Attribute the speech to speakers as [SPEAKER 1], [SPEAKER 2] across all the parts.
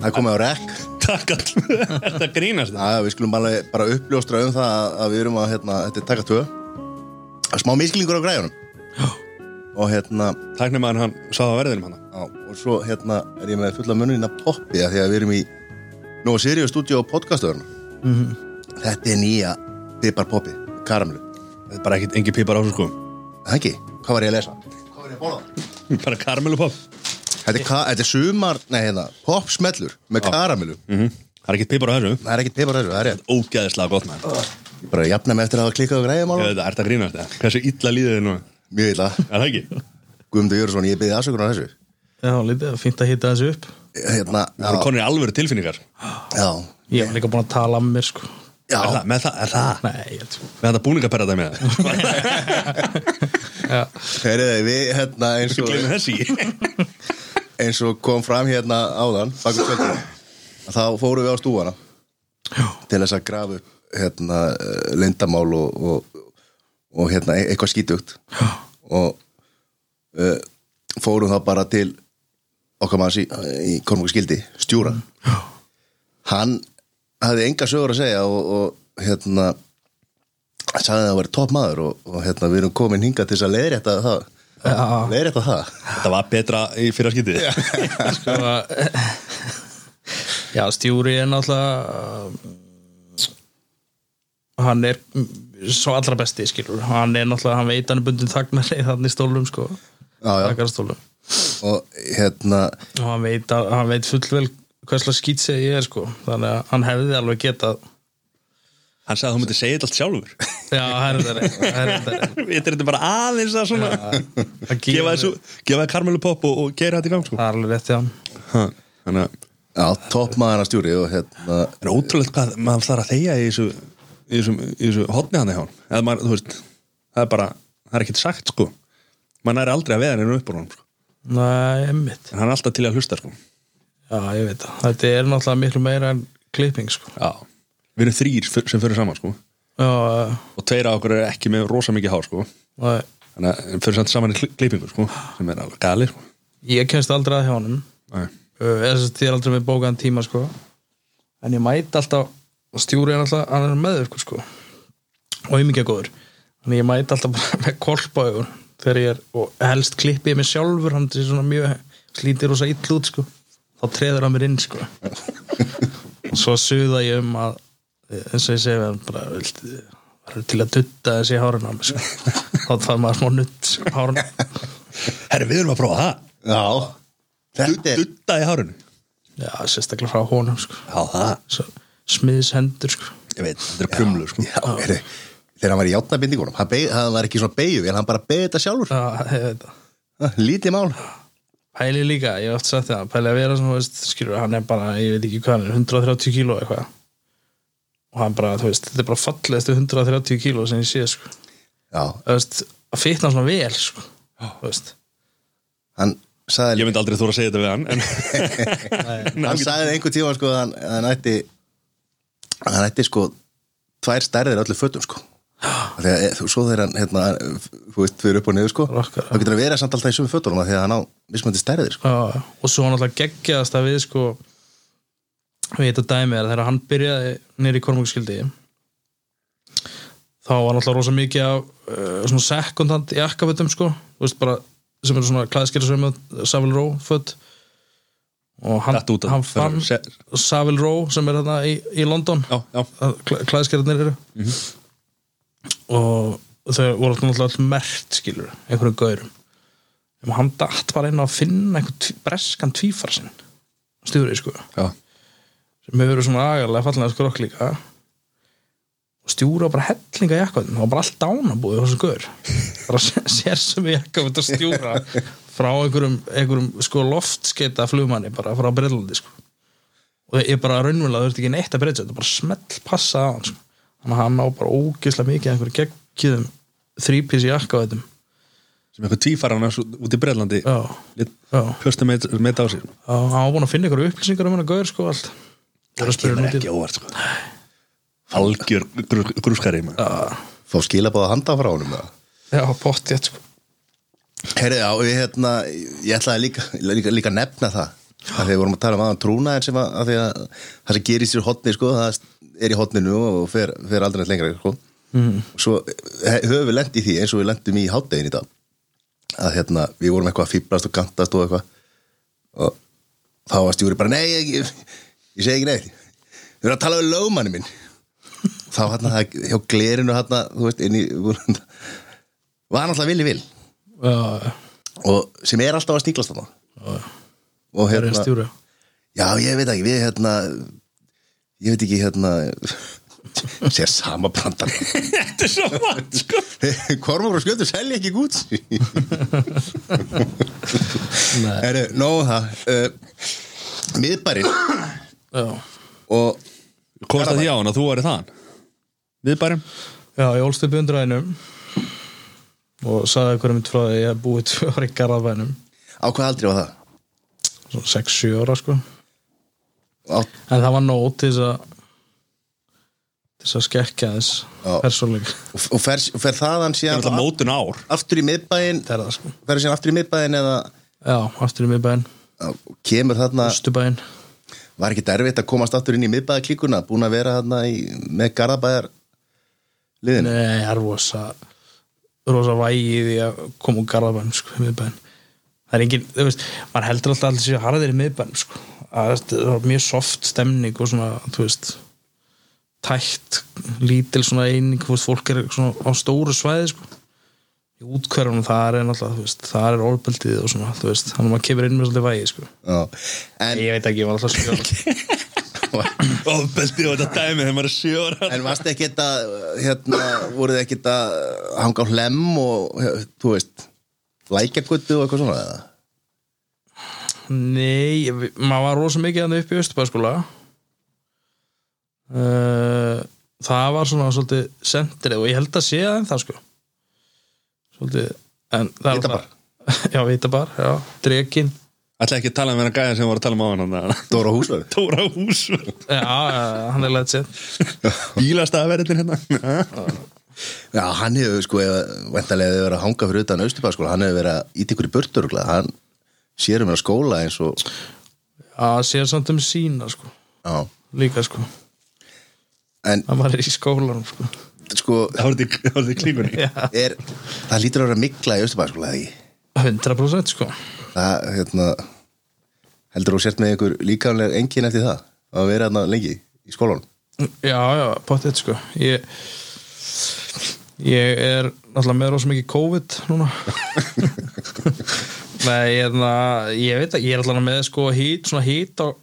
[SPEAKER 1] Það komið á rekk.
[SPEAKER 2] Takk all Þetta grínast? Það
[SPEAKER 1] Já, við skulum bara, bara uppljóstra um það að- að við erum að, hérna, þetta er taka tvö. Smá misklingur á græjunum. Og hérna,
[SPEAKER 2] Takk nema hann sá það verðinum hann.
[SPEAKER 1] Já, og svo hérna er ég með fulla munnin af poppi af Því að við erum í Nú Sirius Studio podcastöðurna
[SPEAKER 2] Mhm.
[SPEAKER 1] Þetta er nýja pipar poppi,
[SPEAKER 2] er bara ekkit engi pipar á svo sko.
[SPEAKER 1] Það ekki, hvað var ég að lesa? Hvað var ég að borða?
[SPEAKER 2] Bara karmelupop
[SPEAKER 1] Þetta er, ka- þetta er sumar, nei hérna, popsmellur með karamelu.
[SPEAKER 2] Mm Það er ekkit pipar á þessu.
[SPEAKER 1] Það er ekkert pipar þessu, það er rétt.
[SPEAKER 2] Ógæðislega gott maður.
[SPEAKER 1] Ég Bara jafna mig eftir að hafa klikkað á græjum
[SPEAKER 2] Ég
[SPEAKER 1] alveg
[SPEAKER 2] veit það, ert að grínast það Hversu illa líður þið nú?
[SPEAKER 1] Mjög illa.
[SPEAKER 2] Er það ekki?
[SPEAKER 1] Guðmundur Jörgsson, ég byrði aðsökunar á þessu.
[SPEAKER 3] Já, lítið, fínt að hitta þessu upp.
[SPEAKER 1] Hérna,
[SPEAKER 2] Það eru
[SPEAKER 1] já,
[SPEAKER 2] konir í alvöru tilfinningar?
[SPEAKER 1] Já,
[SPEAKER 3] Ég var líka búin að tala um mér sko
[SPEAKER 2] Er
[SPEAKER 1] já,
[SPEAKER 2] það, með það, er það?
[SPEAKER 3] Nei, ég held sko
[SPEAKER 2] Með þetta búningaperra það með það
[SPEAKER 3] Já,
[SPEAKER 1] Heyriði, við hérna eins og,
[SPEAKER 2] Gleimi þessi.
[SPEAKER 1] Eins og kom fram hérna áðan bakum að þá fórum við á stúfana
[SPEAKER 3] Já.
[SPEAKER 1] til þess að grafa upp hérna eh, leyndamál og, og, og hérna e- eitthvað skítugt. Og uh, fórum þá bara til okkar manns í, í Kormungu skildi, stjúra hann hafði enga sögur að segja og, og hérna sagði að það var topp maður og, og hérna við erum komin hingað til þess að leiðrétta það
[SPEAKER 3] Já.
[SPEAKER 1] leiðrétta það
[SPEAKER 2] Þetta var betra í fyrra skiptið
[SPEAKER 3] sko Já, stjúri er náttúrulega uh, hann er svo allra besti, skilur hann er náttúrulega, hann veit hann er bundin þagnar þannig stólum, sko
[SPEAKER 1] já, já.
[SPEAKER 3] Þaggarstólum.
[SPEAKER 1] og hérna
[SPEAKER 3] og hann veit, að- hann veit fullvel hverslega skýt segi ég er, sko. Þannig að hann hefði alveg getað
[SPEAKER 2] Hann sagði að þú myndi segja þetta allt sjálfur.
[SPEAKER 3] Já, það er þetta er
[SPEAKER 2] Við erum bara aðeins að svona
[SPEAKER 3] Það
[SPEAKER 2] Gefa þessu, gefa það karmelupop og, og gera þetta í gang sko.
[SPEAKER 3] Það er alveg rétt, já
[SPEAKER 2] Ha, Þannig að
[SPEAKER 1] Já, topp maður að stjúri og hérna,
[SPEAKER 2] það er ótrúlegt hvað maður þarf að þegja í þessu í þessu, í þessu hotni hann þú veist, það er bara það er ekkert sagt sko. Maður er aldrei að veða henni upp úr hann sko.
[SPEAKER 3] Nei, emmitt
[SPEAKER 2] en hann er alltaf til að hlusta sko
[SPEAKER 3] Já, ég veit það Þetta er náttúrulega miklu meira en klipping, sko
[SPEAKER 2] Já. við erum þrýr sem fyrir saman sko
[SPEAKER 3] Já, uh,
[SPEAKER 2] og tveir af okkur er ekki með rosa mikið hár sko
[SPEAKER 3] nei,
[SPEAKER 2] þannig að fyrir saman í kli- klippingu sko sem er alveg gali sko
[SPEAKER 3] ég kemst aldrei að hjá honum
[SPEAKER 2] Nei.
[SPEAKER 3] þess að ég er aldrei með bókaðan tíma sko. en ég mæti alltaf stjúri er alltaf, hann er meðvirkur sko. og ég mikið góður þannig ég mæti alltaf bara með kolpaugun þegar ég er, og helst klippi ég mig sjálfur hann er svona mjög slítir rosa ill út sko. Þá treður hann mér inn sko. og svo suða ég um að eins og ég segi hann bara verður til að dutta þessi hárun á mig sko. þá þarf maður smá nutt sko, hárun
[SPEAKER 2] Herri, við erum að prófa það.
[SPEAKER 1] Já. Þetta er
[SPEAKER 2] Dutta í hárunu
[SPEAKER 3] já, sérstaklega frá honum sko.
[SPEAKER 2] Já, það.
[SPEAKER 3] Svo, smiðs hendur sko.
[SPEAKER 2] Ég veit, þetta er krumlu sko.
[SPEAKER 1] Þegar hann var í játnabindingunum hann, beig, hann var ekki svona beigju, en hann bara beigði þetta sjálfur.
[SPEAKER 3] Já, ég veit það.
[SPEAKER 1] Lítið mál
[SPEAKER 3] Pæli líka, ég hef oft sagt það Pæli að vera svona, þú veist, skilur, hann er bara ég veit ekki hvað hann er, 130 kíló eitthvað. Og hann bara, þú veist þetta er bara fallegstu 130 kíló sem ég sé sko.
[SPEAKER 1] Já,
[SPEAKER 3] Þú veist, að fitna svona vel sko.
[SPEAKER 1] Hann sagði
[SPEAKER 2] Ég myndi aldrei þóra að segja þetta við hann en
[SPEAKER 1] hann sagði einhvern tíma sko að hann, að hann ætti hann ætti sko tvær stærðir öllu fötum sko þegar, eh, þú- svo hann hérna, þú veist, fyrir upp og niður sko
[SPEAKER 3] Rokkar,
[SPEAKER 1] þá getur hann verið samt alltaf í sömu fötunum af því að hann á mismöndi stærðir sko.
[SPEAKER 3] Já, og svo hann alltaf geggjaðast að við sko við þetta dæmi er að þegar hann byrjaði nýri í kormungskildi þá var hann alltaf rosa mikið af uh, svona second hand jakkafötum sko þú veist bara sem eru svona klæðskilsum Savile Row föt. Og hann,
[SPEAKER 2] að
[SPEAKER 3] hann fann Savile Row sem er þarna í, í London.
[SPEAKER 2] Já, já.
[SPEAKER 3] Klæðskildarnir eru og þau voru alltaf mert skilur, einhverjum gaurum. En hann datt bara inn á að finna einhvern breskan tvífar sinn. Stjúri sko.
[SPEAKER 2] Já,
[SPEAKER 3] sem hefur verið svona agalega fallega skrokk líka. Og stjúra bara hellinga jakkvæðin, það var bara allt dánabúið þessu gaur. Bara sé- sér sem jakkvæðin að stjúra frá einhverjum, einhverjum sko loftskeita flugmanni bara frá Breitlandi sko. Og ég bara raunverulega þurfti ekki neitt að breyta þetta bara smell passa á hann sko. Þannig að hann á bara ógeðslega mikið einhverju geggjöðum þrípís jakkvæðum
[SPEAKER 2] sem eitthvað tvífara hann út í Breitlandi Pöstu með, með á sig.
[SPEAKER 3] Já, hann var búin að finna einhverju upplýsingar um hann að gaur sko allt. Ég er að
[SPEAKER 2] Það kemur
[SPEAKER 3] hann í
[SPEAKER 2] ekki óvart sko. Algjör grú- grúskari maður.
[SPEAKER 1] fá skilabóða handa frá honum eða?
[SPEAKER 3] já, pottið sko.
[SPEAKER 1] Herri, já, við hérna, ég ætlaði líka, líka, líka að nefna það. að þegar við vorum að tala um aðan trúnaðin sem að, að, því að það sem gerist í hotni sko, það er í hotninu og fer, fer aldrei neitt lengra sko. mm. svo he- höfum við lent í því eins og við lentum í háttegin í dag. Að hérna, við vorum eitthvað að fýblast og gantast og eitthvað. Og þá var stjúri bara, nei, ég, ég, ég segi ekki neitt. Við erum að tala um lögmanni minn. Þá hérna, það, hjá glerinu hérna, þú veist, inn í var hann alltaf villi vil og sem er alltaf að stíklast þarna og hérna já ég veit ekki, við hérna ég veit ekki hérna sér sama brandar
[SPEAKER 2] Þetta er svo vat sko.
[SPEAKER 1] Kormur og skjöldur selja ekki gút nóg um það. Uh, miðbærin
[SPEAKER 3] já,
[SPEAKER 1] og
[SPEAKER 2] Komst að því á hann að þú væri þaðan? Viðbærum
[SPEAKER 3] já, ég ólst upp í undræðinum og sagði hverju mitt frá því að ég hef búið tvö ári í Garðabænum.
[SPEAKER 1] Á hvað aldrei var það?
[SPEAKER 3] Svona 6-7 ára sko.
[SPEAKER 1] Á,
[SPEAKER 3] en það var nóg til þess að til þess að skekkja þess persónleik
[SPEAKER 1] og, og fer, fer þaðan
[SPEAKER 2] Það er
[SPEAKER 1] síðan
[SPEAKER 2] alltaf mótun ár.
[SPEAKER 1] aftur í miðbæin
[SPEAKER 3] það er það sko.
[SPEAKER 1] Fer síðan aftur í miðbæin eða
[SPEAKER 3] já, aftur í miðbæinn,
[SPEAKER 1] á, kemur þarna
[SPEAKER 3] Östubæinn
[SPEAKER 1] var ekki derfitt að komast aftur inn í miðbæðaklíkuna búin að vera þarna í, með Garðabæðar liðin
[SPEAKER 3] Nei, það er rosa rosa vægi í því að koma úr Garðabænum sko, í miðbæn það er engin, þú veist, maður heldur alltaf allir sér harðir í miðbænum sko. Að það er mjög soft stemning og svona, þú veist tætt, lítil svona eining þú veist, fólk er svona á stóru svæði sko. Í útkverfunum það er náttúrulega, þú veist, það er orðböldið og svona, þú veist, þannig að maður kemur inn með svolítið vægi sko,
[SPEAKER 1] Já. en,
[SPEAKER 3] ég veit ekki, ég var alltaf skjóð
[SPEAKER 2] Ofbeldi og þetta dæmi þegar maður er sjóra
[SPEAKER 1] en varst ekki þetta hérna, voruð þið ekki að hanga á hlem og þú veist lækjaguttu og eitthvað svona eða?
[SPEAKER 3] Nei, maður var rosa mikið hann upp í Östubæðskóla uh, Það var svona svolítið sentrið og ég held að sé það en það sko. Svolítið en það er
[SPEAKER 1] Vitabar.
[SPEAKER 3] alltaf- Já, Vitabar, já, Drekin
[SPEAKER 2] Ætla ekki að tala um hennar gæja sem við vorum að tala um á hann
[SPEAKER 1] Dóra Húsverð
[SPEAKER 2] Tóra hús
[SPEAKER 3] Já, hann er leitt sér
[SPEAKER 2] Bílastæðaverðin hérna
[SPEAKER 1] Já, hann hefur sko, vendarlega hefur verið að hanga fyrir utan Östubæð sko, hann hefur verið að íti ykkur í burtur hann sér um að skóla eins og
[SPEAKER 3] Já, sér samt um sína sko.
[SPEAKER 1] Já,
[SPEAKER 3] Líka sko,
[SPEAKER 1] en
[SPEAKER 3] hann var í skólanum sko.
[SPEAKER 1] Sko
[SPEAKER 2] Það voru þetta í. Klíkunni
[SPEAKER 1] er, það lítur að vera mikla í Östubæð sko, eða ekki?
[SPEAKER 3] 100% sko.
[SPEAKER 1] Það, hérna heldur þú sért með ykkur líkanlega engin eftir það? Að vera hérna lengi í skólanum?
[SPEAKER 3] Já, já, potið sko. Ég Ég er náttúrulega með rosa mikið COVID núna. Nei, ég, er það, ég veit að ég er alltaf með sko hít, svona hít og,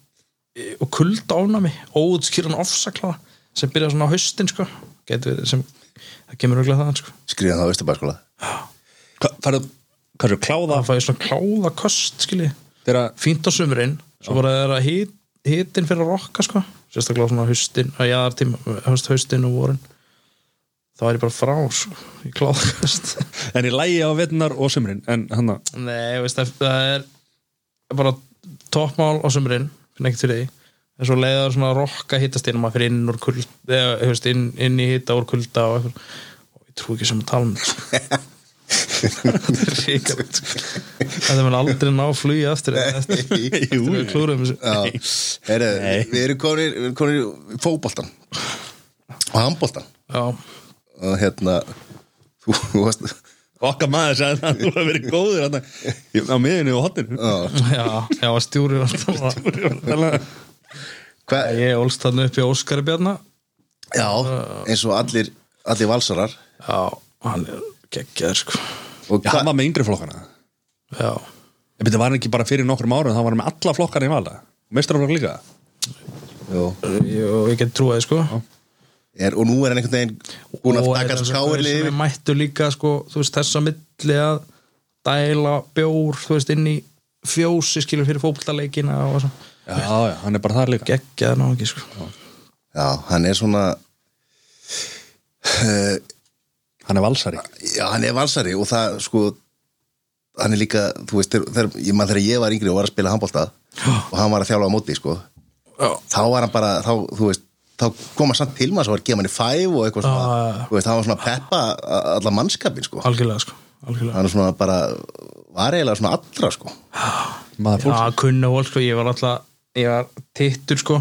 [SPEAKER 3] og kulda ánami, óutskýran ofsaklaða sem byrja svona á haustin sko. Getur, sem, það kemur auðvitað þaðan sko.
[SPEAKER 1] Skriðan það á Östubæð skóla
[SPEAKER 2] Hvað er það kláða?
[SPEAKER 3] Það fæði svona kláða kost skilji
[SPEAKER 2] Þegar
[SPEAKER 3] fínt á sumrin svo bara er að hít, hitin fyrir að rokka sko. Sérstaklega svona haustin að jaðartíma, haust haustin og vorin þá er ég bara frá sko, í kláðakast
[SPEAKER 2] En ég lægi á vetunar og sumrin að
[SPEAKER 3] nei, veist, það er bara toppmál á sumrin finn ekkert fyrir því. En svo leiðar svona rokka hittast inn maður fyrir inn úr kulda eða, hefst, inn, inn í hitta úr kulda og, og ég trú ekki sem að tala um það sko. þetta er ríkald sko. þetta mun aldrei ná flugja
[SPEAKER 2] Jú,
[SPEAKER 3] við klúrum
[SPEAKER 1] við erum konir, fótboltan og handboltan
[SPEAKER 3] já,
[SPEAKER 1] og hérna þú, varst
[SPEAKER 2] Okkar maður sagði að þú hefur verið góður hann Á miðinu og hotninu
[SPEAKER 1] já,
[SPEAKER 3] já, já, stjúri alltaf
[SPEAKER 1] hva,
[SPEAKER 3] ég ólst þarna upp í Óskari Bjarna.
[SPEAKER 1] Já, eins og allir allir valsarar.
[SPEAKER 3] Já, hann er geggjaður sko.
[SPEAKER 1] Og
[SPEAKER 2] Já, hann var með yngri flokkana.
[SPEAKER 3] Já,
[SPEAKER 2] Ég byrja, var hann ekki bara fyrir nokkrum árum Það var með alla flokkana í vala Mestrarflokk líka.
[SPEAKER 1] Jú,
[SPEAKER 3] ég, ég get trúið sko
[SPEAKER 1] er, og nú er hann einhvern veginn búin að taka þessu yfir
[SPEAKER 3] er mættu líka sko, þú veist, þess að milli að dæla bjór, þú veist, inn í fjósi skilur fyrir svo
[SPEAKER 2] Já, já, hann er bara þar líka.
[SPEAKER 3] Geggjaður ná ekki sko.
[SPEAKER 1] Já, hann er svona
[SPEAKER 2] Hann er valsari.
[SPEAKER 1] Já, hann er valsari og það sko hann er líka, þú veist, þegar, þegar, ég maður þegar ég var yngri og var að spila handbolta og hann var að þjálfa á móti, sko
[SPEAKER 3] já,
[SPEAKER 1] þá var hann bara, þá, þú veist þá koma samt til maður sem var að gefa manni fæv og eitthvað svona,
[SPEAKER 3] Ah.
[SPEAKER 1] þú veist, það var svona peppa alla mannskapin sko
[SPEAKER 3] algjörlega sko algjörlega.
[SPEAKER 1] hann er svona bara, var eiginlega svona allra sko
[SPEAKER 2] maður fólk
[SPEAKER 3] Já, kunna fólk sko, ég var alltaf ég var tittur sko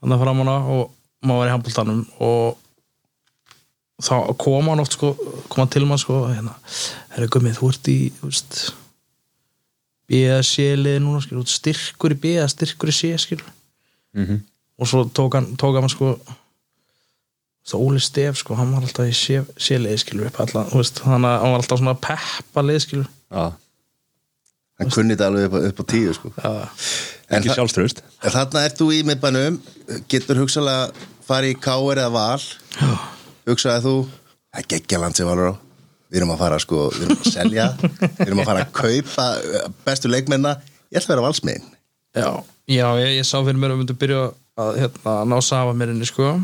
[SPEAKER 3] þannig að fram hana og maður var í handbóltanum og þá kom hann oft sko kom hann til maður sko hérna, herra gummið, þú ert í þú veist BSC-lið núna skil, þú ert styrkur í BS, styrkur í C skil
[SPEAKER 2] Mhm.
[SPEAKER 3] Og svo tók hann, tók hann sko það Óli Stef sko, hann var alltaf í C-lið skilur upp alla, þú veist, þannig að hann var alltaf svona að peppa lið skilur
[SPEAKER 2] Já,
[SPEAKER 1] hann kunni þetta alveg upp, á- upp á tíu sko.
[SPEAKER 3] Já,
[SPEAKER 2] ekki
[SPEAKER 1] þa
[SPEAKER 2] sjálfströst
[SPEAKER 1] en þarna ert þú í miðbænum. Getur hugsalega farið í káir eða val? Hugsaði þú það er geggja land sem valur á. Við erum að fara sko, við erum að selja. Við erum að fara að kaupa uh, bestu leikmenna ég ætla að vera valsmiðin
[SPEAKER 3] Já, já ég, ég sá fyrir mér að við myndum byrja að hérna, ná safa mér inni sko.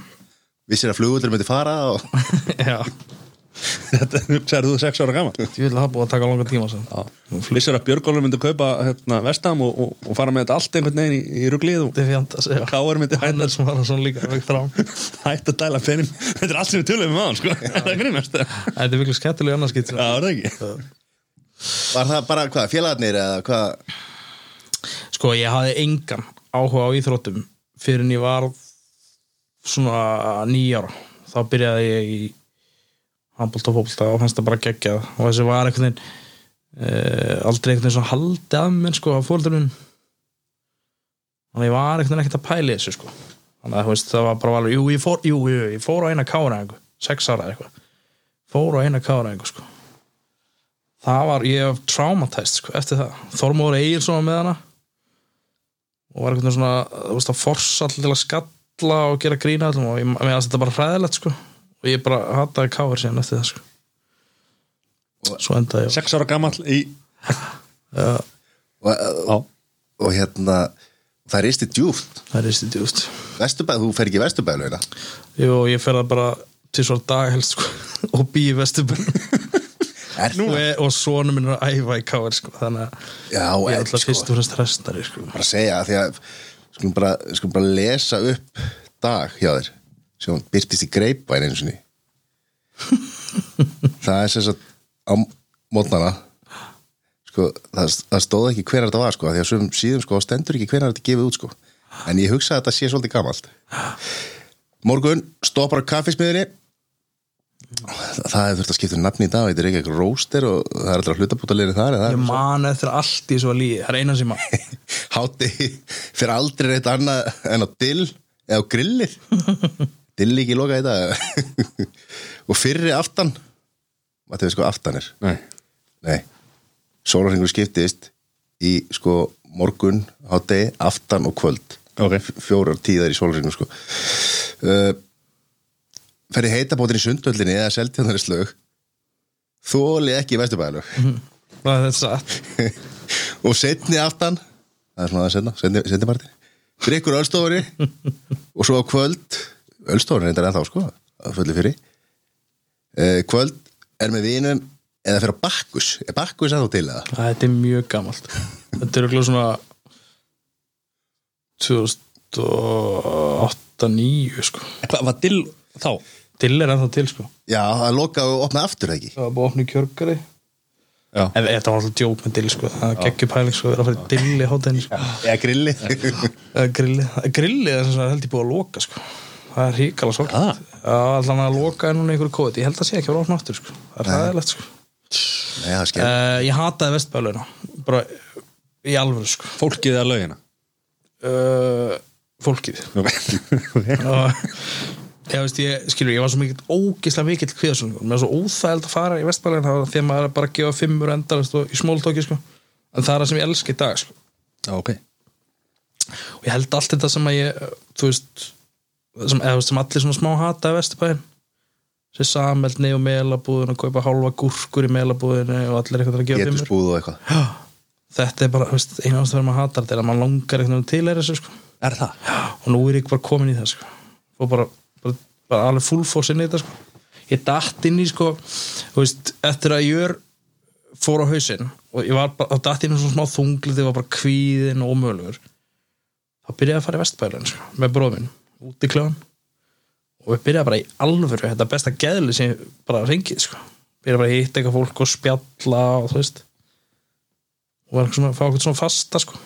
[SPEAKER 1] Vissir að fluguldur myndi fara og
[SPEAKER 3] Já,
[SPEAKER 2] Þetta hugsaður þú sex ára gaman
[SPEAKER 3] ég vil að það búið að taka langa tíma.
[SPEAKER 2] Vissir að Björgólfur myndi kaupa hérna, vestam og, og, og fara með þetta allt einhvern veginn í, í ruglið og
[SPEAKER 3] er að
[SPEAKER 2] Káar myndi hætta hætta að dæla pening. Þetta er allt sem við tölum um aðan sko. Það er grínast Já,
[SPEAKER 3] Þetta er virkelig skemmtilega annarskitt
[SPEAKER 2] það er ekki?
[SPEAKER 1] Var það bara hvað, félagarnir eða hvað?
[SPEAKER 3] Sko, ég hafði engan áhuga á íþróttum fyrir en ég var svona nýjára þá byrjaði ég í handbólta og fótbolta og fannst það bara geggjað. Og þessi var einhvern veginn uh, aldrei einhvern veginn svona haldið af mér sko á fóldurinn þannig að ég var einhvern veginn ekkert að pæli þessu sko. Þannig að veist, það var bara alveg, jú, ég fór, jú, jú, ég fór á eina káraðingu sex ára eitthvað. Fór á eina káraðingu sko. Það var, ég var traumatæst sko, eftir það, Þormóður Egilson með hana og var veginn svona þú veist, að forsa allir til að skalla og gera grína allum og ég að þetta bara hræðilegt sko. Og ég bara hataði káir síðan eftir það sko. Svo endaði ég
[SPEAKER 2] Sex ára gamall í
[SPEAKER 1] og,
[SPEAKER 2] Já,
[SPEAKER 1] og hérna það er isti djúft
[SPEAKER 3] það er ístið djúft
[SPEAKER 1] Vesturbæð, þú fer ekki vesturbæðlauna
[SPEAKER 3] Jú, ég fer það bara til svo dag helst sko og bý í
[SPEAKER 1] Er
[SPEAKER 3] og, og svona minn er að æfa í káir sko þannig að
[SPEAKER 1] Já,
[SPEAKER 3] ég er alltaf
[SPEAKER 1] sko,
[SPEAKER 3] fyrst og fremst restari sko.
[SPEAKER 1] Bara að segja því að skulum bara, skulum bara lesa upp dag hjá þér sem byrtist í greipvæn einu sinni. Það er sem sagt á mótnana. Sko, það, það stóð ekki hver þetta var sko, því að sem síðum sko, stendur ekki hver þetta gefið út sko. En ég hugsa að þetta sé svolítið gamalt. Morgun, stoppar kaffismiðinni það hefur þurft að skipta um nafni í dag þetta er ekki eitthvað róster og það er alltaf hlutabútalegri þar
[SPEAKER 3] ég
[SPEAKER 1] er
[SPEAKER 3] man eftir allt í svo líði það er eina sem að
[SPEAKER 1] hátti fyrir aldrei reitt annað en á dill eða á grillir dill ekki loka þetta og fyrri aftan hvað þau sko aftan er.
[SPEAKER 2] Nei.
[SPEAKER 1] Nei, sólarhengur skiptist í sko morgun, hátti, aftan og kvöld.
[SPEAKER 2] Ok.
[SPEAKER 1] F- fjórar tíðar í sólarhengur sko. Uh, ferði heitabótin í sundvöldinni eða seltjarnari slög þóli ekki vesturbæðalög
[SPEAKER 3] það er satt.
[SPEAKER 1] Og setni aftan það er svona það setna, setni, setni partin drikkur ölstofunni og svo á kvöld er þetta ennþá sko eh, kvöld er með vinum eða fyrir á bakkus. Er bakkus að þú til eða?
[SPEAKER 3] þetta er mjög gamalt. Þetta er okkur svona 2008-2009 sko.
[SPEAKER 2] Hvað var dill þá?
[SPEAKER 3] Dill er ennþá til sko.
[SPEAKER 1] Já, það loka og opna aftur ekki?
[SPEAKER 3] Það var búið að opna í kjörgari
[SPEAKER 2] Já.
[SPEAKER 3] En þetta var alltaf djók með dill sko. Það er geggjupæling sko, það er að fara í dill í hóttinni sko.
[SPEAKER 1] eða grilli.
[SPEAKER 3] Eða grilli, grilli er sem sagt held ég búið að loka sko. Það er ríkala svo
[SPEAKER 2] Ah.
[SPEAKER 3] allan að loka er núna einhverju kóti ég held að sé ekki að vera opna aftur sko. Það er hæðilegt sko.
[SPEAKER 1] Nei, það er skemmt.
[SPEAKER 3] Uh, ég hataði vestbæluna bara í alvöru sko.
[SPEAKER 2] Fólkið eða lögina
[SPEAKER 3] uh, fólkið ég veist ég, skilur, ég var svo mikill ógislega mikill kviðasun, mér var svo óþægild að fara í vestbælinn, það var að maður bara gefa fimmur og í smóltóki, sko. En það er það sem ég elska í dag, sko.
[SPEAKER 2] Já, ok.
[SPEAKER 3] Og ég held allt þetta sem að ég, veist sem, eða, sem allir svona smá hata í vestbælinn sem sameldni og melabúðin og kaupa hálfa gúrkur í melabúðinu og allir eitthvað að gefa fimmur. Þetta er bara, veist, eina ástæður maður hatar þetta er að maður langar eitthvað til er þessu, sko.
[SPEAKER 2] Er það?
[SPEAKER 3] og nú er ég bara komin í það sko. og bara, bara, alveg fullfoss inn í þetta sko. ég datt inn í sko, veist, eftir að ég fór á hausinn og ég var bara, þá datt ég inn í svona smá þunglið ég var bara kvíðin og ómölugur þá byrjaði ég að fara í vestbælun sko, með bróðminn út í kljóðan og við byrjaði bara í alvöru þetta besta geðli sem ég bara rengið sko. byrjaði bara að hitta eitthvað fólk og spjalla og þú veist og var eitthvað svona, fá eitthvað svona fasta sko.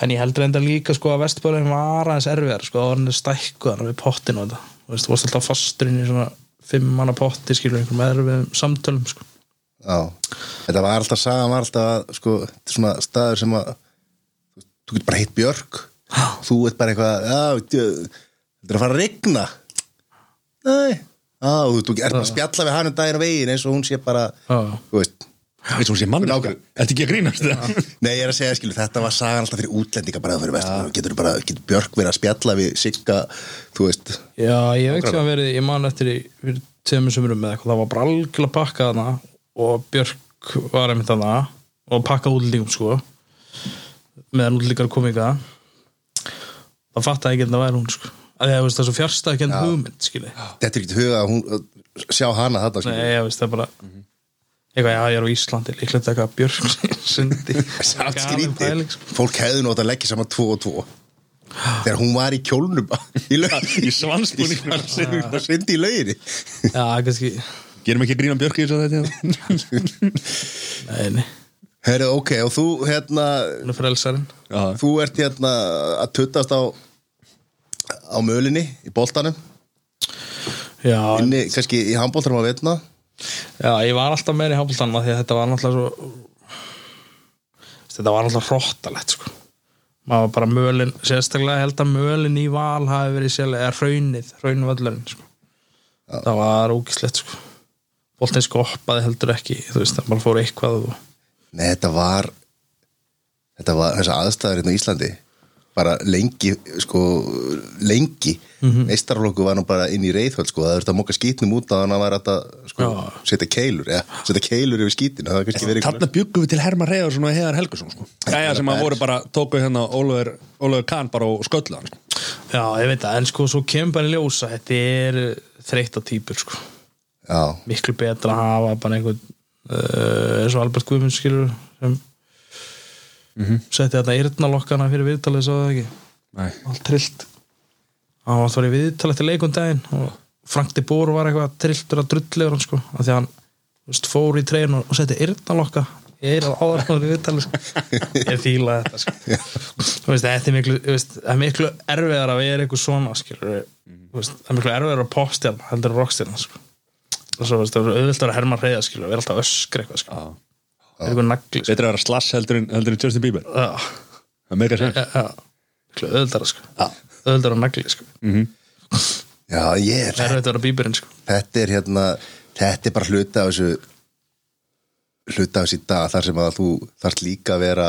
[SPEAKER 3] En ég heldur enda líka sko að Vesturbæðurinn var aðeins erfiðar sko, það var hann stækkuðan við pottin og þetta. Þú veist, þú varst alltaf fastur inn í svona fimm manna potti skilur einhverjum erfiðum samtölum sko.
[SPEAKER 1] Já, þetta var alltaf sagan var alltaf sko, þetta er svona staður sem að þú- getur bara hitt Björk. Þú ert bara eitthvað þetta er að fara að regna nei. Já, þú, ert bara að spjalla við hann um daginn og veginn eins og hún sé bara þú veist,
[SPEAKER 2] Þetta ekki að grínast? Það
[SPEAKER 1] nei ég er að segja skilu þetta var sagan alltaf fyrir útlendinga bara fyrir vestur getur bara, getur Björk verið að spjalla við Sigga, þú veist?
[SPEAKER 3] Já, ég veit hvað verið, ég man eftir í fyrir tveimur sumurum með eitthvað, það var bara algjörlega pakkað hana og Björk var einmitt hana og pakkað útlíkum sko meðan útlíkar kom ekki það fattaði ekki að það væri hún sko. Að að það er svo enn hugmynd skilji,
[SPEAKER 1] þetta er ekki huga að hún að sjá hana þarna skilu
[SPEAKER 3] eitthvað, já, ég er á Íslandi líklegt eitthvað Björk sundi.
[SPEAKER 1] Samt skrítið,
[SPEAKER 3] sko.
[SPEAKER 1] fólk hefði átt að leggja saman tvo og tvo. Þegar hún var í kjólnum í
[SPEAKER 2] Í svansbúning.
[SPEAKER 1] Og syndi í löginni
[SPEAKER 3] Já, kannski,
[SPEAKER 2] Gerum ekki að grína Björk í þessu þetta
[SPEAKER 3] nei, nei,
[SPEAKER 1] Herru, ok, og þú hérna
[SPEAKER 3] hún frelsarinn.
[SPEAKER 2] Já,
[SPEAKER 1] þú ert hérna að tuttast á á mölinni í boltanum.
[SPEAKER 3] Já,
[SPEAKER 1] inni kannski í handboltanum að vetna
[SPEAKER 3] Já, ég var alltaf meira í handbóltanum því að þetta var náttúrulega svo þetta var náttúrulega hróttalegt sko. maður var bara mölin sérstaklega held að mölin í val hafi verið sérlega, eða hraunið, hraunvöllurinn sko. það var ógislegt sko. boltin skoppaði heldur ekki þú veist, það bara fór eitthvað og...
[SPEAKER 1] Nei, þetta var þetta var þessa aðstæður hérna á Íslandi bara lengi, sko lengi, mm -hmm. var nú bara inn í reyðhöld, sko, það þurfti að moka skítnum út að hann var að sko, setja keilur, eða setja keilur yfir skítinu það var kannski verið
[SPEAKER 2] Þarna byggum við til Herman Reyðarsson og Heiðar Helgason sko. Jæja, sem að voru bara, tóku hérna Ólöfur, Ólöfur Kahn bara og sköllu hann sko.
[SPEAKER 3] Já, ég veit það, en sko svo kemur bara í ljósa þetta er þreytta típur sko.
[SPEAKER 1] Já,
[SPEAKER 3] miklu betra að hafa bara einhvern uh, eins og Albert Guðmunds skilur sem setti þetta eyrnalokkana fyrir viðtalið svo það ekki?
[SPEAKER 2] Nei.
[SPEAKER 3] allt trillt. Hann var þar í viðtalið til leikundaginn og Frank de Boer var eitthvað trilltur að drullegur hann sko af því að hann veist, fór í treyin og setti eyrnalokka. Ég er áður hann í viðtalið sko. ég fíla þetta sko. Veist, þetta er miklu, veist, það er miklu erfiðar að vera eitthvað svona skilur veist, það er miklu erfiðar að popstjarn heldur en rockstjarn sko. Og svo það auðvitað að herma reyða skilur vera alltaf öskra eitthvað sko það er eitthvað nagli.
[SPEAKER 2] Betra að vera slass heldur en, heldur en Justin Bieber. Það er
[SPEAKER 3] já. Miklu auðvitað sko. Að nagli sko.
[SPEAKER 1] Já, ég er
[SPEAKER 3] það er að vera bíberinn sko.
[SPEAKER 1] Þetta er hérna þetta er bara hluta af þessu hluta af þessu í dag þar sem að þú þarft líka að vera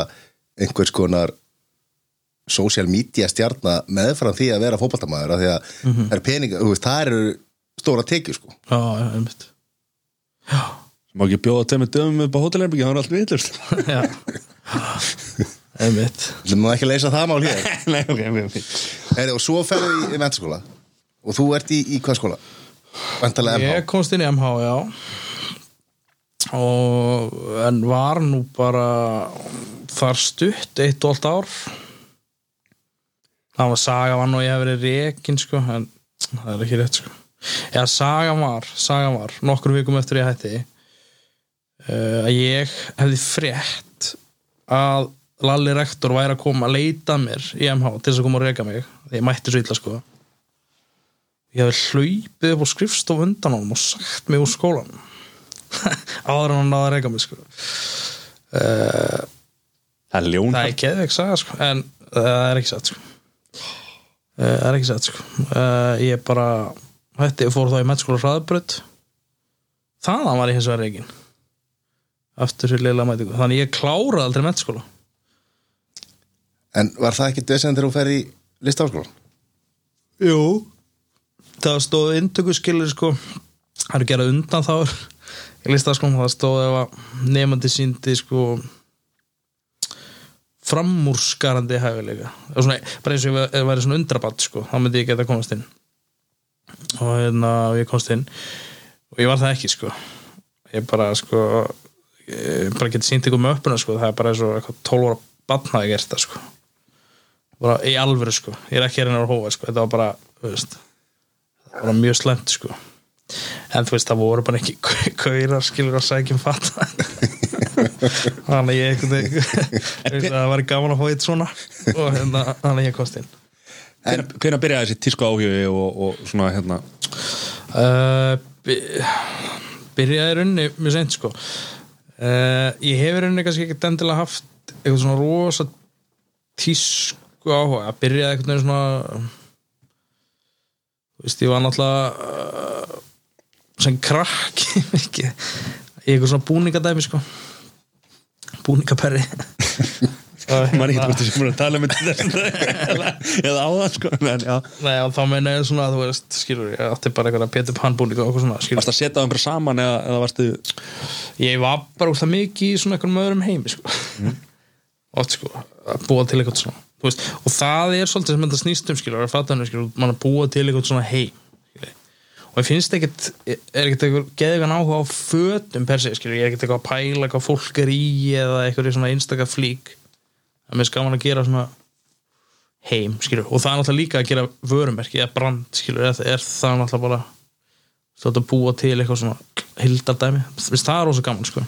[SPEAKER 1] einhvers konar social media stjarnar meðfram því að vera fótballtamaður af því að það er peninga, þú veist, það eru stóra tekju sko.
[SPEAKER 3] Já, já, einmitt. Já,
[SPEAKER 2] Má ekki bjóða tveimur dömum upp á hótelherbyggi Það er allt viðlust
[SPEAKER 3] já. Einmitt.
[SPEAKER 1] Þú má ekki leysa það mál hér.
[SPEAKER 2] Nei, ok, ok, ok
[SPEAKER 1] Heri, og svo ferðu í, í mentaskóla og þú ert í, í hvað skóla? Vantarlega MH
[SPEAKER 3] ég komst inn í MH, já. Og en var nú bara þar stutt eitt og allt ár. Það var saga var nú ég hef verið rekin sko, en það er ekki rétt sko. Já, sagan var, sagan var. Nokkur vikum eftir ég hætti uh, að ég hefði frétt að Lalli rektor væri að koma að leita mér í MH til þess að koma að reka mig ég mætti svo illa sko. Ég hefði hlaupið upp á skrifstof undan honum og sagt mig úr skólan áður en hann að reka mig sko. Uh,
[SPEAKER 2] Það er ljón
[SPEAKER 3] það er ekki eða ekki saga sko en það er ekki satt sko. Það er ekki satt sko. Uh, ég bara hætti og fór þá í mennskóla hraðbrödd þaðan var ég hins vegar reikin aftur fyrir leila mætingu. Þannig ég kláraði aldrei mennskóla
[SPEAKER 1] En var það ekki desen þegar þú fer í listaháskólan?
[SPEAKER 3] Jú. Það stóð inntöku skilur sko. Það eru gerað undan þá í listaskóm, það stóð ef að nefandi síndi sko framúrskarandi hæfileika. Eða svona, bara eins og ég væri- svona undrabatt sko, þá myndi ég geta komast inn. Og hérna og ég komst inn. Og ég var það ekki sko. Ég bara sko bara geti sínt ykkur með öppuna sko, það er bara eins og eitthvað 12 ára batn hafi gert það sko. Bara í alvöru sko. Ég er ekki reyna að hófa sko. Þetta var bara, veist var mjög slemt sko. En þú veist það voru bara ekki kaurar skilur að sækjum fatta þannig ég það var gaman að fá eitt svona. Og hérna, þannig ég komst inn.
[SPEAKER 2] Hvenær byrjaði þessi tísku áhugi og, og svona hérna?
[SPEAKER 3] Uh, by- byrjaði í rauninni mjög seint sko uh, ég hef í rauninni kannski ekki endilega haft eitthvað svona rosa tísku áhuga. Að byrjaði eitthvað veginn svona þú veist ég var náttúrulega uh, sem krakki í eitthvað svona búningadæmi sko. Búningaperri
[SPEAKER 2] ekki hvort þessi múin að tala um þetta eða, eða á það sko en
[SPEAKER 3] Nei, þá meina ég svona, þú veist, skilur ég átti bara eitthvað Peter Pan búning og eitthvað svona, skilur.
[SPEAKER 2] Varst að setja á einhverja saman eða, eða varstu
[SPEAKER 3] ég var bara úr það mikið í svona einhverjum öðrum heimi sko. oft sko að búa til eitthvað svona veist, og það er svolítið sem þetta snýst um skilur að fatta henni skilur, mann að búa til eitthvað svona heim skilur. og ég finnst ekkert er ekkert eitthvað geðið áhuga á fötum per se, skilur, ég er ekkert eitthvað að pæla hvað fólk er í eða eitthvað svona einstaka flík að mér er gaman að gera svona heim, skilur, og það er náttúrulega líka að gera vörumerki eða brand, skilur, er, er það náttúrulega bara stótt að búa til eitthvað svona hildardæmi, Vist, það er rosa gaman sko.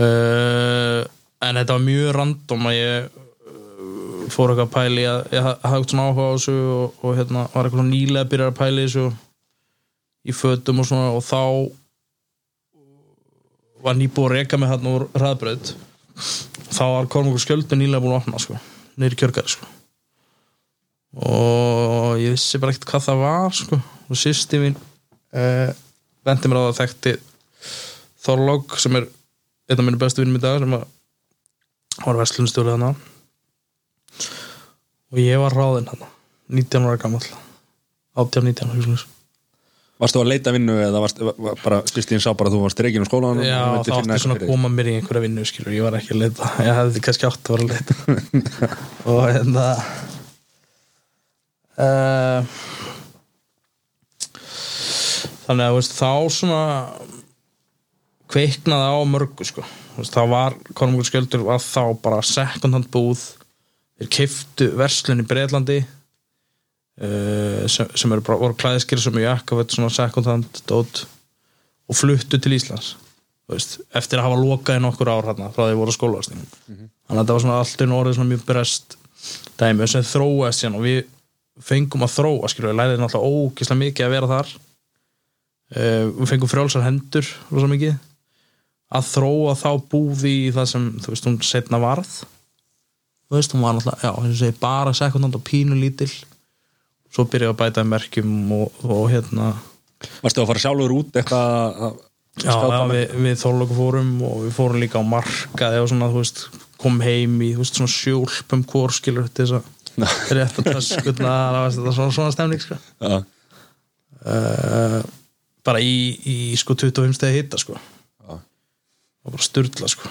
[SPEAKER 3] Uh, en þetta var mjög random að ég uh, fór eitthvað að pæli ég ha- hafði eitthvað svona áhuga á þessu og, og hérna var eitthvað svona nýlega að byrja að pæli þessu í fötum og svona. Og þá var nýbúið að reka mig hérna úr hraðbraut þá var Kormungur skjöldu nýlega búin að opna sko, neyri kjörgari sko. Og ég vissi bara ekkert hvað það var sko. Og sýsti mín uh, vendi mér á það að þekkti Þorlók sem er einn af mínu bestu vinnum í dag sem að var verslunstjórið hana og ég var ráðinn hana 19 ára gammal 18-19 ára
[SPEAKER 2] varstu að leita vinnu eða varst, var, bara Kristín sá bara að þú varst reikin á skólan
[SPEAKER 3] Já, það átti svona að koma mér í einhverja vinnu skilur, ég var ekki að leita. Ég hefði kannski átt að vera að leita. Og hérna uh, þannig að þú veist, þá svona kveiknaði á mörgu sko. Þú veist, þá var Kormungur skjöldur var þá bara second hand búð. Þeir keiftu verslun í Breitlandi uh, sem, sem eru bara voru klæðiskir sem í jakkafett svona second hand dót og fluttu til Íslands veist, eftir að hafa lokað í nokkur ár hérna, frá því voru skólaðstingum þannig að þetta var svona allt einu orðið svona mjög brest dæmi. Sem þróaðist síðan og við fengum að þróa skilur, við læriðum alltaf ógislega mikið að vera þar. Uh, við fengum frjálsar hendur rosa mikið. Að þróa þá búði í það sem þú veist, hún setna varð. Þú veist, hún var náttúrulega, já, þess að segja bara sekundant og pínu lítil svo byrjaði að bæta merkjum og, og hérna
[SPEAKER 2] varstu að fara sjálfur út eitthvað að
[SPEAKER 3] Já,
[SPEAKER 2] með-
[SPEAKER 3] við, við þorlöku fórum og við fórum líka á markaði og svona, þú veist, kom heim í þú veist, svona sjólpum kórskilur þess að rétta töskutna það var svona, svona stemning sko.
[SPEAKER 2] Já.
[SPEAKER 3] uh, bara í, í sko 25 stegi hitta sko.
[SPEAKER 2] Já.
[SPEAKER 3] og bara sturla sko.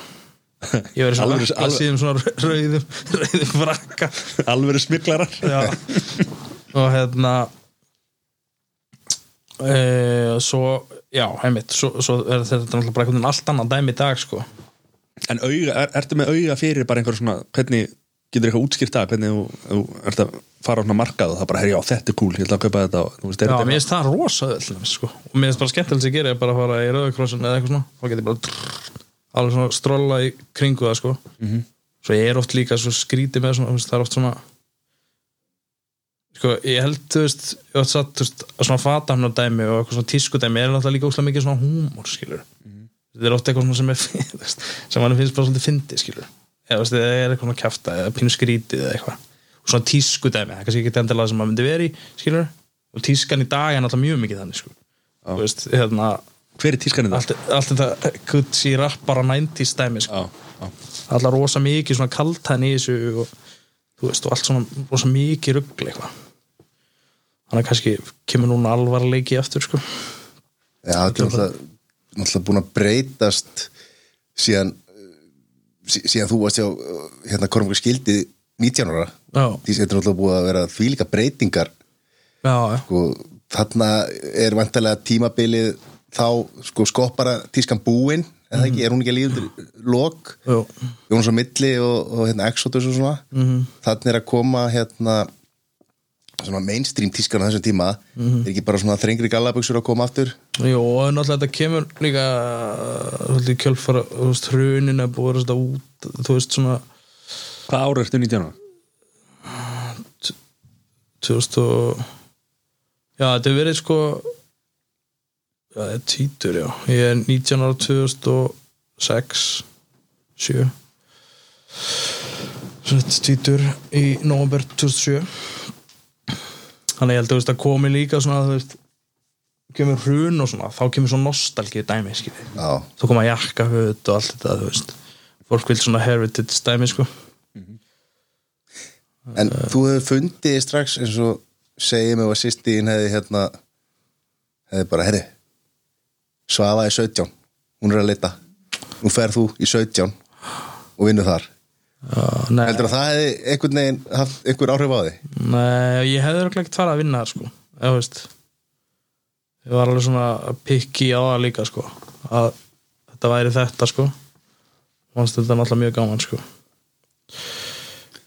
[SPEAKER 3] ég verið svona alveg
[SPEAKER 2] alvöru-
[SPEAKER 3] síðan svona rauðum rauðum frakka
[SPEAKER 2] alvöru smiklarar
[SPEAKER 3] Já. Og hérna e, svo já, heimitt svo, svo er þetta náttúrulega bara einhvern veginn allt annað dæmi í dag sko.
[SPEAKER 2] En auga, er, ertu með auga fyrir bara einhver svona hvernig getur eitthvað útskýrt það? Hvernig þú, þú ert að fara á svona markað og það bara, herri, já, þetta er cool, ég ætla að kaupa þetta og, veist,
[SPEAKER 3] Já, mér finnst það rosa öll sko. og mér finnst bara skemmtilegt sem ég gerir bara að fara í rauðakrossin eða eitthvað svona. Þá get ég bara trrr, alveg svona strolla í kringu það sko. -hmm. svo ég er oft líka svo skrítið með svona, það er oft svona sko, ég held, þú veist ég hef satt, veist, að svona fatahnar dæmi og eitthvað svona tískudæmi er náttúrulega líka óslega mikið svona húmor, skilur þetta er oft eitthvað svona sem er sem hann finnst bara svolítið fyndi, skilur eða það er eitthvað svona kjafta eða pínu skrítið eða eitthvað. Og svona tískudæmi, það er kannski ekki endilega sem maður myndi veri, skilur og tískan í dag er náttúrulega mjög mikið þannig, sko. Þú veist, hérna
[SPEAKER 2] hver er tískaninn það?
[SPEAKER 3] allt, þetta Gucci rappara 90s dæmi, sko.
[SPEAKER 2] Já, já.
[SPEAKER 3] Þú veist, og allt svona rosa mikið ruggli eitthvað. Þannig að kannski kemur núna alvarleiki aftur sko.
[SPEAKER 1] Já, þetta er náttúrulega, náttúrulega búin að breytast síðan sí- síðan þú varst uh, hérna Kormungur skildi 19 ára. Því þetta er náttúrulega búið að vera þvílíka breytingar.
[SPEAKER 3] Já, já,
[SPEAKER 1] og þarna er vantarlega tímabilið þá sko skoppara tískan búin eða ekki, er hún ekki að líða undir lok. Jóns á milli og, og hérna Exodus og svona. -hmm. þannig er að koma hérna svona mainstream tískan á þessum tíma. Er ekki bara svona þrengri gallabuxur að koma aftur?
[SPEAKER 3] Jú, og náttúrulega þetta kemur líka svolítið kjölfara, þú veist, hrunin búið að vera þetta út, þú veist, svona
[SPEAKER 2] Hvað ára ertu 19 ára?
[SPEAKER 3] 2000 og já, þetta er verið sko þetta er títur, já. Ég er 19 ára 2006 7 Þetta títur í november 2007 Þannig ég held að þú veist að komi líka svona, þú veist kemur hrun og svona, þá kemur svona nostalgið dæmi, skilji.
[SPEAKER 1] Já,
[SPEAKER 3] þá koma jakkaföt og allt þetta, þú veist. Fólk vil svona heritage dæmi, sko.
[SPEAKER 1] En þú hefur fundið strax eins og segið mig að sýstíðin hefði hérna hefði bara, herri Svafa í 17, hún er að leita nú ferð þú í 17 og vinnur þar.
[SPEAKER 3] Nei,
[SPEAKER 1] heldur að það hefði einhvern veginn haft einhver áhrif á því
[SPEAKER 3] nei, ég hefði örugglega ekkert farið að vinna þar, sko. Eða, veist ég var alveg svona pikki á það líka, sko að þetta væri þetta, sko. Fannst þetta náttúrulega mjög gaman, sko.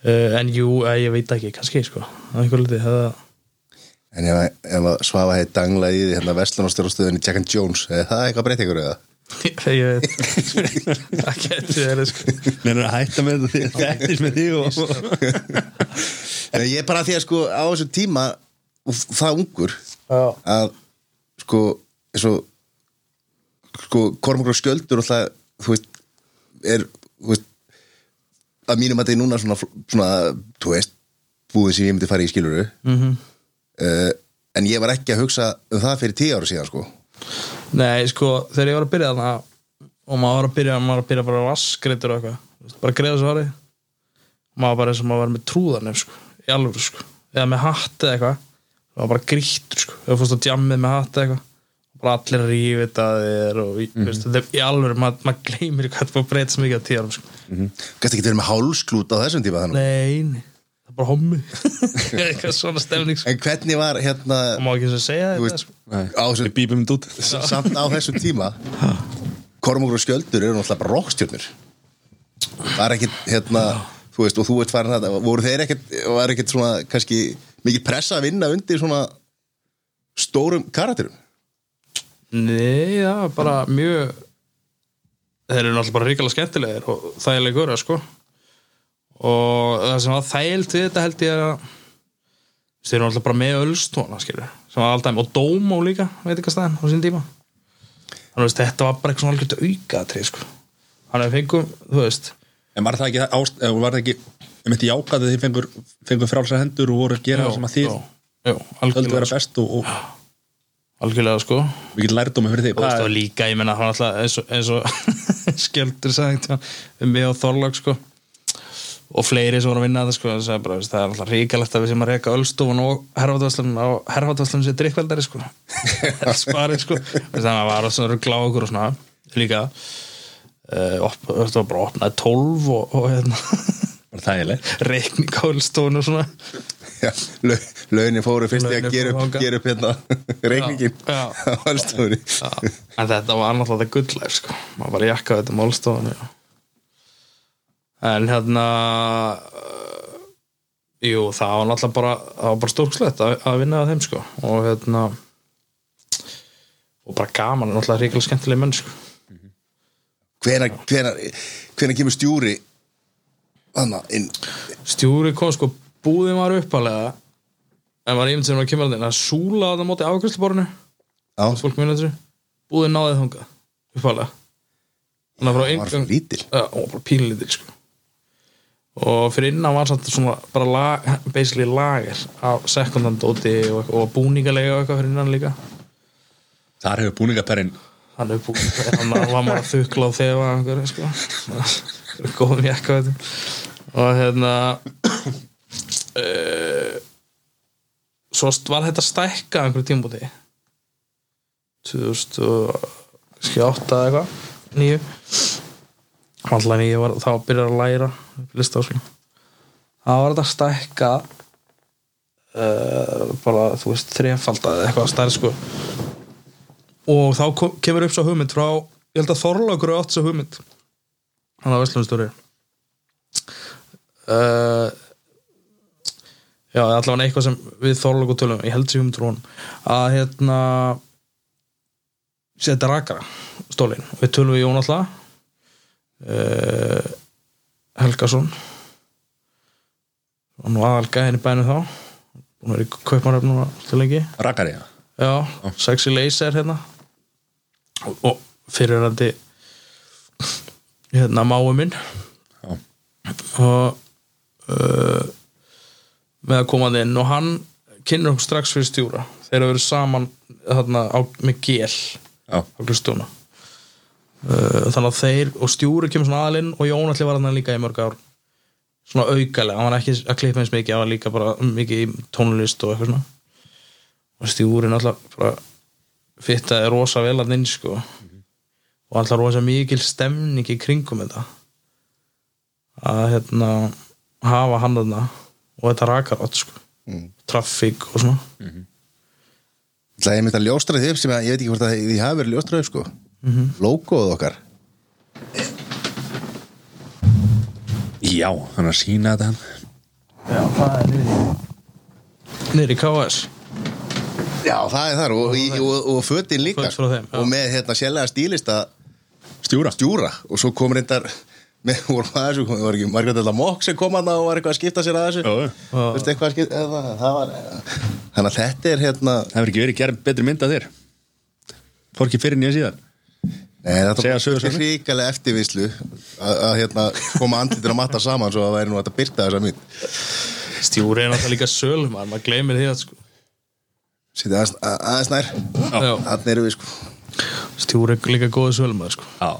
[SPEAKER 3] Uh, en jú, eh, ég veit ekki, kannski, sko. Að einhver liti, hefði
[SPEAKER 1] en ef, ef að Svafa hefði danglað í því hérna Vestlunarstjórastöðinni Jack and Jones hefði það eitthvað breytt ykkur eða?
[SPEAKER 3] ég veit það getur verið, sko.
[SPEAKER 2] Nei, að hætta með þetta því að þekkist með því og
[SPEAKER 1] en ég er bara því að sko á þessum tíma og það ungur
[SPEAKER 3] Já,
[SPEAKER 1] að sko eins og sko Kormakur og Skjöldur og það þú veist er þú veist að mínum að þetta er núna svona, svona þú veist búið sem ég myndi fara í skiluru mm
[SPEAKER 3] Mhm.
[SPEAKER 1] en ég var ekki að hugsa um það fyrir tíu ára síðan sko
[SPEAKER 3] Nei, sko, þegar ég var að byrja þarna og maður var að byrja, maður var að byrja bara vaskreitur og eitthvað, bara greiða svo hárið maður var bara eins og maður var með trúðarnef sko, í alvöru sko eða með hatt eða eitthvað, það var bara grýttur sko, þú fórst á djammið með hatt eða eitthvað bara allir að rífi þetta að þér og mm -hmm. í alvöru, maður mað gleymir hvað það búið að breyta svo mikið á tíðarum sko.
[SPEAKER 1] Gæst ekki verið með hálsklút á þessum tíma þannig
[SPEAKER 3] Nei, nei, bara hommi. Eitthvað svona stemning sko.
[SPEAKER 1] En hvernig var hérna
[SPEAKER 3] og má ekki svo segja þetta
[SPEAKER 1] veist,
[SPEAKER 3] sko.
[SPEAKER 1] á
[SPEAKER 2] Við bípum þetta út.
[SPEAKER 1] samt á þessum tíma Kormakur og Skjöldur eru náttúrulega bara rockstjörnur. Var ekkit hérna þú veist og þú ert farin að voru þeir ekkit, var ekkit svona kannski mikið pressa að vinna undir svona stórum karakterum?
[SPEAKER 3] Nei, það var bara mjög þeir eru náttúrulega bara ríkala skemmtilegir og þægilegur sko. Og það sem var þægilt við þetta held ég er að þeir eru náttúrulega bara með var alltaf, og Dómó líka veit ekki hvað staðan á sín tíma. Þannig að þetta var bara eitthvað svona algjört auka sko. þannig að fengum, þú veist
[SPEAKER 2] En var það ekki, ást, var það ekki um þetta jákað að þið fengur, fengur frálsar hendur og voru að gera það sem að þið höldu vera
[SPEAKER 3] sko,
[SPEAKER 2] best og, og
[SPEAKER 3] algjörlega sko.
[SPEAKER 2] Við getum lærdóma fyrir Hvað
[SPEAKER 3] og
[SPEAKER 2] er-
[SPEAKER 3] líka, ég menna hann alltaf eins og, og skjöldur sagði um mig og Þorlák sko og fleiri sem voru að vinna þetta sko það, bara, veist, það er alltaf ríkalegt að við sem að reyka Ölstofun og herfatvaslan á herfatvaslan sem drikkveldari sko. Sparið sko. Veist, þannig að það var svona ruggla á okkur og svona líka. Uh, op, það var bara opnaði 12 og, og hérna, reikning á Ölstofun og svona.
[SPEAKER 1] Já, lau- launin fóru fyrst í að gera upp, gera upp hérna reikningin
[SPEAKER 3] Já, já.
[SPEAKER 1] á allstofunni
[SPEAKER 3] Já, en þetta var náttúrulega þetta gullæf sko. maður bara jakkaði þetta málstofan já. En hérna uh, jú, það var náttúrulega bara það var bara stórkslegt að, að vinna að þeim sko. og hérna og bara gaman, náttúrulega ríkilega skemmtileg menn sko.
[SPEAKER 1] hvenær, hvenær, hvenær kemur stjúri inn?
[SPEAKER 3] Stjúri kom sko, búðin var uppalega en var ímynd sem var að kemur að þeim að súla þetta móti afgjörsluborinu
[SPEAKER 1] Já,
[SPEAKER 3] fólk minna þessu, búðin náði þangað uppalega frá
[SPEAKER 1] var
[SPEAKER 3] bara pínlítil sko. Og fyrir innan var samt svona bara lag, basically lager af sekundandóti og, og búningalega og eitthvað fyrir innan líka.
[SPEAKER 2] Þar hefur búningaperrin
[SPEAKER 3] hann er búin, hann var maður að þukla á þefa einhverju sko. Góðum jakka veitum. og hérna uh, svo var þetta stækka einhverju tímbúti 2008 eða eitthvað nýju alltaf nýju var þá að byrja að læra lista sko. þá var þetta stækka uh, bara þú veist þrefald eða eitthvað stærð sko. Og þá kom, kemur upp svo hugmynd frá ég held að Þorlákur er átt svo hugmynd. Hann var Vestlundstóri uh, já, allavega eitthvað sem við Þorlákur tölum, ég held sér hugmynd frá hann að hérna setja rakara stólinn. Við tölum við Jón alltaf uh, Helgason. Og nú aðalga henni bænum þá. Hún er í kaupmaröfn núna til lengi.
[SPEAKER 2] Rakari, já.
[SPEAKER 3] Já, sexy laser hérna. Og, og fyrirrandi hérna máu minn.
[SPEAKER 2] Já.
[SPEAKER 3] og uh, með að koma inn. Og hann kynur okkur strax fyrir stjúra þeir eru verið saman þarna, á, með gél
[SPEAKER 2] Já,
[SPEAKER 3] á uh, þannig að þeir og stjúri kemur svona aðalinn og Jón allir var hann líka í mörg ár. Svona aukalega, hann var ekki að klippa eins mikið hann var líka bara mikið í tónlist og eitthvað svona. Og stjúri náttúrulega fittaði rosa vel að inn sko. Og alltaf rosa mikil stemning í kringum þetta. Að hérna hafa hann þarna og þetta rakarátt sko. Mm. traffík og svona.
[SPEAKER 1] Það er mitt að ljóstraði upp sem að ég veit ekki hvort að því hafi verið ljóstraði upp sko Logoð okkar.
[SPEAKER 2] Já hann er að sína þetta. Hann
[SPEAKER 3] Já, það er niður niður í KS
[SPEAKER 1] Já, það er þar og, og, og, og fötin líka.
[SPEAKER 3] Þeim,
[SPEAKER 1] og með hérna sérlega stílista
[SPEAKER 2] Stjúra.
[SPEAKER 1] stjúra. Og svo kom reyndar með vorum að þessu, það var ekki Margrét Ella Mokk sem kom að og var eitthvað að skipta sér að þessu?
[SPEAKER 2] Já, já.
[SPEAKER 1] Þú veist eitthvað að skipta það, það var, þannig að þetta er hérna
[SPEAKER 2] Það hefur ekki verið gerð betri mynd að þér. Fór ekki fyrir nýja síðan
[SPEAKER 1] Nei, þetta
[SPEAKER 2] sögur.
[SPEAKER 1] ríkalega eftirvislu að, að hérna, koma andlitir að matta saman svo að það væri nú að byrta þessa mynd.
[SPEAKER 3] Stjúri er náttúrulega líka sölum maður gleymir því að sko.
[SPEAKER 1] Sýtti aðeins, að- aðeins nær.
[SPEAKER 3] Já.
[SPEAKER 1] Þannig erum við sko.
[SPEAKER 3] Stjúri er líka góðu sölum maður sko.
[SPEAKER 2] Já.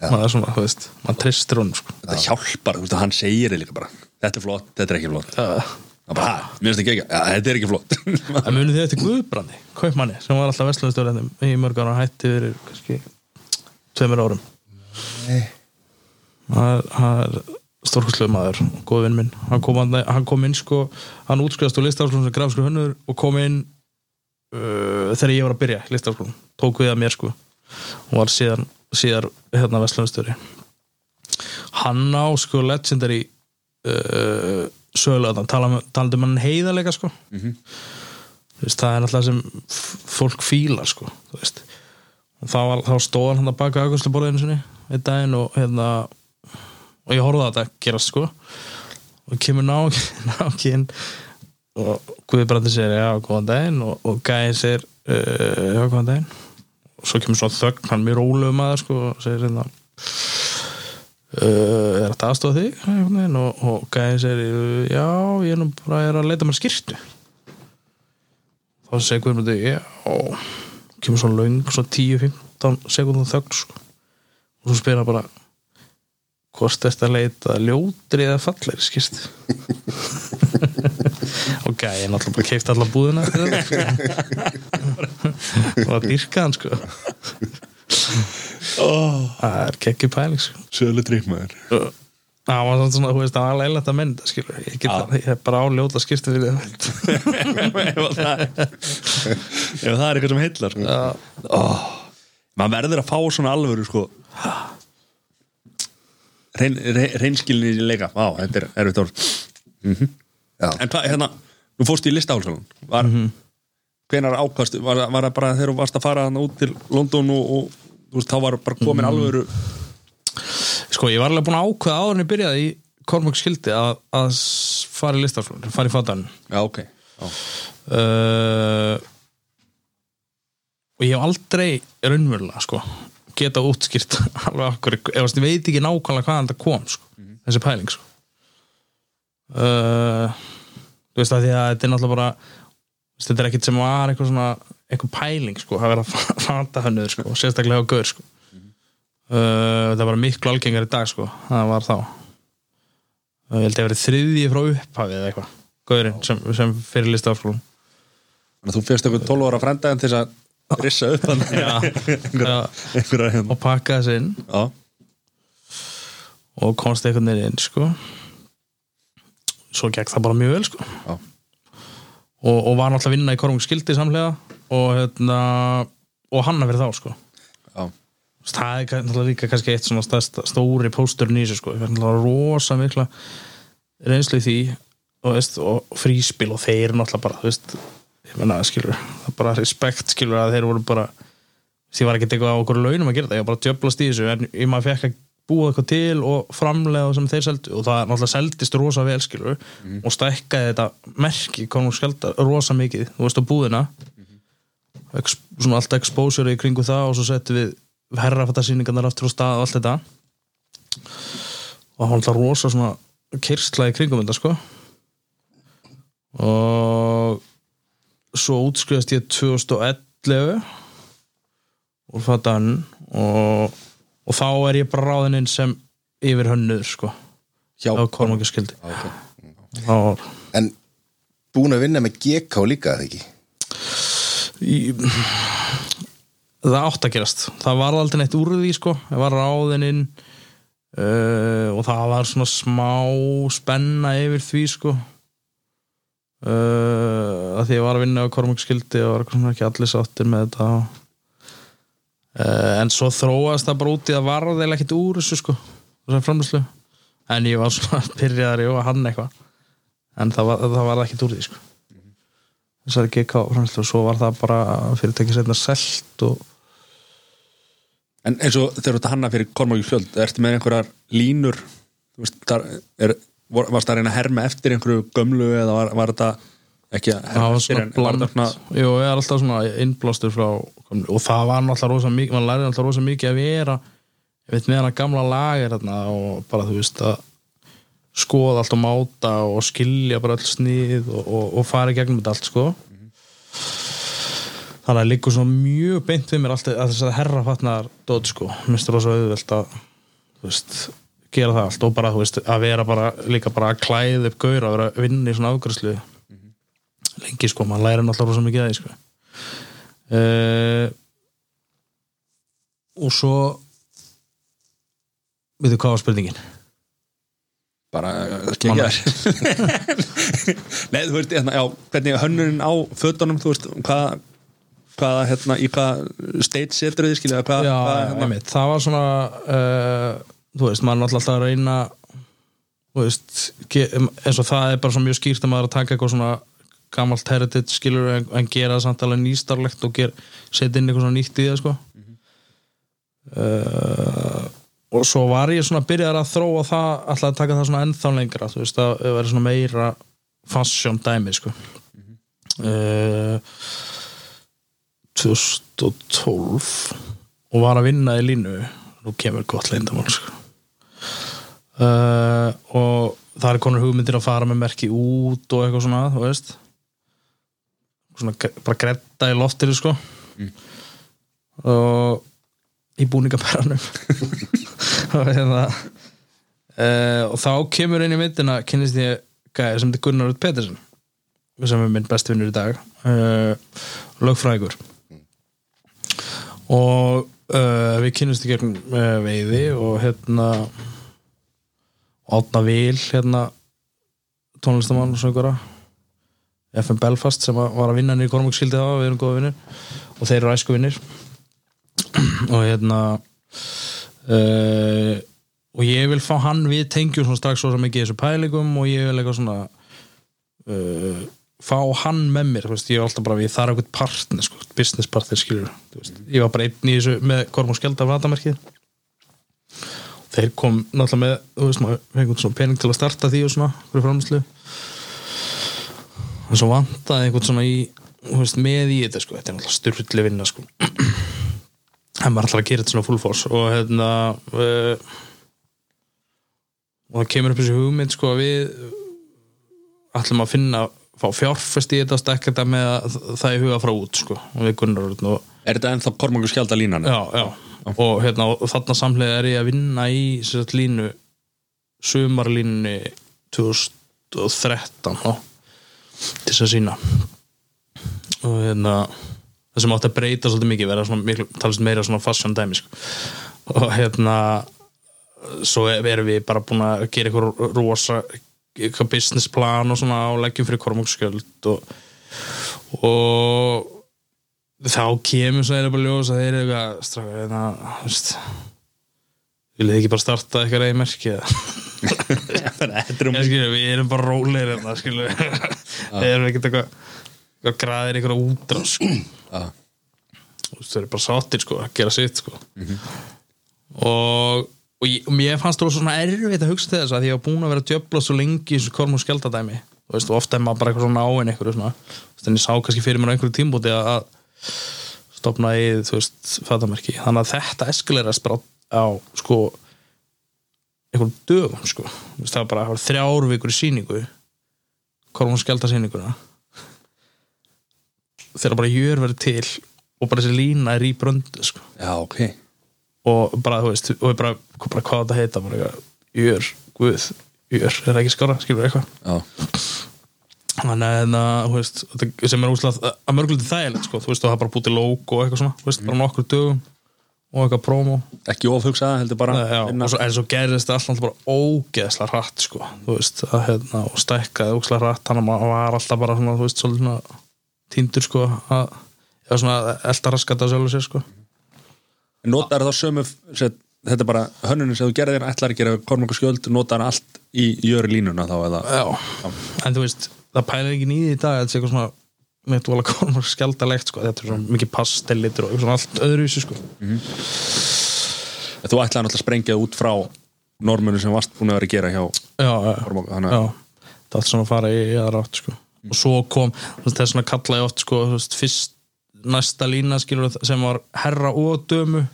[SPEAKER 3] Maður er svona, þú veist, maður tristir honum sko.
[SPEAKER 2] Þetta hjálpar, þú veist hann segir þig líka bara Þetta er flott, þetta er ekki flott.
[SPEAKER 3] Það
[SPEAKER 2] Það bara, ha, mér finnst ekki ekki, ja, þetta er ekki flott.
[SPEAKER 3] En munið þið eftir Guðbrandi, kaupmanni sem var alltaf vestlunastjórið í mörg ára og hætti fyrir kannski tveimur árum. Það er, stórkustlega maður, góð vinn minn. Hann kom, hann, hann kom inn sko hann útskrifast úr listafskólum sem grafskur hönnur og kom inn uh, þegar ég var að byrja í listafskólum, tók við að mér sko. Og var síðan, síðar hérna vestlunastjóri hann á sko legendary uh, sögulega talandi um hann heiðarleika sko. Þú veist, það er alltaf sem fólk fílar sko, þú veist þá, þá stóð hann að baka augustluborðinu sinni einn daginn og hérna og ég horfði að þetta gerast sko. Og kemur nákinn og Guðbrandi segir já, góðan daginn. Og, og Gæði segir uh, já, góðan daginn. Og svo kemur svona þögn, hann er mjög rólegum maður sko og segir hérna uh, er þetta aðstofa þig? Og, og Gæði "Uh, já, ég er nú bara er að leita mér skýrtu þá segir Guðmundur já, kemur svo löng svo 10-15 sekundum þögn sko. og svo spyr hann bara hvort þetta leita ljótri eða fallegri skýrst og gæði náttúrulega bara keift alla búðina sko. og að dýrka hann sko. Það er kekki pæling sko
[SPEAKER 2] Sölu tryggmaður
[SPEAKER 3] það var svona, þú veist, það var alveg leilægt að mynda skilur, ég, get, það, ég er bara áljóta skýrstu fyrir það
[SPEAKER 2] ef það ef það er eitthvað sem heillar. Sko.
[SPEAKER 3] Já.
[SPEAKER 2] maður verður að fá svona alvöru sko. Reyn, reyn, reynskilni í leika. Vá, þetta er erfitt orð.
[SPEAKER 1] Já.
[SPEAKER 2] en hvað, hérna, nú fórstu í listahálsalun var, hvenar ákast var, var það bara þegar þú varst að fara þarna út til London og, og þú veist, þá var bara komin alvöru
[SPEAKER 3] Sko, ég var alveg búin að ákveða áður en ég byrjaði í Kormök skildi að, að fara í listaflun, fara í fatan
[SPEAKER 2] já, ok já.
[SPEAKER 3] uh, og ég hef aldrei raunverulega, sko geta útskýrt alveg okkur ef ég veit ekki nákvæmlega hvaðan það kom sko, þessi pæling sko. uh, þú veist að því að þetta er náttúrulega bara þetta er ekkit sem var eitthvað svona eitthvað pæling sko, að vera að fata sko, og sérstaklega á gaur sko. Uh, það var miklu algengar í dag sko, það var þá. Uh, ég held að ég verið þriðji frá upphafið eða eitthvað, gaurinn sem, sem fyrir lista áskólum
[SPEAKER 2] Þannig að þú fyrst eitthvað 12 ára frændaðin til að rissa upp hann. Hérna.
[SPEAKER 3] Og pakka þessi inn.
[SPEAKER 2] Já,
[SPEAKER 3] og komst einhvern veginn inn sko. svo gekk það bara mjög vel sko. Og, og var náttúrulega að vinna í Kormung skildi samlega og hérna og hanna fyrir þá sko.
[SPEAKER 2] Já,
[SPEAKER 3] það er náttúrulega líka kannski eitt svona stærsta, stóri pósturinn í þessu sko, ég er náttúrulega rosa mikla reynslu í því og, veist, og fríspil og þeir náttúrulega bara, þú veist, ég menna skilur, það er bara respekt skilur að þeir voru bara því var ekki eitthvað á okkur launum að gera það, ég var bara djöblast í þessu en ég maður fekk að búa eitthvað til og framlega sem þeir seldu og það náttúrulega seldist rosa vel skilur og stækkaði þetta merki konum skjölda rosa mikið, þú veist á búðina. Ex, svona allt exposure í kringu það og svo settum við herrafattasýningarnar aftur á stað og allt þetta og það var alltaf rosa svona kyrsla í kringum þetta sko og svo útskriðast ég 2011 og fattan og, og þá er ég bara ráðinn inn sem yfir hönnuður sko
[SPEAKER 2] hjá
[SPEAKER 3] á kormangaskildi
[SPEAKER 2] okay.
[SPEAKER 3] var
[SPEAKER 1] En búin að vinna með GK líka, eða ekki?
[SPEAKER 3] í, það átt að gerast. Það var aldrei neitt úr því sko. Ég var ráðinn inn uh, og það var svona smá spenna yfir því sko. Uh, að því ég var að vinna á kormangskildi og var ekki allir sáttir með þetta. Uh, en svo þróast það bara út í að varða eða ekkert úr þessu sko en ég var svona pyrjaðari og hann eitthvað. En það var, það var ekkert úr því sko þessari GK framlýslu og svo var það bara fyrirtæki setna selt og
[SPEAKER 2] En eins og þegar þú ert að hanna fyrir Kormáki skjöld ertu með einhverjar línur? Veist, þar er, vor- varst það að reyna að herma eftir einhverju gömlu eða var, var þetta ekki að herma
[SPEAKER 3] var
[SPEAKER 2] eftir en var þetta svona
[SPEAKER 3] Jú, ég er alltaf svona innblástur frá og það var náttúrulega rosa mikið man lærði alltaf rosa mikið að vera ég veit með hana gamla þarna og bara þú veist að skoða allt og máta og skilja bara öll snið og, og, og fara í gegnum þetta allt sko. Þannig að líkur svona mjög beint við mér alltaf að þess að herra fatnar dót sko, minnst það rosa auðvelt að þú veist, gera það allt og bara þú veist, að vera bara líka bara að klæða upp gaur að vera að vinna í svona afgræslu lengi sko, maður læri náttúrulega rosa mikið að því sko. Uh, og svo veitu hvað var spurningin
[SPEAKER 2] bara skengja Nei, þú veist, hérna, já, hvernig hönnurinn á fötunum, þú veist, hvað hvaða, hérna, í hvað stage setur þið, skilja, hvað,
[SPEAKER 3] Já,
[SPEAKER 2] hvað hérna,
[SPEAKER 3] einmitt, það var svona uh, þú veist, maður er alltaf að reyna þú veist eins og það er bara svo mjög skýrt að maður er að taka eitthvað svona gamalt heritage skilur en, en gera það samt alveg nýstarlegt og setja inn eitthvað svona nýtt í það sko. Uh, og svo var ég svona að byrja að þróa það alltaf að taka það svona ennþá lengra þú veist, að vera svona meira fashion dæmi sko. Uh, 2012 og var að vinna í línu. Nú kemur gott leyndamál sko. uh, og það er konur hugmyndir að fara með merki út og eitthvað svona, þú veist. Svona bara gretta í loftinu sko. Og í búningabæranum. Og hérna uh, og þá kemur inn í myndina kynnist ég gæði sem þetta Gunnar Rut Petersen sem er minn besti vinnur í dag uh, lögfræðingur. Og uh, við kynnumst í gegnum uh, veiði og hérna Átna Vil hérna tónlistamann og söngura FM Belfast sem var að vinna niður í Kormúkskildi á, við erum góða vinnir og þeir eru æsku vinnir og hérna uh, og ég vil fá hann við tengjum svona strax svo mikið þessu pælingum og ég vil eitthvað svona uh, fá hann með mér veist, ég var alltaf bara, ég þarf eitthvað partner sko, business partner skilur veist. ég var bara einn í þessu með Kormúk Skjölda vatamerkið. Þeir kom náttúrulega með þú veist, maður fengið svona pening til að starta því og svona, fyrir framslu en svo vantaði einhvern svona í veist, með í þetta sko, þetta er náttúrulega styrli vinna sko en maður ætlar að gera þetta svona full force og hérna uh, og það kemur upp þessi hugmynd sko að við ætlum að finna fá fjárfest í þetta og stekka þetta með að það er huga frá út sko og við Gunnar Örn og
[SPEAKER 2] er þetta ennþá Kormáki skjálda línan?
[SPEAKER 3] já, já. og hérna og þarna samlega er ég að vinna í sér sagt línu sumarlínu 2013 á, til þess að sína og hérna það sem átti að breyta svolítið mikið vera svona miklu, talast meira svona fashion dæmi sko. og hérna svo erum við bara búin að gera eitthvað rosa eitthvað business plan og svona á leggjum fyrir kormókskjöld og, og þá kemur svo eða bara ljós að þeir eru eitthvað það, þú veist viljið þið ekki bara starta eitthvað reyði eða?
[SPEAKER 2] Er um
[SPEAKER 3] skilur, við erum bara rólegir hérna, við erum ekkert eitthvað græðir eitthvað útrá sko.
[SPEAKER 2] Já.
[SPEAKER 3] Þú veist, þau eru bara sáttir sko, að gera sitt sko. og, og, ég, og mér fannst það svona erfitt að hugsa til þess að ég var búin að vera að djöfla svo lengi í þessu korm og skjaldadæmi þú veist, og ofta er maður bara eitthvað svona áinn eitthvað svona, veist, en ég sá kannski fyrir mér á einhverju tímbúti að, að stopna í, þú veist, fatamerki þannig að þetta eskilerast bara á sko einhverjum dögum sko það var bara það var þrjár vikur í sýningu korm og skjaldasýninguna þegar bara jör verið til og bara þessi lína er í bröndu sko.
[SPEAKER 2] Já, ok.
[SPEAKER 3] Og bara, þú veist, og bara, bara hvað þetta heita bara jör, guð jör, er það ekki skára, skilur eitthvað?
[SPEAKER 2] Já,
[SPEAKER 3] þannig að, hérna, veist, sem er úslega að mörgulegt þægilegt, sko, þú veist, og það er bara búið til logo og eitthvað svona, veist, bara nokkur dögum og eitthvað promo.
[SPEAKER 2] Ekki ofhugsa heldur bara
[SPEAKER 3] já,
[SPEAKER 2] vinna.
[SPEAKER 3] og svo, en svo gerðist það alltaf bara ógeðslega hratt, sko, þú veist að, hérna, og stækkaði ógeðslega hratt þannig að maður var alltaf bara svona, þú veist, svona týndur, sko, að eða svona elda raskat að sjálfu sér, sko
[SPEAKER 2] Notar þá sömu Þetta er bara hönnunin sem þú gerðir ætlar að gera kormungu skjöld, notar allt í jöri línuna þá eða
[SPEAKER 3] já, en þú veist það pælir ekki nýði í dag þetta sé eitthvað svona með þú alveg komur skjaldalegt sko. þetta er svona mikið pastellitur og svona allt öðruvísi sko.
[SPEAKER 2] Þú ætlaði náttúrulega að sprengja út frá normunum sem varst búin að vera að gera hjá
[SPEAKER 3] já, já,
[SPEAKER 2] Kormáka þannig
[SPEAKER 3] já
[SPEAKER 2] að
[SPEAKER 3] það átti svona að fara í aðra átt sko. Og svo kom, það er svona kallaði oft sko, fyrst næsta lína skilur sem var herra og dömu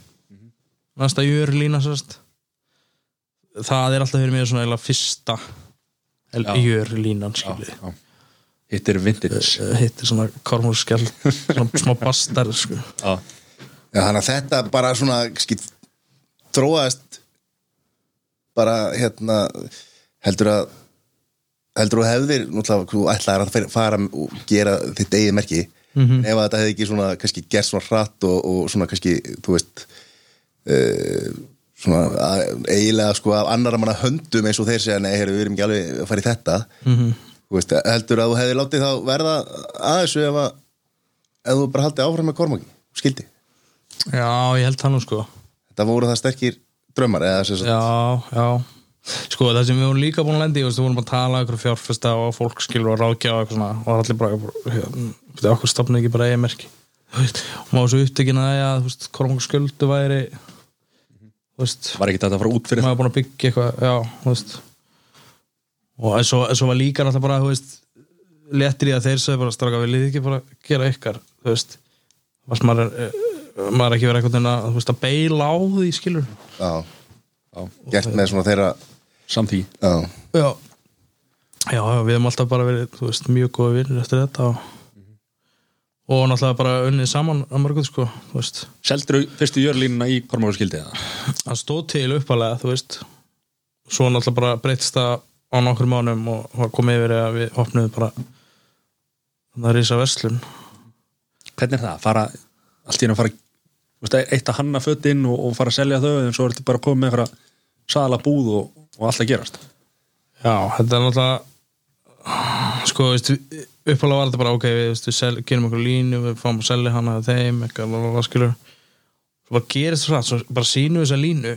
[SPEAKER 3] næsta jör lína sérst það er alltaf fyrir mér svona fyrsta
[SPEAKER 2] Já.
[SPEAKER 3] jör línan skilur
[SPEAKER 2] já. Hitt er vintage
[SPEAKER 3] hitt er svona kormúrskjald svona smá bastar sko.
[SPEAKER 2] Já,
[SPEAKER 1] Já, þannig að þetta bara svona skil, þróaðist bara hérna heldur að heldur að hefðir náttúrulega þú ætlaðir að fara og gera þitt eigið merki.
[SPEAKER 3] Mhm.
[SPEAKER 1] ef að þetta hefði ekki svona kannski gert svona hratt og, og svona kannski þú veist uh, svona að- eiginlega sko af annara manna höndum eins og þeir segja nei, heyrðu, við erum ekki alveg að fara í þetta.
[SPEAKER 3] Mhm.
[SPEAKER 1] þú veist, heldur að þú hefði látið þá verða að þessu ef að ef þú bara haldið áfram með kormaki skildi?
[SPEAKER 3] Já, ég held það nú sko.
[SPEAKER 1] Þetta voru það sterkir drömmar eða sem sagt,
[SPEAKER 3] já, já sko það sem við vorum líka búin að lendi í, við vorum að tala ykkur fjárfesta og fólk skilur og ráðgjá og svona og það allir bara, hérna, okkur stopnið ekki bara eigin merki Þú veist, og maður svo upptökin að ja, þú veist, kormungu sköldu væri. Þú veist
[SPEAKER 2] var ekki þetta að fara út fyrir
[SPEAKER 3] maður búin að byggja eitthvað já, þú veist. Og en svo, en svo var líka alltaf bara þú veist, léttir í að þeir sögðu bara straka viljið þið ekki bara gera ykkar? Þú veist, varst maður er, eh, maður ekki verið eitthvað að, þú veist, að beila á því skilur
[SPEAKER 1] já,
[SPEAKER 2] Já,
[SPEAKER 1] gert með svona þeirra
[SPEAKER 2] samþý
[SPEAKER 1] já,
[SPEAKER 3] já, já, já við hefum alltaf bara verið þú veist, mjög góða vinnir eftir þetta og, og náttúrulega bara unnið saman að mörgum sko, þú
[SPEAKER 2] Seldur fyrstu jörlínuna í kormungu skildi eða?
[SPEAKER 3] hann stóð til uppalega, þú veist. Svo náttúrulega bara breytist það á nokkur mánum og var komið yfir að við opnuðum bara það er ísa verslun
[SPEAKER 2] Hvernig er það? Fara, allt í einu að fara þú veist, eitt að hanna fötin og, og fara að selja þau en svo er þetta bara að koma með einhverja sala búð og, og allt að gerast.
[SPEAKER 3] Já, þetta er náttúrulega sko, veist, uppalega var þetta bara ok, við, veist, við sel, gerum okkur línu við fáum að selja hana að þeim eitthvað, hvað skilur. Svo bara gerist það svo bara sínum við þessa línu.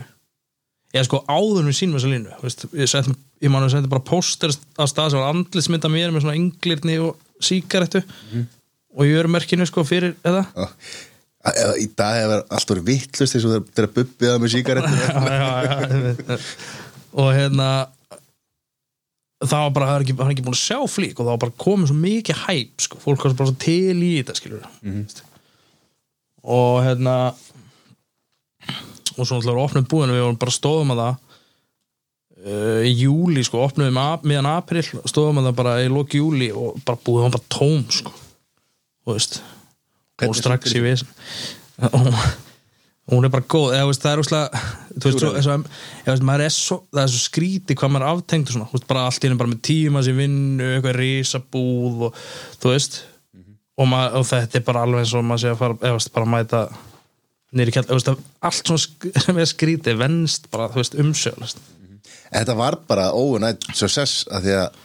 [SPEAKER 3] Eða sko áður við sínum þessa línu veist, ég, settum, ég man að setja bara póster á stað sem var andlismynda mér með svona ynglirni og síkarettu og ég er merkinu sko fyrir eða?
[SPEAKER 1] Já. Í dag hefur allt verið vittlust eins og það með sígarettu
[SPEAKER 3] já, já, já. og hérna það var bara, það er ekki, hann er ekki búin að sjá flík og það var bara komið svo mikið hæp sko. fólk var bara svo til í þetta skilur og hérna og svo náttúrulega var opnum búin við vorum bara stóðum að það uh, í júli sko, opnum við ap, miðan april stóðum að það bara í loki júli og bara búið hann bara tóm sko. Og veist og strax í og hún er bara góð. Eða, veist, það er úrslega maður er svo, það er svo skríti hvað maður er aftengt og svona, þú veist, bara allt í henni bara með tíma sem vinnu, eitthvað risabúð og þú veist. Og, maður, og þetta er bara alveg eins og maður sé að fara eða veist, bara mæta nýri kjall, allt sem er skríti venst bara, umsjálast
[SPEAKER 1] Þetta var bara óunætt success að því að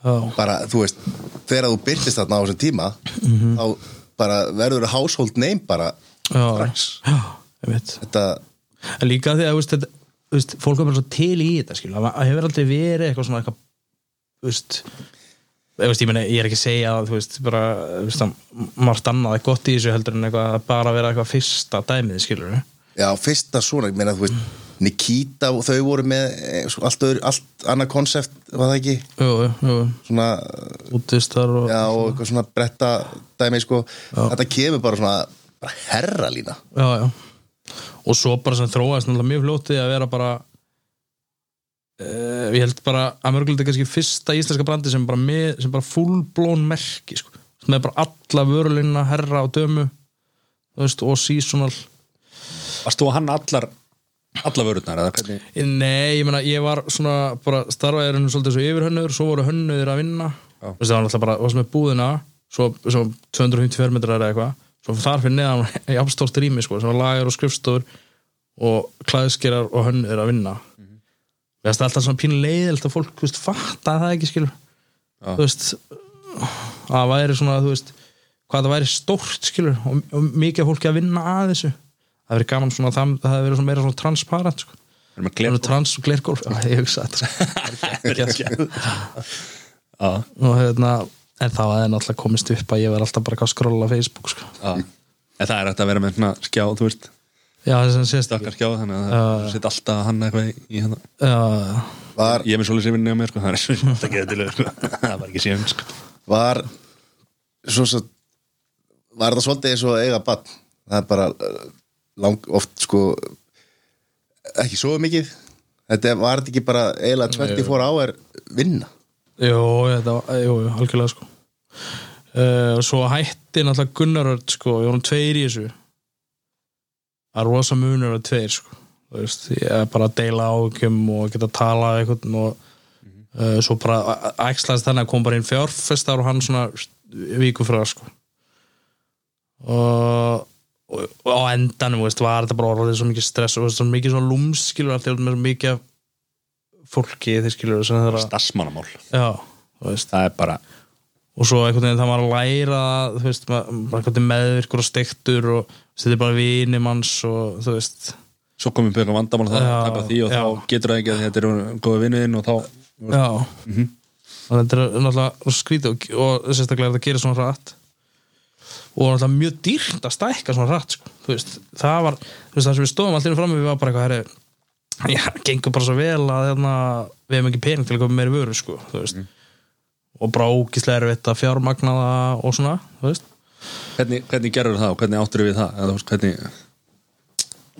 [SPEAKER 3] Já,
[SPEAKER 1] bara, þú veist, þegar þú byrtist þarna á þessum tíma
[SPEAKER 3] Mhm.
[SPEAKER 1] þá bara verður household name bara strax. Þetta,
[SPEAKER 3] en líka því að veist, þetta, veist, fólk er bara svo til í þetta skil, það hefur aldrei verið eitthvað svona eitthvað veist, ég, meni, ég er ekki að segja að að margt annað er gott í þessu heldur en eitthvað að bara vera eitthvað fyrsta dæmið, skilur
[SPEAKER 1] já, fyrsta svona, ég meina þú veist Nikita og þau voru með eh, allt, öðru, allt annað konsept, var það ekki?
[SPEAKER 3] Jú, jú, jú,
[SPEAKER 1] svona,
[SPEAKER 3] útistar og
[SPEAKER 1] já, og eitthvað svona bretta dæmi, sko, þetta kemur bara svona bara herra lína.
[SPEAKER 3] Já, já. og svo bara sem þróast mjög fljótið að vera bara uh, ég held bara að mörgulegt er kannski fyrsta íslenska brandi sem bara, með, sem bara fullblón merki sko. sem er bara alla vörulina herra og dömu veist, og seasonal.
[SPEAKER 2] Varst þú að hann allar allar vörurnar eða hvernig
[SPEAKER 3] nei, ég meina, ég var svona bara starfaðir hennu svolítið svo yfirhönnur svo voru hönnuðir að vinna. Þú veist, það var náttúrulega bara, það sem er búðina svo, svo 250 fermetrar eða eitthvað svo þar fyrir neðan í afstórt rými sko, sem var lagar og skrifstofur og klæðskerar og hönnuðir að vinna mm -hmm. það er alltaf svona pínu leiðilt að fólk, þú veist, fatta það ekki skilur
[SPEAKER 2] Já.
[SPEAKER 3] þú veist að væri svona, þú veist hvað það væri stórt skilur og, og mikið fólki að vinna að þessu það verið gaman svona, það, það hefði verið svona meira svona transparent sko. Trans og glergólf, já, ég hugsa þetta
[SPEAKER 2] Já,
[SPEAKER 3] og hérna en þá hefði náttúrulega komist upp að ég var alltaf bara að skrolla á Facebook sko.
[SPEAKER 2] En það er hægt að vera með svona skjá, þú veist.
[SPEAKER 3] Já,
[SPEAKER 2] Stakar skjá, þannig að það sitt alltaf hann eitthvað í- í hérna.
[SPEAKER 3] Já,
[SPEAKER 1] var,
[SPEAKER 2] Ég er með vinni á mér, sko Það er svo alltaf geðtilega, sko. Það var ekki séum, sko.
[SPEAKER 1] Var svo, svo var það svolítið eins og eiga bann það er bara uh, lang, oft sko ekki svo mikið. Þetta var ekki bara eiginlega 24 hour vinna?
[SPEAKER 3] Jú, þetta var, jú, algjörlega sko. Uh, og svo hætti náttúrulega Gunnaröld sko, ég vorum tveir í þessu. Er rosa munur að tveir sko Þú veist, ég er bara að deila ákjum og geta að tala eitthvað og uh, svo bara æxlaðist þannig að kom bara inn fjárfestar og hann svona viku frá sko. Og, og, og á endanum veist, var þetta bara orðið svo mikið stress og svo mikið svona lúms skilur af því að með svo mikið fólki þeir skilur veist.
[SPEAKER 2] Það er bara
[SPEAKER 3] og svo einhvern veginn það var að læra þú veist, maður meðvirkur og stektur og þetta er bara vini manns og þú veist.
[SPEAKER 2] Svo komum við eitthvað vandamál það
[SPEAKER 3] Já,
[SPEAKER 2] taka því og
[SPEAKER 3] já.
[SPEAKER 2] þá getur það ekki að þetta eru góða vinnuðinn og þá
[SPEAKER 3] já. Og þetta er náttúrulega skrítið og, og sérstaklega er þetta að gera svona rætt og náttúrulega mjög dýrt að stækka svona rætt sko. það var þú veist, það sem við stóðum allir fram við var bara eitthvað herri, já, gengur bara svo vel að hérna, við hefum ekki pening til að koma meiri vöru sko, veist. Og bara ógislega erfitt að fjármagna það og svona,
[SPEAKER 2] Hvernig, hvernig gerur það og hvernig áttur við það? Eða hvernig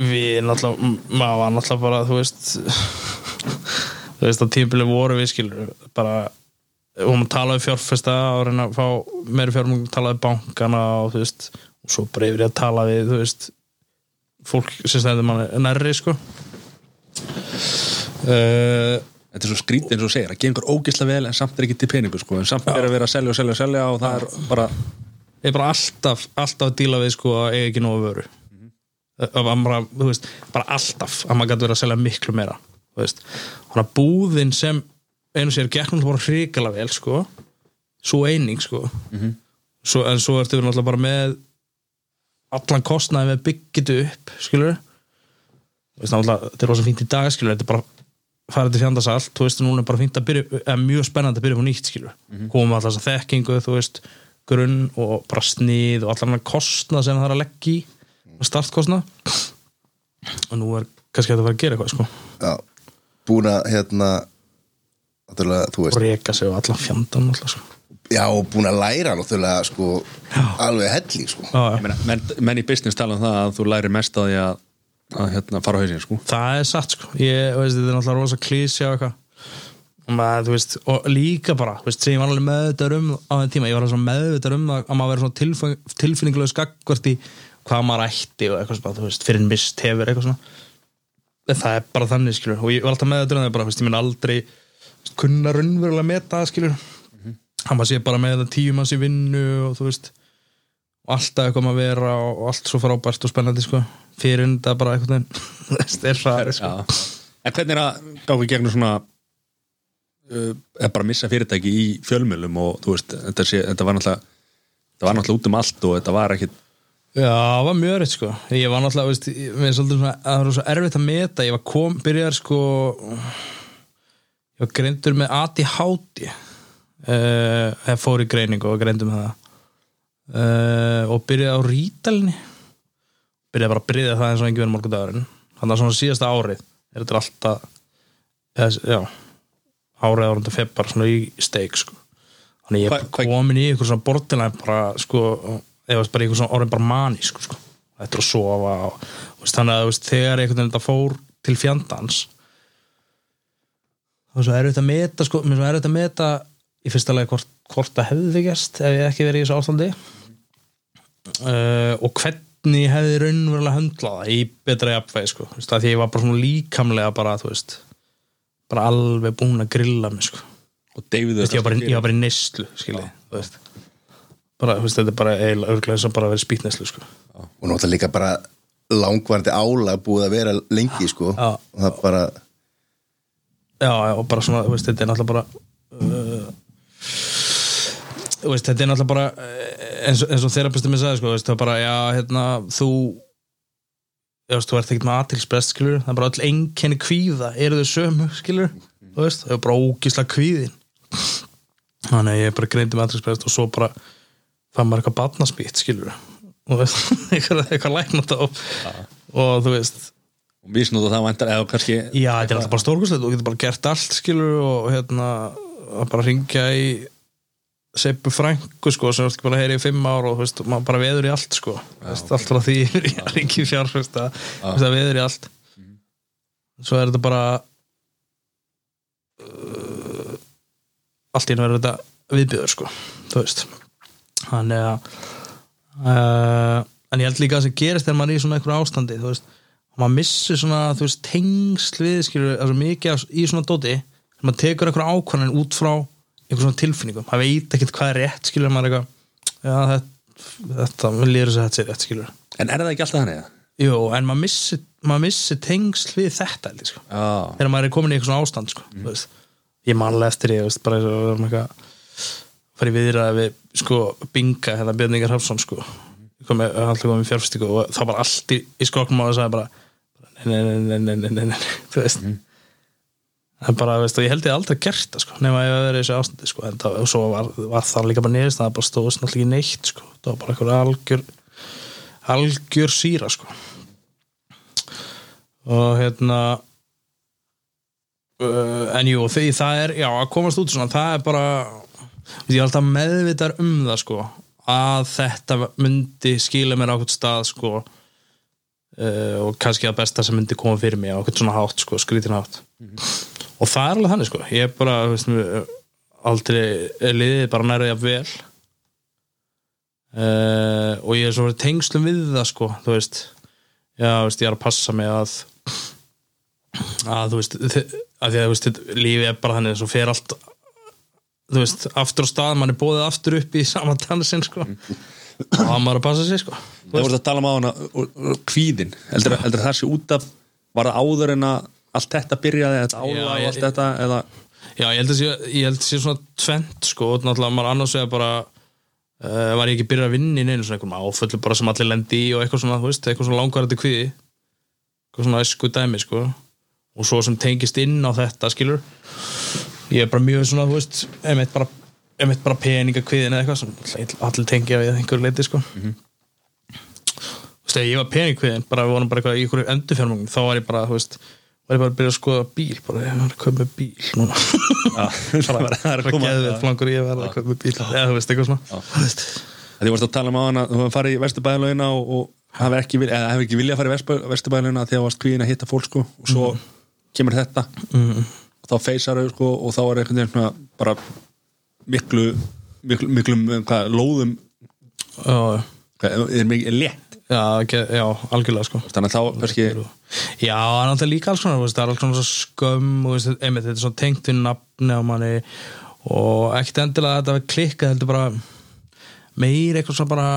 [SPEAKER 3] við náttúrulega, maður var náttúrulega bara þú veist þú veist að tímabili voru við skilur bara, við vorum að tala við fjárfesta og reyna að fá meiri fjármögn tala við bankana og þú veist og svo bara yfir í að tala við, þú veist fólk sem stendur manni nærri sko. Uh,
[SPEAKER 2] Þetta er svo skrítið eins og segir, það gengur ógislega vel en samt er ekki til peningu sko, en samt er að vera að selja og selja og selja og það er bara
[SPEAKER 3] ég er bara alltaf, alltaf að díla við sko að eiga ekki nógu vöru. Mm bara, þú veist, bara alltaf að maður gæti verið að selja miklu meira þú veist, hann að búðin sem einu sér náttúrulega bara hrikalega vel sko, svo eining sko. Svo, en svo ertu við náttúrulega bara með allan kostnaði með byggitu upp skilur þetta er rosa fínt í dag skilur, þetta er bara farið til fjandasalt, þú veist, núna er bara fínt að byrja, eða mjög spennandi að byrja på nýtt skilur, komum alltaf þess að þekkingu þú veist, grunn og bara snið og allan að kostnað sem það er að leggja í startkostnað. Og nú er kannski hægt að fara að gera eitthvað sko,
[SPEAKER 1] já, búin að hérna náttúrulega, þú
[SPEAKER 3] og
[SPEAKER 1] veist,
[SPEAKER 3] reka sig og allan fjandan alltaf sko.
[SPEAKER 1] Já, og búin að læra náttúrulega, sko, alveg helling, sko.
[SPEAKER 3] Já,
[SPEAKER 2] Ég meina, menn, menn í business tala um það að þú læri mest að því að, að hérna, fara á hausinn sko.
[SPEAKER 3] það er satt sko. Ég, veist, þetta er náttúrulega rosa klísja og eitthvað. Og, maður, þú veist, og líka bara þú veist, sem ég var alveg meðvitað um á þeim tíma ég var svona meðvitað um það að maður verið svona tilfinningulega skakkvart í hvað maður ætti og eitthvað svona, þú veist, fyrir mist hefur eitthvað svona. Það er bara þannig skilur. Og ég var alltaf meðvitað um það bara, þú veist, ég minn aldrei kunna raunverulega meta það skilur hann maður sé bara með það tíu manns í vinnu og þú veist alltaf eitthvað maður vera og allt svo frábært og spennandi sko. Fyrir það bara eitthvað veist, er það sko.
[SPEAKER 2] Já. En hvernig er að gáði gegnum svona uh, bara missa fyrirtæki í fjölmjölum og þú veist, þetta, sé, þetta var náttúrulega það var náttúrulega út um allt og þetta var ekkit
[SPEAKER 3] Já, það var mjög rétt sko. Ég var náttúrulega, veist, mér er svolítið svona að það var svo erfitt að meta, ég var kom, byrjaðar sko var greindur með ADHD uh, hef fór í greiningu og greindur með það. Uh, og byrjaði á rítalni byrjaði bara að byrja það eins og engi verið morgundagurinn. Þannig að svona síðasta árið er þetta alltaf eða, já, árið árið febbar svona í steik sko. Þannig ég
[SPEAKER 2] Hva-
[SPEAKER 3] komin í eitthvað svona borderline bara sko, eða bara eitthvað svona orðin bara manísk sko, þetta er að sofa og, og veist, þannig að veist, þegar einhvern veginn þetta fór til fjandans er svo erfitt að meta sko, mér er erfitt að meta í fyrsta lagi hvort, hvort það hefði gerst ef ég ekki verið í þessu ástandi. Uh, og hvernig hefði raunverulega höndlað það í betra jafnvægi sko, veist, að því ég var bara svona líkamlega bara, þú veist bara alveg búin að grilla mig sko.
[SPEAKER 2] Og David
[SPEAKER 3] Þú veist, ég, var bara, ég var bara í neyslu skiljið, þú veist. Bara, þú veist, þetta er bara eiginlega örglega eins og bara að vera spýtneslu sko.
[SPEAKER 1] og náttúrulega líka bara langvarandi ála búið að vera lengi sko.
[SPEAKER 3] Já.
[SPEAKER 1] og það bara
[SPEAKER 3] já, já, og bara svona, veist, þetta er náttúrulega bara uh, veist, þetta er náttúrulega bara eh, eins, og- eins og þerapistum minn sagði, sko, veist, það er bara, já, hérna, þú þú veist, þú ert ekkert með aðtilsprest, skilur, það er bara öll einkenni kvíða, eru þau sömu, skilur þú veist, það er bara ógísla kvíðin. Þannig að ég bara greindi með aðtilsprest og svo bara fann maður eitthvað batnaspýtt, skilur og þú veist, eitthvað, læknat og, og þú veist
[SPEAKER 2] misnóta það vantar eða kannski
[SPEAKER 3] Já, þetta er alltaf bara stórkostlegt. Og getur bara gert allt skilur og hérna bara ringja í Seppu Frænku sko sem þú ert ekki bara að heyra í fimm ár og þú veist, maður bara veður í allt sko. Veist, allt frá því að ringi fjár þú veist, að veist, að veður í allt. Svo er þetta bara uh, allt í einu verður þetta viðbjöður sko þú veist. Þannig að uh, en ég held líka að það gerist þegar maður er í svona einhverju ástandi þú veist maður missir svona, þú veist, tengsl við skilur, altså mikið af- í svona dóti þegar maður tekur eitthvað ákvæðan út frá einhver svona tilfinningum, maður veit ekkert hvað er rétt skilur, maður er eitthvað já, þetta, þetta, mér lýður þess að þetta sé rétt skilur
[SPEAKER 2] en er það ekki alltaf þannig?
[SPEAKER 3] jú, en maður missir, maður missir tengsl við þetta, ég, sko.
[SPEAKER 2] Já,
[SPEAKER 3] þegar maður er komin í eitthvað svona ástand sko, mm. veist, ég manlega eftir ég veist, bara eitthvað farið viðraði við sko, Binga, hérna Nei, nei, nei, þú veist. En bara, veist, og ég held ég aldrei gert það sko, nema ég vera í þessu ástandi sko, en það, og svo var, var það líka bara neðist það bara stóðst náttúrulega ekki neitt sko, það var bara eitthvað algjör algjör síra sko. Og hérna uh, en jú, því það er já, að komast út svona, það er bara ég er alltaf meðvitar um það sko, að þetta myndi skila mér á hvort stað sko uh, og kannski að besta sem myndi koma fyrir mig á hvort svona hátt sko, skrítin hátt. Og það er alveg þannig sko. Ég er bara, veist mér, aldrei liðið bara nærið að vel. Uh, og ég er svo verið tengslum við það sko, þú veist. Já, veist, ég er að passa mig að að þú veist að því að þú veist, lífið er bara þannig svo fer allt þú veist, aftur á stað, mann er bóðið aftur upp í sama dansin sko. Og það maður að passa sig sko
[SPEAKER 2] það voru að tala um á hana kvíðin, heldur, heldur það sé út af var það áður en að allt þetta byrjaði, þetta
[SPEAKER 3] Já,
[SPEAKER 2] og allt þetta eða,
[SPEAKER 3] Já, ég held að sé, ég held að sé svona tvent sko, náttúrulega maður annars vegar bara uh, var ég ekki byrjað að vinna í neinu svona einhverjum áföllu bara sem allir lendi í og eitthvað svona, þú veist, eitthvað svona langvarandi kviði eitthvað svona esku dæmi sko. Og svo sem tengist inn á þetta skilur. Ég er bara mjög svona, þú veist einmitt bara, bara peninga kviðin eða eitthvað sem allir tengja við einhverju leiti sko. Þú veist, þegar ég var peningkviðin bara við vorum bara eitthvað í einhverju endurfjármögnum þá var ég bara, þú veist var ég bara að byrja að skoða bíl bara, ég var að köpa bíl núna.
[SPEAKER 2] Það er að koma.
[SPEAKER 3] geðið flangur ég verða að köpa bíl eða þú veist, eitthvað svona. Veist.
[SPEAKER 2] Þið varst að tala um á hana, þú hefði farið í vesturbæðalögina og, og hafi ekki, hefði ekki viljað að fara í vesturbæðalögina þegar varst kvíðin að hitta fólk sko, og svo kemur þetta.
[SPEAKER 3] Mm.
[SPEAKER 2] og þá feysar þau sko, og þá er einhvern veginn bara miklu miklu, miklu, hvað, lóðum.
[SPEAKER 3] Já,
[SPEAKER 2] hvað, er mikið létt
[SPEAKER 3] já, ekki, já, algjörlega sko.
[SPEAKER 2] Þannig að þá kannski
[SPEAKER 3] Já, það er náttúrulega líka alls konar, veist, það er alls konar skömm veist, einmitt, þetta er svona tengt við nafni á manni og ekkert endilega þetta við klikkað heldur bara meir eitthvað svona bara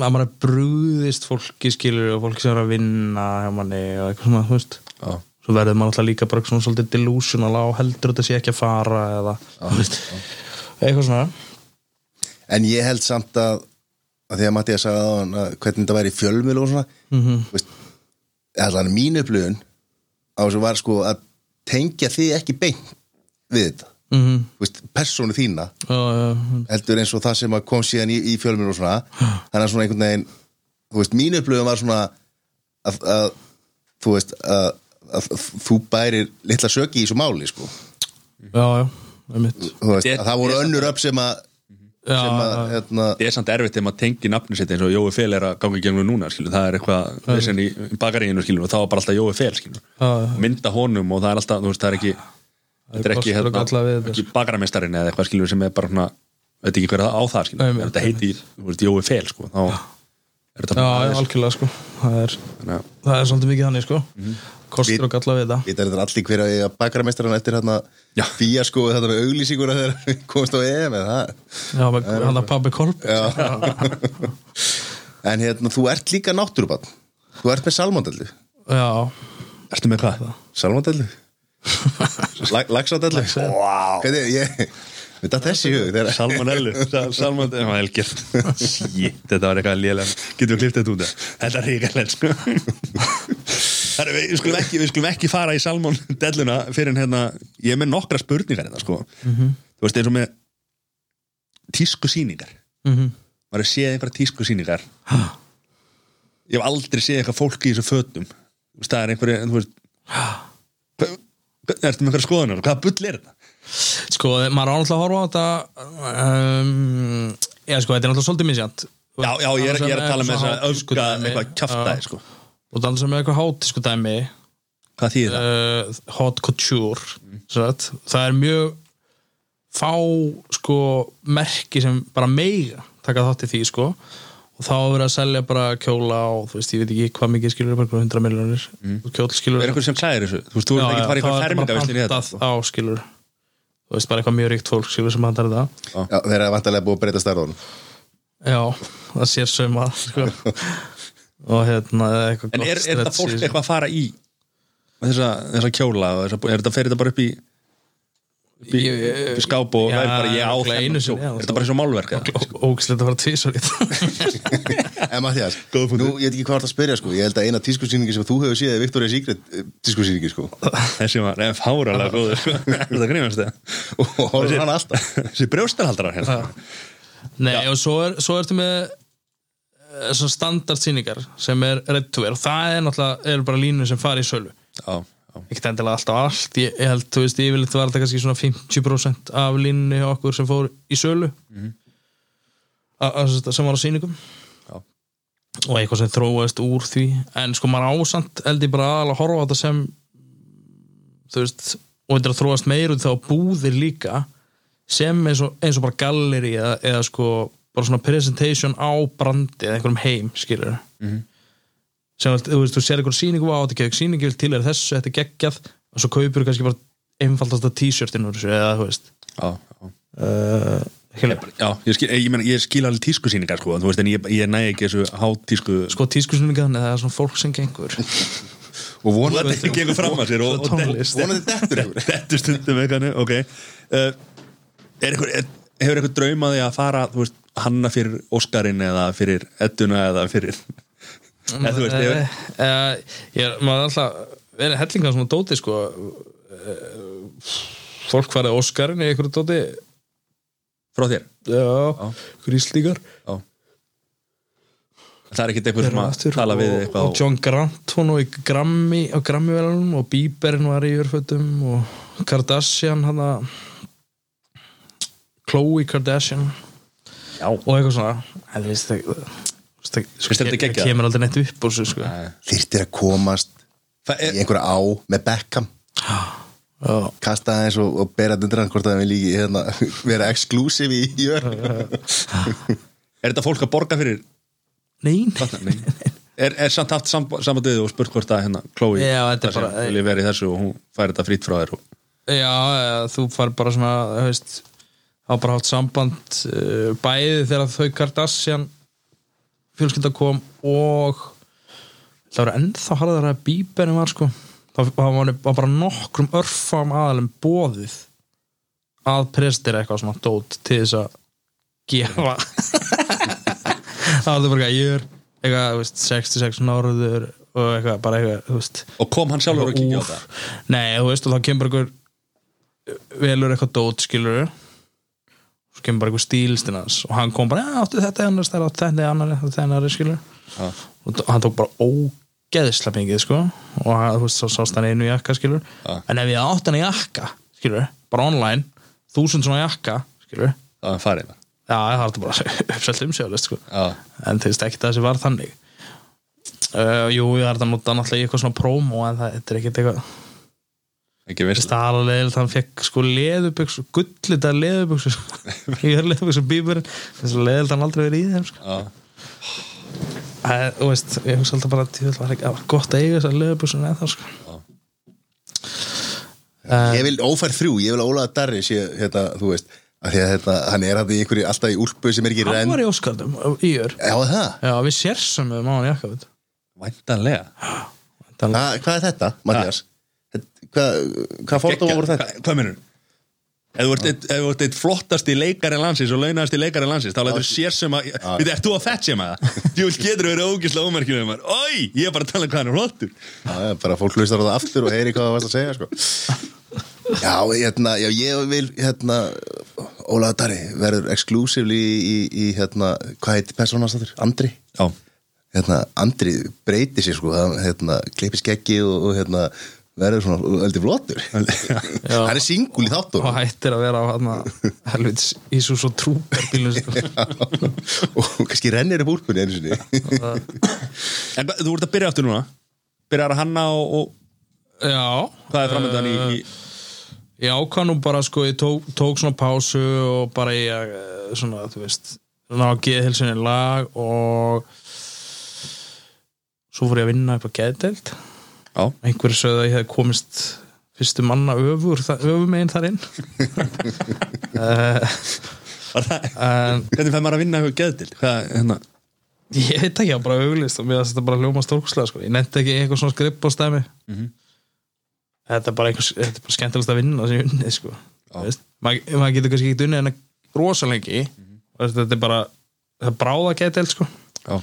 [SPEAKER 3] að mann er brúðist fólki skilur og fólki sem er að vinna hjá manni og eitthvað svona, þú veist.
[SPEAKER 2] Já,
[SPEAKER 3] svo verður maður alltaf líka bara svona svolítið delusional á heldur þetta sé ekki að fara eða þú veist, eitthvað svona.
[SPEAKER 1] En ég held samt að, að því að Mattias sagði á hann að hvernig þetta væri í fjölmjöl og svona mm -hmm. veist, allan mín upplifun á þessu var sko að tengja þig ekki beint við þetta mm -hmm. veist, persónu þína
[SPEAKER 3] já, já,
[SPEAKER 1] heldur eins og það sem að kom síðan í, í fjölmjöl og svona þannig að svona einhvern veginn þú veist, mín upplifun var svona að, að þú veist að, að þú bærir litla söki í þessu máli sko
[SPEAKER 3] já, já,
[SPEAKER 1] veist, að það voru önnur upp sem að
[SPEAKER 2] það er samt erfitt þegar maður tengir nafni sitt eins og Jói Fel er að ganga í gegnum núna skilur. það er eitthvað í bakaríinu skilur, og þá er bara alltaf Jói
[SPEAKER 3] já.
[SPEAKER 2] mynda honum og það er alltaf þú veist, það er ekki, þetta er ekki,
[SPEAKER 3] þetta,
[SPEAKER 2] ekki bakaramestarin eða eitthvað skilur sem er bara svona, veit ekki hver á það þetta heitir þú veist, Jói Fel sko, þá er þetta
[SPEAKER 3] já, algjörlega sko. Það er,
[SPEAKER 2] að-
[SPEAKER 3] það er svolítið mikið þannig sko.
[SPEAKER 2] Mhm.
[SPEAKER 3] kostur og galla við þetta.
[SPEAKER 1] Þetta er þetta allir hver að eiga bakarameistaran eftir hérna
[SPEAKER 2] Já.
[SPEAKER 1] fíasko þetta með auglýsinguna þegar við komast á EM
[SPEAKER 3] já, hann að pabbi kolb
[SPEAKER 1] En hérna, þú ert líka náttúrubann Þú ert með salmondellu
[SPEAKER 3] já,
[SPEAKER 2] Ertu með hvað?
[SPEAKER 1] Salmondellu Laxadellu wow. Hvernig, ég Við datt þessi hug
[SPEAKER 2] Salmonellu. Salmonellu, það var helgir Shit, þetta var eitthvað lélega. Getum við klipt þetta út það? Þetta er ríkalegt sko. Við, skulum ekki, við skulum ekki fara í salmondelluna fyrir hérna, ég er með nokkra spurningar hérna, sko. þú veist eins og með tísku sýningar.
[SPEAKER 3] Mhm.
[SPEAKER 2] maður er séð einhverja tísku sýningar. Ég hef aldrei séð eitthvað fólk í þessu fötum. Þú veist, það er einhverja þú veist, hvað, ertu með einhverja skoðunar hvaða bull er þetta?
[SPEAKER 3] Sko, maður er náttúrulega að horfa á þetta um, já, sko, þetta er náttúrulega svolítið misjant
[SPEAKER 2] Já, já, ég er, ég er að tala með þess að öfga
[SPEAKER 3] dæmi.
[SPEAKER 2] eitthvað kjaftaði,
[SPEAKER 3] Já.
[SPEAKER 2] sko
[SPEAKER 3] og dansa með eitthvað hátísku dæmi
[SPEAKER 2] Hvað þýðir það?
[SPEAKER 3] uh, hot couture mm. það er mjög fá sko merki sem bara meiga taka þátt í því sko og þá er verið að selja bara kjóla og þú veist, ég veit ekki hvað mikið skilur bara einhverjum 100 miljonir mm. kjól skilur
[SPEAKER 2] Er einhver sem klæðir þessu? Þú veist, þú ert ekki að fara í fermingavistin í þetta
[SPEAKER 3] á skilur þú veist, bara eitthvað mjög ríkt fólk skilur sem handar þetta.
[SPEAKER 1] Já, þeir eru vantarlega búið að breyta starfónum
[SPEAKER 3] já, það sér sauma sko. og hérna eitthvað
[SPEAKER 2] En er, er þetta fólk eitthvað að fara í þessa, þessa kjóla og þessa, er þetta fer þetta bara upp í upp í, skáp og
[SPEAKER 3] Já,
[SPEAKER 2] væri bara ég á þennan
[SPEAKER 3] já,
[SPEAKER 2] Er þetta bara eins og málverk? eða?
[SPEAKER 3] ógislega að fara tvísar það
[SPEAKER 1] En Mattias, nú, ég veit ekki hvað það að spyrja sko. Ég held að eina tískusýningi sem þú hefur séð er Victoria's Secret eh, tískusýningi sko.
[SPEAKER 2] Þessi var nefn fáralega góður sko. Er þetta grínast það?
[SPEAKER 1] Og horfður hann alltaf.
[SPEAKER 2] Þessi brjóstarhaldarar hérna.
[SPEAKER 3] Nei, og svo, er, svo ertu með eh, standardsýningar sem er red to wear og það er náttúrulega er bara línu sem fara í sölu.
[SPEAKER 2] Já, já
[SPEAKER 3] ekkert endilega alltaf allt. Ég, ég held, þú veist, yfirleitt var þetta kannski svona 50% af línunni hjá okkur sem fór í sölu. Mm sem var á sýningum.
[SPEAKER 2] Já.
[SPEAKER 3] og eitthvað sem þróaðist úr því. En sko maður ásand held ég bara aðalega að horfa á þetta sem þú veist, og þetta þróast meir út þá búðir líka sem eins og, eins og bara galleri eða, eða sko bara svona presentation á brandi eða einhverjum heim skilur
[SPEAKER 2] Mhm.
[SPEAKER 3] Sem þú veist, þú sér einhver sýningu á þetta ekki sýningu vil til er þessu, þetta er geggjað. Og svo kaupir kannski bara einfaldasta t-shirtin úr þessu eða þú veist.
[SPEAKER 2] Já, já. Já, ég skil, ég, meina, ég skil alveg tískusýningar sko, þú veist, en ég, ég næ ekki þessu hátísku
[SPEAKER 3] sko tískusnýningan eða það er svona fólk sem gengur.
[SPEAKER 1] Og vonandi
[SPEAKER 2] Þetta gengur fram að sér og, og
[SPEAKER 3] tónlist.
[SPEAKER 1] vonandi dettur ykkur.
[SPEAKER 2] Þetta stundum eitthvað, ok. Uh, er einhver, er, Hefur einhver draumaði að fara þú veist, hanna fyrir Óskarinn eða fyrir Edduna eða fyrir eða þú veist, hefur,
[SPEAKER 3] uh, ég er, maður alltaf verið hellinga svona dóti sko. Uh, fólk farið Óskarinn í einhverju dóti.
[SPEAKER 2] Frá þér?
[SPEAKER 3] Já, gríslíkar
[SPEAKER 2] Það er ekkert einhver sem að tala við
[SPEAKER 3] og,
[SPEAKER 2] eitthvað
[SPEAKER 3] og John Grant hún og í Grammy á Grammy-velunum og Bieberin var í örfötum og Kardashian hann að Khloe Kardashian.
[SPEAKER 2] Já,
[SPEAKER 3] og eitthvað svona. En þú veist það það- það
[SPEAKER 2] geggjað?
[SPEAKER 3] kemur aldrei neitt upp sko.
[SPEAKER 1] Þyrftir að komast
[SPEAKER 2] það
[SPEAKER 1] í
[SPEAKER 2] er,
[SPEAKER 1] einhverja á með Beckham
[SPEAKER 3] Já.
[SPEAKER 1] Kasta aðeins og, og bera þetta undir hann hvort það vil líki hérna, vera exclusive í, í ör
[SPEAKER 2] er þetta fólk að borga fyrir
[SPEAKER 3] Nei,
[SPEAKER 2] Nei. Er, er samt haft samband við og spurt hvort að hérna Chloe
[SPEAKER 3] Já, þetta er
[SPEAKER 2] það sem
[SPEAKER 3] bara-
[SPEAKER 2] vera í þessu og hún fær þetta frýtt frá þér og,
[SPEAKER 3] Já, eða, þú far bara svona veist, hafa bara haft samband uh, bæði þegar þau Kardashian fjölskylda kom og það var ennþá harðar að Bíberin var sko. Það var, var bara nokkrum örfam aðalum bóðið að prestira eitthvað svona dót til þess að gefa. Það var það bara ég er eitthvað, þú veist, 66 norður og eitthvað, bara eitthvað,
[SPEAKER 2] og kom hann sjálfur að kíkja á það?
[SPEAKER 3] Nei, þú veist, og þá kemur einhver velur eitthvað dót, skilur svo kemur bara einhver stílistinn hans og hann kom bara, já, áttu þetta annars það áttu þetta annar, þetta annar, skilur
[SPEAKER 2] Já.
[SPEAKER 3] og hann tók bara ógeðsla pengið, sko og hann, þú veist, svo sást hann einu jakka, skilur
[SPEAKER 2] Já.
[SPEAKER 3] en ef ég átt hann í jakka, skilur bara online, þúsund svona jakka skilur,
[SPEAKER 2] það var farið það
[SPEAKER 3] já, það var bara uppselt umsjöðlist, sko.
[SPEAKER 2] Já,
[SPEAKER 3] en ekki það sem var þannig. Uh, jú, ég er þetta nota náttúrulega í eitthvað svona promo en það er ekkert eitthvað
[SPEAKER 2] ekki veist
[SPEAKER 3] það er alveg leiðilegt, hann fekk sko leðuböks gullita leðuböks ég er leðuböks og bíburinn. Þess að leiðilegt hann aldrei verið í þeim sko.
[SPEAKER 2] já,
[SPEAKER 3] Æ, þú veist, ég hugsa alltaf bara að það var ekki það var gott að eiga þessar leðuböks en eða sko.
[SPEAKER 1] Ég vil ófær þrjú, ég vil að Ólaður Darri sé, hérna, þú veist, að því að þetta, hann er hann í einhverju, alltaf í úlpu sem er ekki
[SPEAKER 3] hann
[SPEAKER 1] renn.
[SPEAKER 3] var í Óskardum í ör.
[SPEAKER 1] Já, það,
[SPEAKER 3] já, við sérsum við mánu jakka veit.
[SPEAKER 2] væntanlega.
[SPEAKER 1] Hva, hvað er þetta, Mattias? Hvað, fordóma voru þetta?
[SPEAKER 2] Hva- hvað minnur? Ef þú ert eitt- þú flottasti leikari landsins og launasti leikari landsins þá lætur sér sem að Við ert þú að fett sem að Þú getur verið ógislega ómerkjum um Ói, ég er bara að tala um hvað hann er flottur.
[SPEAKER 1] Já, já, bara fólk hlustar á það aftur og heyri hvað það varst að segja, sko. Já, hérna, já, ég vil, hérna, Ólaður Darri verður exclusively í, í, í, hérna, hvað heitir persónastáttur? Andri?
[SPEAKER 2] Já,
[SPEAKER 1] hérna, Andri breyti sér sko, hann hérna, kleipi skeggi og, og hérna, verður svona öldi flottur. Hann er singul í þáttur
[SPEAKER 3] og hættir að vera á hann helvits Ísus og trúperbílun sko.
[SPEAKER 1] og kannski rennir upp úlpunni einu sinni.
[SPEAKER 2] En þú ert að byrja aftur núna? Byrjar að hanna og, og
[SPEAKER 3] já.
[SPEAKER 2] hvað er framöndan í, í
[SPEAKER 3] ég ákvað nú bara sko ég tók, tók svona pásu og bara ég eh, svona þú veist ná að geða hilsinni lag og svo fór ég að vinna upp á geðdeild.
[SPEAKER 2] Já,
[SPEAKER 3] einhverju sögðu að ég hef komist fyrstu manna öfur, öfum einn þar inn en
[SPEAKER 2] Hvernig fær maður að vinna eitthvað geðdild? Hvað, hérna
[SPEAKER 3] ég veit ekki, ég var bara auglist og mér finnst þetta bara hljóma stórkslega sko. ég nefndi ekki eitthvað svona skripp á stæmi
[SPEAKER 2] Mhm.
[SPEAKER 3] þetta er bara er bara skemmtilegast að vinna sem ég unni sko. Maður maður getur kannski ekki unni en rosalengi mm
[SPEAKER 2] Mhm.
[SPEAKER 3] þetta er bara það bráða getil sko.
[SPEAKER 2] Já,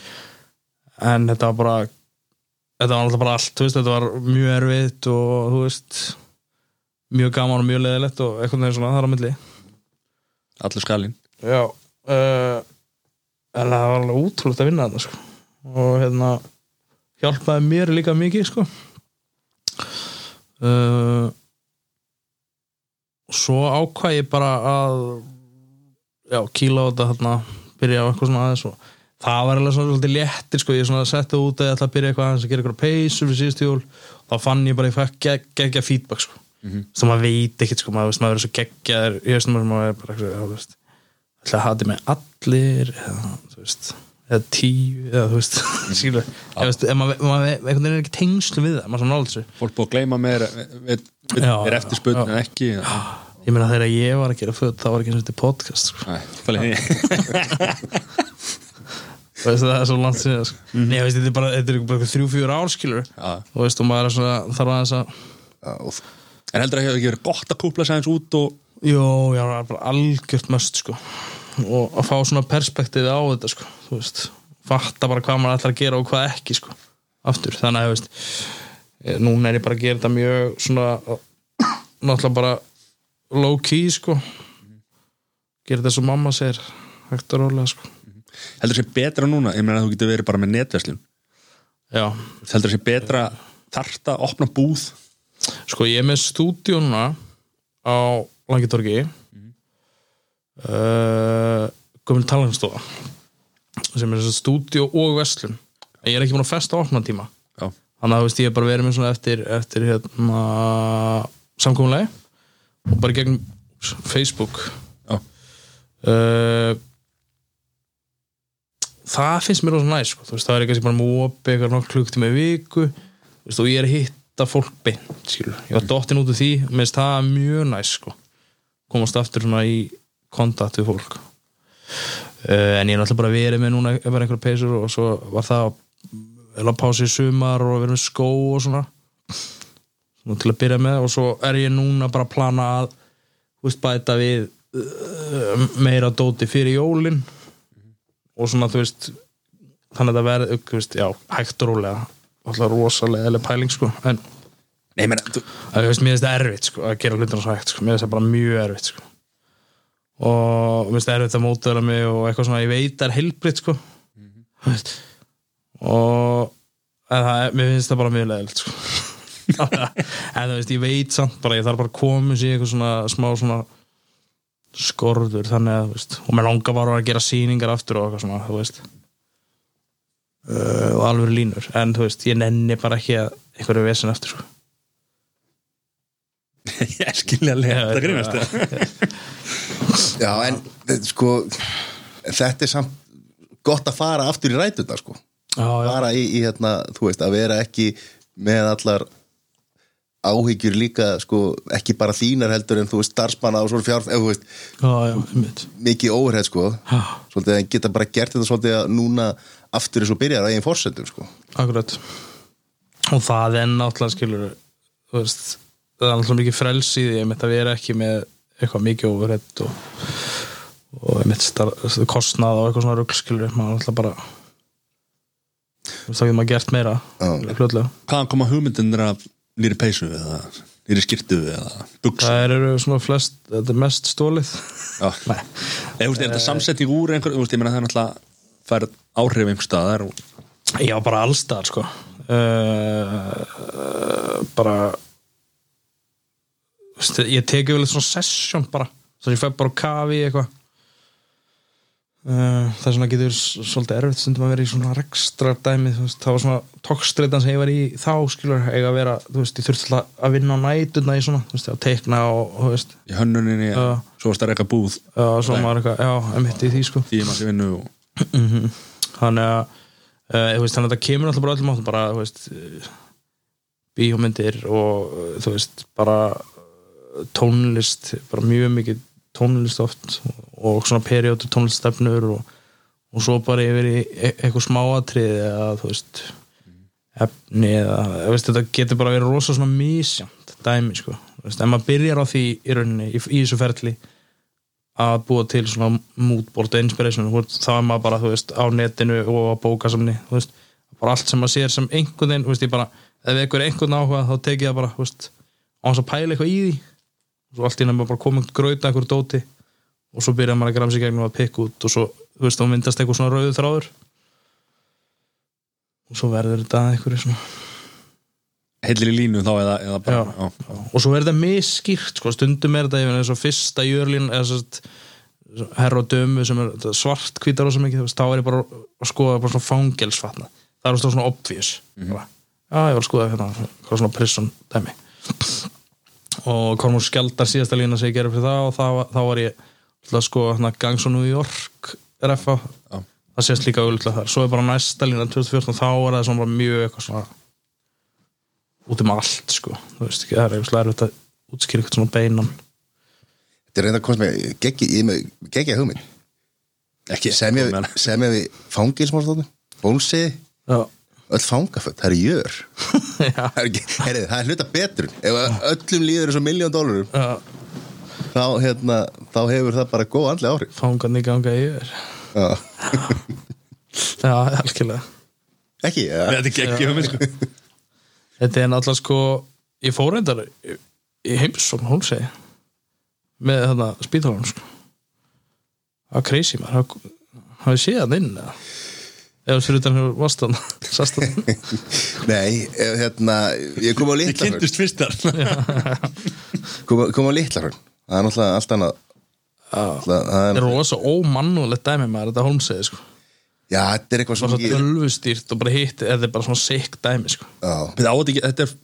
[SPEAKER 3] en þetta var bara þetta var alltaf bara allt, veist, þetta var mjög erfitt og þú veist mjög gaman og mjög leðilegt og eitthvað þegar svona þar á milli
[SPEAKER 2] allur skalinn
[SPEAKER 3] Já uh, En það var alveg útrúlega að vinna þetta sko. og hérna hjálpaði mér líka mikið sko. uh, Svo ákvað ég bara að já, kýla á þetta hérna, byrja á eitthvað svona aðeins og það var alveg svona svolítið léttir sko. ég setti út að ég ætla að byrja eitthvað að gera eitthvað peysur fyrir síðust jól þá fann ég bara að ég gegg, geggja feedback sko. mm -hmm. þá maður veit ekkert sko, maður, veist, er svo geggjaður hausnum og maður er bara eitthvað, veist ætla að þetta með allir eða, þú veist, eða tíu eða þú veist, skilur ég veist, ef maður, maður einhvern veginn er ekki tengslu við það maður svona nálega þessu
[SPEAKER 2] Fólk búið að gleyma mér Er,
[SPEAKER 3] Já,
[SPEAKER 2] er eftir
[SPEAKER 3] já.
[SPEAKER 2] en ekki Já,
[SPEAKER 3] ég meina þegar ég var að gera föt þá var ekki eins og þetta podcast sko.
[SPEAKER 2] Nei, hvað er
[SPEAKER 3] Þú veist, það er svo langt síðan sko. Nei, veist, þetta er bara, bara eitthvað þrjú, fjúr ár skilur
[SPEAKER 2] Já.
[SPEAKER 3] og veist, og maður er svona þarf aðeins að
[SPEAKER 1] og
[SPEAKER 2] En heldur að það hefur ekki verið gott að kúpla sig aðeins út og
[SPEAKER 3] Jó, já, bara algjört möst sko. og að fá svona perspektífi á þetta sko. þú veist, fatta bara hvað maður ætlar að gera og hvað ekki sko. aftur, þannig að þú veist eh, núna er ég bara að gera þetta mjög svona náttúrulega bara low key sko gera þetta svo mamma segir hægt og rólega sko
[SPEAKER 2] heldur sé betra núna Ég meina að þú getur verið bara með netverslun.
[SPEAKER 3] Já,
[SPEAKER 2] Heldur sé betra þarft að opna búð?
[SPEAKER 3] Sko ég er með stúdíóna á Langitorgi mm. uh, gömul talanstofa sem er þess að stúdíó og verslun. En ég er ekki búin að festa opna tíma
[SPEAKER 2] Já,
[SPEAKER 3] þannig að þú veist ég er bara verið með svona eftir, eftir hérna samkominlega og bara í gegnum Facebook.
[SPEAKER 2] Já,
[SPEAKER 3] uh, það finnst mér rosa næst sko. Það er kannski bara mópi eitthvað nokk klukktíma í viku veist, og ég er að hitta fólk beint skilur. ég var dottin út úr því, mér finnst það mjög næst sko. komast aftur svona í kontakt við fólk uh, en ég er náttúrulega bara verið með núna bara einhverja peysur og svo var það að pása í sumar og verið með skó og svona svona til að byrja með og svo er ég núna bara að plana að veist, bæta við uh, meira dóti fyrir jólin og svona þú veist þannig að það verði, þú veist, já, hægt og rólega alltaf rosalega eða pæling sko en
[SPEAKER 2] Nei, menn, þú,
[SPEAKER 3] að, veist, mér finnst það erfitt sko, að gera hlutina svo hægt sko. mér finnst það bara mjög erfitt sko. og mér finnst það erfitt að mótaðla mig og eitthvað svona, ég veit það er heilbritt sko Þú veist. og en það, mér finnst það bara mjög leðilegt sko. en þú veist, ég veit samt bara, ég þarf bara að koma sér eitthvað svona smá svona skorður þannig að, veist, og mér langar bara að gera sýningar aftur og eitthvað svona, þú veist. Uh, og alveg línur. En þú veist, ég nenni bara ekki að einhverju vesen eftir sko.
[SPEAKER 2] Ég skilja að lega þetta grínast. eða?
[SPEAKER 1] Já, en eh, sko þetta er samt gott að fara aftur í rætuna sko.
[SPEAKER 3] Já, já,
[SPEAKER 1] fara í, í hérna, þú veist, að vera ekki með allar áhyggjur líka, sko, ekki bara þínar heldur en þú veist, starfsmanna og svo fjárf eða veist,
[SPEAKER 3] já, já, einmitt.
[SPEAKER 1] mikið óverið sko, svolítið en geta bara gert þetta svolítið að núna aftur er svo byrjar á eigin forsendum sko.
[SPEAKER 3] Akkurat. Og það er náttúrulega skilur veist, það er náttúrulega mikið frels í því einmitt að vera ekki með eitthvað mikið overhett og, og kostnað og eitthvað svona rugl skilur maður náttúrulega bara þá getur maður gert meira
[SPEAKER 2] hvaðan koma hugmyndinir af nýri peysu eða nýri skirtu eða buksu
[SPEAKER 3] það eru svona flest, þetta er mest stólið
[SPEAKER 2] Já. Eða, þú veist, er þetta samsetting úr einhver, þú veist, ég meina það er náttúrulega færð áhrif einhver staðar og
[SPEAKER 3] Já, bara allstaðar sko. Uh, bara ég teki vel svona session bara, þannig að ég fæ bara kafi eitthvað uh, það er svona getur svolítið erfitt stundum að vera í svona rekstra dæmi veist, það var svona tókstreitan sem ég var í þá skilur eiga að vera, þú veist, ég þurfti alltaf að vinna á nætuna í svona, þú veist, að teikna og, þú veist,
[SPEAKER 2] í hönnuninni,
[SPEAKER 3] Já.
[SPEAKER 2] svo varst það eitthvað búð.
[SPEAKER 3] Já, svo maður eitthvað já, emitt í því sko.
[SPEAKER 2] Tíma sér vinnu og
[SPEAKER 3] þannig að uh, veist, þannig að þetta kemur alltaf bara öllum áttum bara, þú veist uh, bíómyndir og uh, þú veist, bara uh, tónlist, bara mjög mikið tónlist oft og svona periódu tónliststefnur og, og svo bara yfir í e eitthvað smáatriði eða þú veist efni eða, veist, þetta getur bara verið rosa svona misjamt dæmi, sko, veist, ef maður byrjar á því í rauninni, í, í þessu ferli að búa til svona moodboard og inspiration, þá er maður bara þú veist, á netinu og á bókasamni þú veist, bara allt sem maður sér sem einhvern veginn, þú veist, ég bara, ef einhver er einhvern áhuga þá tek ég það bara, þú veist á hans að pæla eitthvað í því og svo allt í nefnum bara koma gröta einhver dóti og svo byrjar maður að gramsa í gegnum að pikka út og svo, þú veist, þá myndast eitthvað svona rauðu þráður. Og svo verður þetta að einhverju svona
[SPEAKER 2] heilir í línu þá eða, eða bara
[SPEAKER 3] Já.
[SPEAKER 2] já.
[SPEAKER 3] og svo er þetta misskýrt sko, stundum er þetta yfir eins og fyrsta jörlín eða sest, herra og dömu sem er svart hvítar og svo mikið þá er ég bara að skoða bara svona fangelsfatna það er svona obvious. Bara, já ég var að skoða hérna hvað svona prison dæmi og Kormur Skjaldar síðasta lína sem ég gerði fyrir það og þá, þá var ég alltaf að skoða hérna, Gangs og New York RFA
[SPEAKER 2] Já.
[SPEAKER 3] það sést líka auðvitað þar. Svo er bara næsta lína 2014 þá er það svona bara mjög eitthvað svona út um allt sko. Þú veist ekki, það er eitthvað erfitt að útskýra eitthvað svona beinan.
[SPEAKER 1] Þetta er reynda að komast með geggi, hugmynd
[SPEAKER 2] ekki
[SPEAKER 1] sem ég,
[SPEAKER 2] menn.
[SPEAKER 1] sem ég við fangilsmálstóttum bólsiði,
[SPEAKER 3] já,
[SPEAKER 1] öll fangaföld það er jör.
[SPEAKER 3] Já,
[SPEAKER 1] það er, ekki, heyri, það er hluta betur ef að öllum líður eins og miljón dólarum
[SPEAKER 3] já.
[SPEAKER 1] þá, hérna, þá hefur það bara góð andlega áhrif.
[SPEAKER 3] Fangan í ganga yfir
[SPEAKER 1] Já.
[SPEAKER 3] já, algjörlega.
[SPEAKER 1] Ekki, ja.
[SPEAKER 2] þetta er ekki um sko.
[SPEAKER 3] þetta er náttúrulega sko ég fór reyndar í, í heimsókn hún segi með þarna spítalanum sko. Það var crazy maður. Hafði hafði séð hann inn eða eða fyrir utan hefur vastan sastan
[SPEAKER 1] nei, ef, hérna ég kom á
[SPEAKER 2] ég
[SPEAKER 1] litla
[SPEAKER 2] kynntust fyrstar
[SPEAKER 1] kom, kom á litla það er náttúrulega allt annað. Það er,
[SPEAKER 3] rosa ómannulegt dæmi maður þetta hún segi sko.
[SPEAKER 1] Já, þetta er eitthvað
[SPEAKER 3] bara
[SPEAKER 1] svo
[SPEAKER 3] svo tölvustýrt og bara hitt þetta er bara svona sick dæmi sko.
[SPEAKER 2] Þetta, þetta, þetta, er,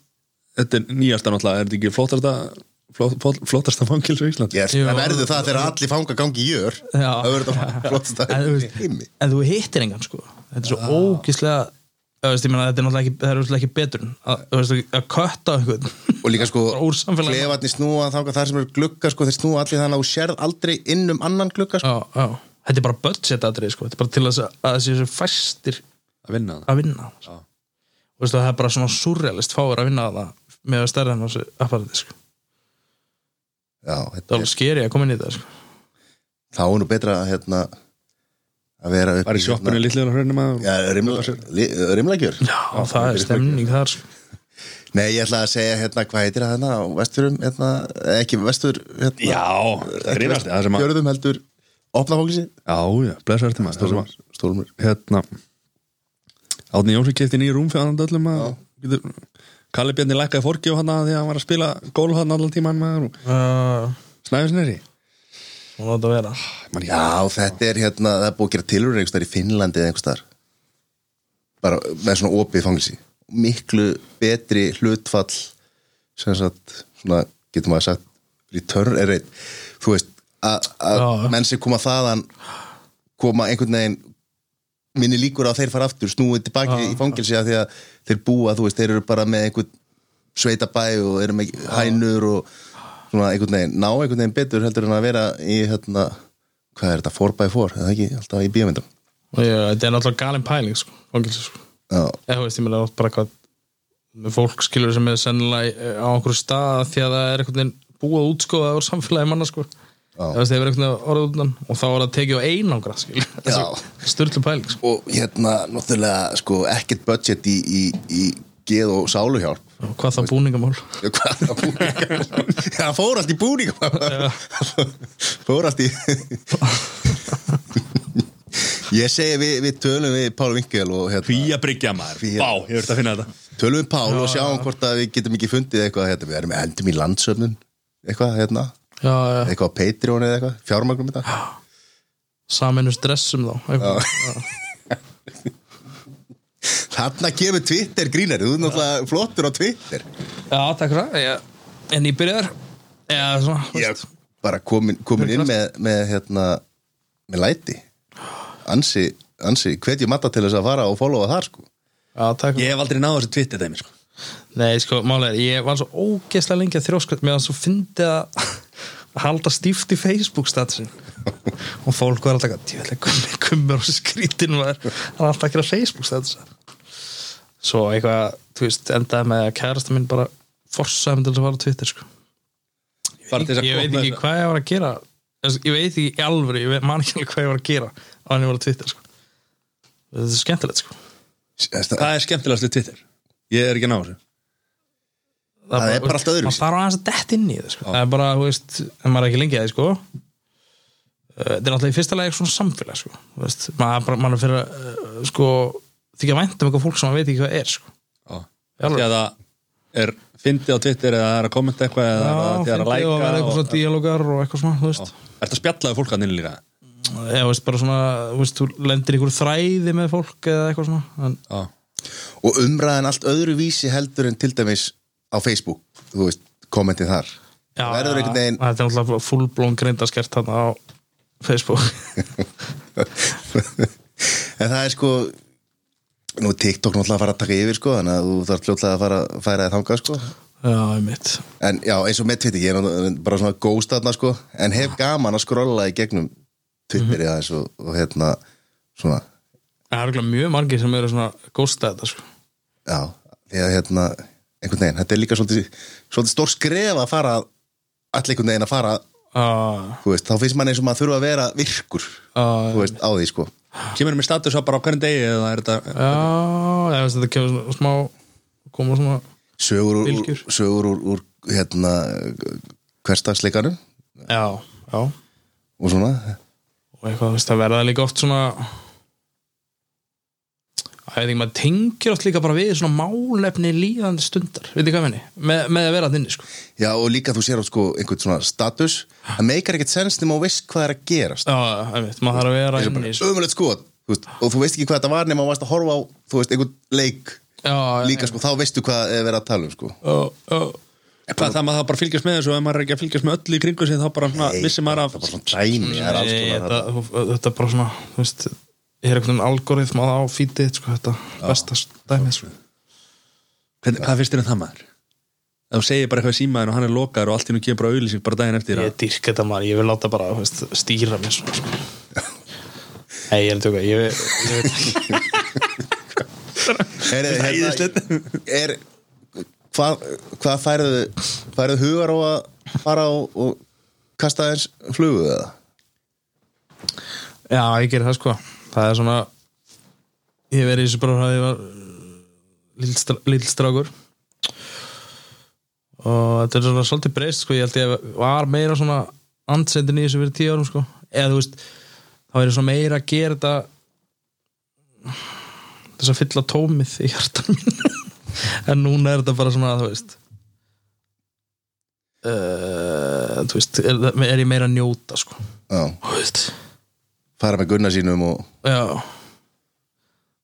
[SPEAKER 2] þetta er nýjasta náttúrulega er þetta ekki flott, flott, flottasta fangils í Ísland
[SPEAKER 1] Yes, það verður það þegar allir fanga gangi í jör
[SPEAKER 3] Já.
[SPEAKER 1] það verður það flottast
[SPEAKER 3] en,
[SPEAKER 1] að
[SPEAKER 3] en þú hittir engan sko þetta er svo ógíslega veist, meina, þetta er náttúrulega ekki, það er náttúrulega ekki betur en að, veist, að kötta einhvern
[SPEAKER 1] og líka sko klefarnir snúa þangað þar sem eru glugga sko, þeir snúa allir þannig að þú sérð aldrei inn um annan glugga sko.
[SPEAKER 3] já, já. þetta er bara budget atrið sko. þetta er bara til að, að þessi fæstir
[SPEAKER 2] að vinna það
[SPEAKER 3] að vinna sko. Þú veist, það er bara svona surrealist fáir að vinna það með að stærra en þessu apparati sko.
[SPEAKER 1] Já,
[SPEAKER 3] það er
[SPEAKER 1] er,
[SPEAKER 3] skeri að koma inn í þetta sko.
[SPEAKER 1] þá er nú betra að hérna að vera upp
[SPEAKER 2] Var í sjoppinu
[SPEAKER 1] hérna,
[SPEAKER 2] og hreinum að
[SPEAKER 1] Já, rimlagjör.
[SPEAKER 3] Já, það er stemning þar sko.
[SPEAKER 1] Nei, ég ætla að segja hérna hvað heitir það hérna á vesturum, hérna, ekki vestur hérna,
[SPEAKER 2] Já, sem að
[SPEAKER 1] Fjörðum heldur opnafókisi
[SPEAKER 2] Já, já, blessaður til maður það sem að-
[SPEAKER 1] Stólmur
[SPEAKER 2] Hérna Átni Jónsson kefti nýjum rúm fyrir annan öllum að getur, Kalli Bjarni lækkaði fórki og hann að því að hann var að spila gól hann allan tíman maður. Og
[SPEAKER 3] uh,
[SPEAKER 2] snæfisneri
[SPEAKER 3] Hún átt að vera.
[SPEAKER 2] Man,
[SPEAKER 1] Já, þetta er hérna, það er búið að gera tilhörur einhvers þar í Finnlandi eða einhvers þar bara með svona opið fangilsi miklu betri hlutfall sem sagt, svona, getur maður sagt return er reitt þú veist, að, menn sem koma þaðan koma einhvern veginn minni líkur á að þeir fara aftur snúið tilbaki í fangilsi að því að þeir búa, þú veist, þeir eru bara með einhvern sveitabæ og eru með hænur og svona einhvern veginn ná einhvern veginn betur heldur en að vera í hérna, hvað er þetta, 4x4 eða ekki, alltaf í
[SPEAKER 3] ég, Þetta er náttúrulega galin pæling sko, fangilsi, sko. Eða, þú veist, ég meina oft bara hvað með fólk skilur sem er sennilega á einhverju stað því að það er einhvern veginn búið að útskoða úr samfélagi manna sko. Það hefur einhvern veginn orðið utan og þá er það tekið á einangra Sturlu pæling sko.
[SPEAKER 1] og hérna náttúrulega sko ekkert budget í, í, í geð og sáluhjálp.
[SPEAKER 3] Og hvað það búningamál?
[SPEAKER 1] Já, hvað það búningamál? Já, hann fór allt í búningamál. Fór allt í Ég segi við, við tölum við Pál Vinkel og hérna,
[SPEAKER 2] Fía bryggja maður,
[SPEAKER 1] Fía.
[SPEAKER 2] bá, ég verður að finna þetta?
[SPEAKER 1] Tölum við Pál og sjáum hvort að við getum ekki fundið eitthvað hérna, við erum endum í landsöfnun. Eitthvað hérna,
[SPEAKER 3] Já, já,
[SPEAKER 1] eitthvað á Patreon eða eitthvað, fjármagnum þetta
[SPEAKER 3] saminu stressum þá eitthvað.
[SPEAKER 1] Þarna kemur Twitter grínari, þú er náttúrulega flottur á Twitter.
[SPEAKER 3] Já, takk fyrir það. Ég, En ég byrjar Já, svona, þú
[SPEAKER 1] Ég bara komin, komin inn með, með hérna, með læti. Ansi, ansi, hvet ég matta til þess að fara og followa þar sko.
[SPEAKER 3] Já,
[SPEAKER 2] Ég hef aldrei náð þessu Twitter dæmi sko.
[SPEAKER 3] Nei, sko, málega, ég var svo ógeðslega lengi að þrjóskast mér að svo fyndi að að halda stíft í Facebook statusin og fólk var alltaf kummi, kummur og skrítin var hann alltaf að gera Facebook statusin svo eitthvað, þú veist, endaði með að kærasta minn bara forsaði mig til að fara á Twitter sko.
[SPEAKER 2] Að
[SPEAKER 3] ég veit ekki hvað ég var að gera ég veit ekki í alvöru, ég veit- man ekki alveg hvað ég var að gera á hann ég var á Twitter sko. þetta er skemmtilegt sko.
[SPEAKER 1] það,
[SPEAKER 2] er skemmtilegast við Twitter? Ég er ekki að þessu
[SPEAKER 1] Það er bara allt öðruvísi.
[SPEAKER 3] maður þarf aðeins að dett inn í það sko. það er bara, þú veist, en maður er ekki lengi að því sko. Uh, þetta er náttúrulega í fyrsta lagi svona samfélag sko. Veist, maður, maður er fyrir að uh, sko, þykja vænt um eitthvað fólk sem maður veit ekki hvað er sko.
[SPEAKER 2] Já. Því að það er fyndið á Twitter eða það er að kommenta eitthvað eða
[SPEAKER 3] Já,
[SPEAKER 2] það er að læka
[SPEAKER 3] og eitthvað svona díalógar og eitthvað svona,
[SPEAKER 2] Ertu að spjallaði fólk að nynni líka?
[SPEAKER 3] þú veist, bara svona, veist, þú lendir einhverju þræði með fólk eða eitthvað svona en,
[SPEAKER 2] Já
[SPEAKER 1] og umræðan allt öðru vísi heldur en til dæmis á Facebook, þú veist, kommentið þar.
[SPEAKER 3] Já,
[SPEAKER 1] verður einhvern veginn
[SPEAKER 3] þetta er náttúrulega fullblón grindaskert þarna á Facebook.
[SPEAKER 1] En það er sko nú TikTok náttúrulega að fara að taka yfir sko þannig að þú þarf fljótlega að fara að færa þið þangað sko.
[SPEAKER 3] Já, einmitt.
[SPEAKER 1] En já, eins og með Twitter, ég er bara svona ghost þarna sko, en hef gaman að skrolla í gegnum Twitteri aðeins og, og hérna svona,
[SPEAKER 3] það er mjög margir sem eru svona ghosta þetta sko.
[SPEAKER 1] já, því að hérna einhvern veginn, þetta er líka svolítið, svolítið stór skref að fara allir einhvern veginn að fara,
[SPEAKER 3] uh,
[SPEAKER 1] þú veist, þá finnst mann eins og maður þurfa að vera virkur,
[SPEAKER 3] uh,
[SPEAKER 1] þú veist, á því sko.
[SPEAKER 2] Kemur með status á bara á hvernig degi eða er þetta
[SPEAKER 3] Já, ég veist þetta kemur smá koma svona
[SPEAKER 1] sögur úr, sögur úr, úr hérna hverstagsleikanum
[SPEAKER 3] Já, já.
[SPEAKER 1] Og svona.
[SPEAKER 3] Og eitthvað, það verða líka oft svona ég ekki, maður tengir oft líka bara við svona málefni líðandi stundar. Veit ekki hvað menni, með, með að vera að inni sko.
[SPEAKER 1] já og líka þú sér á sko einhvern svona status. Það meikar ekkert sens nema og veist hvað er að gerast.
[SPEAKER 3] Já, ég veit, maður þarf að vera inni
[SPEAKER 1] ömulegt sko þú veist, og þú veist ekki hvað þetta var nema að varst að horfa á þú veist einhvern leik.
[SPEAKER 3] Já,
[SPEAKER 1] líka sko þá veistu hvað er verið að tala um sko.
[SPEAKER 3] Já,
[SPEAKER 2] það maður það bara fylgjast með þessu og ef maður er ekki að fylgjast með öllu í kringu sig þá bara svona, vissi maður
[SPEAKER 1] það
[SPEAKER 2] af
[SPEAKER 1] er bara svona dæmi er
[SPEAKER 3] þetta, þetta er bara svona þú veist, ég er einhvern veginn algoritma á fítið sko, þetta bestast dæmið sko.
[SPEAKER 2] Hvernig, Hvað finnst þér um það maður? Þú segir bara eitthvað í símaðin og hann er lokaður og allt í nú kemur bara auðlýsing bara daginn eftir
[SPEAKER 3] ég dyrk þetta maður, ég vil láta bara veist, stýra mér svona sko. Nei, ég er að tjóka ég, veit ekki
[SPEAKER 1] er, hérna, er hvað hva færðu færðu hugar á að fara og, og kasta eins flugu eða
[SPEAKER 3] Já, ég gerir það sko Það er svona Ég verið í þessu bara því ég var lítill strákur. Og þetta er svona svolítið breyst sko, ég held ég að var meira svona andsendin í þessu fyrir tíu árum sko. Eða þú veist, þá er ég svona meira að gera þetta þess að fylla tómið í hjartan mín en núna er þetta bara svona, þú veist uh, þú veist er, er ég meira að njóta sko. Þú veist,
[SPEAKER 1] fara með gunna sínum og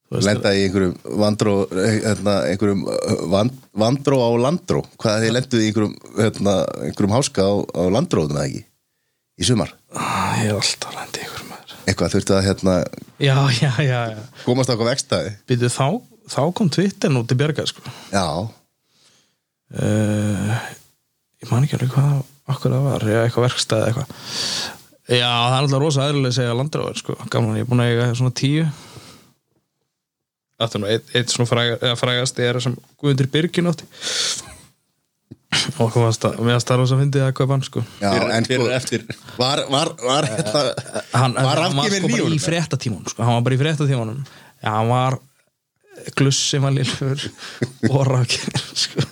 [SPEAKER 1] lenda í einhverjum vandró hérna, einhverjum uh, vand, vandró á landró. Hvað þið lenduð í einhverjum hérna, einhverjum háska á, á landróðum eða ekki? Í sumar,
[SPEAKER 3] Ah, ég er alltaf lendi ykkur maður.
[SPEAKER 1] Eitthvað þurfti að hérna,
[SPEAKER 3] já, já, já,
[SPEAKER 1] komast á eitthvað vekstæði
[SPEAKER 3] Býtu, þá, þá kom Twitter nú til bjarga sko.
[SPEAKER 1] já,
[SPEAKER 3] uh, ég man ekki alveg hvað okkur það var, eitthvað verkstæð eitthvað já, það er alltaf rosa aðrilega að segja landráður, sko, gaman, ég er búin að eiga svona tíu. Þetta er nú eitt, eitt svona fræga, eða frægast er sem Guðundur Birgin átti. Og hvað það, mér varst það rosa að fyndi að kaupa hann, sko.
[SPEAKER 1] Já en sko var, var, var hérna
[SPEAKER 3] hann,
[SPEAKER 1] var
[SPEAKER 3] hann var sko bara í fréttatímanum sko. hann var bara í fréttatímanum. Já, hann var glussi var lillur og rafgefinn sko.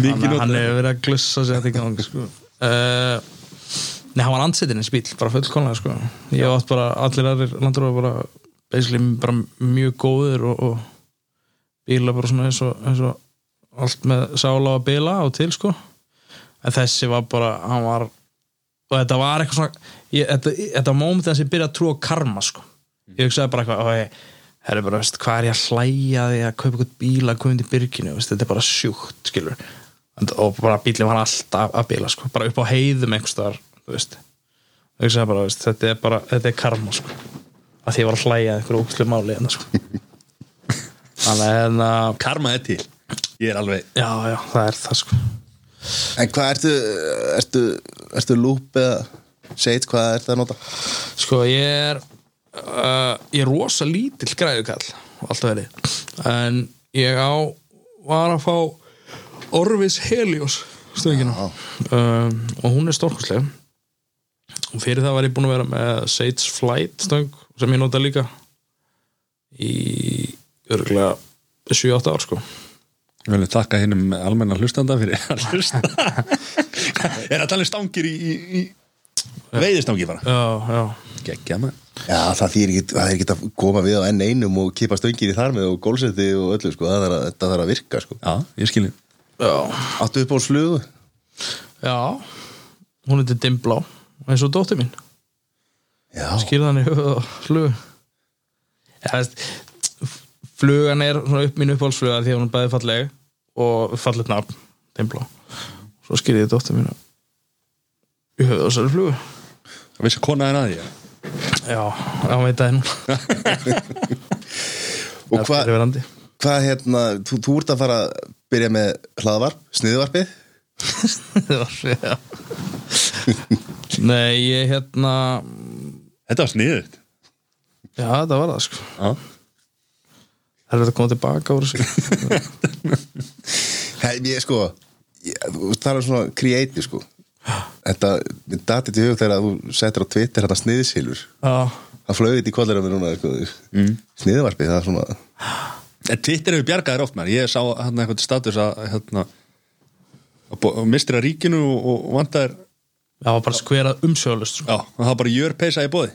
[SPEAKER 2] Mikið
[SPEAKER 3] hann, hann hefur verið að glussa sér þetta í gang sko. uh, Nei, hann var ansettin í spíl bara fullkonlega sko. ég átt bara, allir aðrir landur var bara basically bara mjög góður og, og bíla bara svona eins og, eins og allt með sála og bila og til sko en þessi var bara, hann var og þetta var eitthvað svona ég, þetta, þetta móment þess að ég byrja að trúa karma sko. ég hugsaði bara eitthvað og herri bara, veist, hvað er ég að hlæja því að kaupa eitthvað bíla að koma í byrginu veist, þetta er bara sjúkt, skilur og bara bílinn var alltaf að bíla sko. bara upp á heiðum einhverstaðar ég bara, veist, þetta er bara þetta er karma sko. að því ég var að hlæja að einhverju ógæslu máli hérna, sko. þannig að hérna,
[SPEAKER 2] Karma er til. Ég er alveg
[SPEAKER 3] já, já, það er það sko.
[SPEAKER 1] En hvað ertu ertu, ertu lúp eða segit hvað ertu að nota?
[SPEAKER 3] Sko ég er uh, ég er rosa lítill græðukall alltaf verið en ég á var að fá Orvis Helios stöngina um, og hún er stórkostlega og fyrir það var ég búin að vera með Sage Flight stöng sem ég nota líka í örgulega 7-8 ár sko.
[SPEAKER 2] Ég vil þakka hinnum almenna hlustanda fyrir að hlusta. Er að tala um stangir í, í, í veiðistangi bara?
[SPEAKER 3] Já, já,
[SPEAKER 2] Gekkja maður.
[SPEAKER 1] Já það þýr ekki, það að koma við á enn einum og kipa stöngir í þar með og gólsetti og öllu sko, það þarf að, þetta þarf að virka sko.
[SPEAKER 2] Já, ég skilji.
[SPEAKER 3] Já,
[SPEAKER 1] áttu upp á slugu?
[SPEAKER 3] Já. Hún heitir Dimblá eins og dóttir mín. Skýrðan í höfuð og flug. Ja, flugan er upp mín uppáhaldsfluga því að hún er bæði falleg og fallet nafn Dimblá svo skýrði ég dóttir mín í höfuð og þessari flugu.
[SPEAKER 2] Það vissi kona en að því
[SPEAKER 3] já, hann veit það nú.
[SPEAKER 1] Og hvað hva, hérna, þú, þú ert að fara að byrja með hlaðvarp, sniðvarpið
[SPEAKER 3] Það var svo, já. nei, ég hérna
[SPEAKER 2] Þetta var sniðut
[SPEAKER 3] já, þetta var það sko.
[SPEAKER 2] Já.
[SPEAKER 3] Það er þetta að koma tilbaka úr þessu.
[SPEAKER 1] Hei, ég sko ég, þú talar svona creative sko. Þetta, mér datið til hug þegar þú settir á Twitter þetta sniðsilur
[SPEAKER 3] já,
[SPEAKER 1] það flög þetta í kollir á mér núna sko. mm. sniðvarpið, það er svona
[SPEAKER 2] En Twitter hefur bjargaðir oft maður. Ég sá hann eitthvað status að hérna að að að ríkinu og, og vantar
[SPEAKER 3] já, bara skverað umsjöðalust sko.
[SPEAKER 2] Já, og það var bara jör peysa í bóði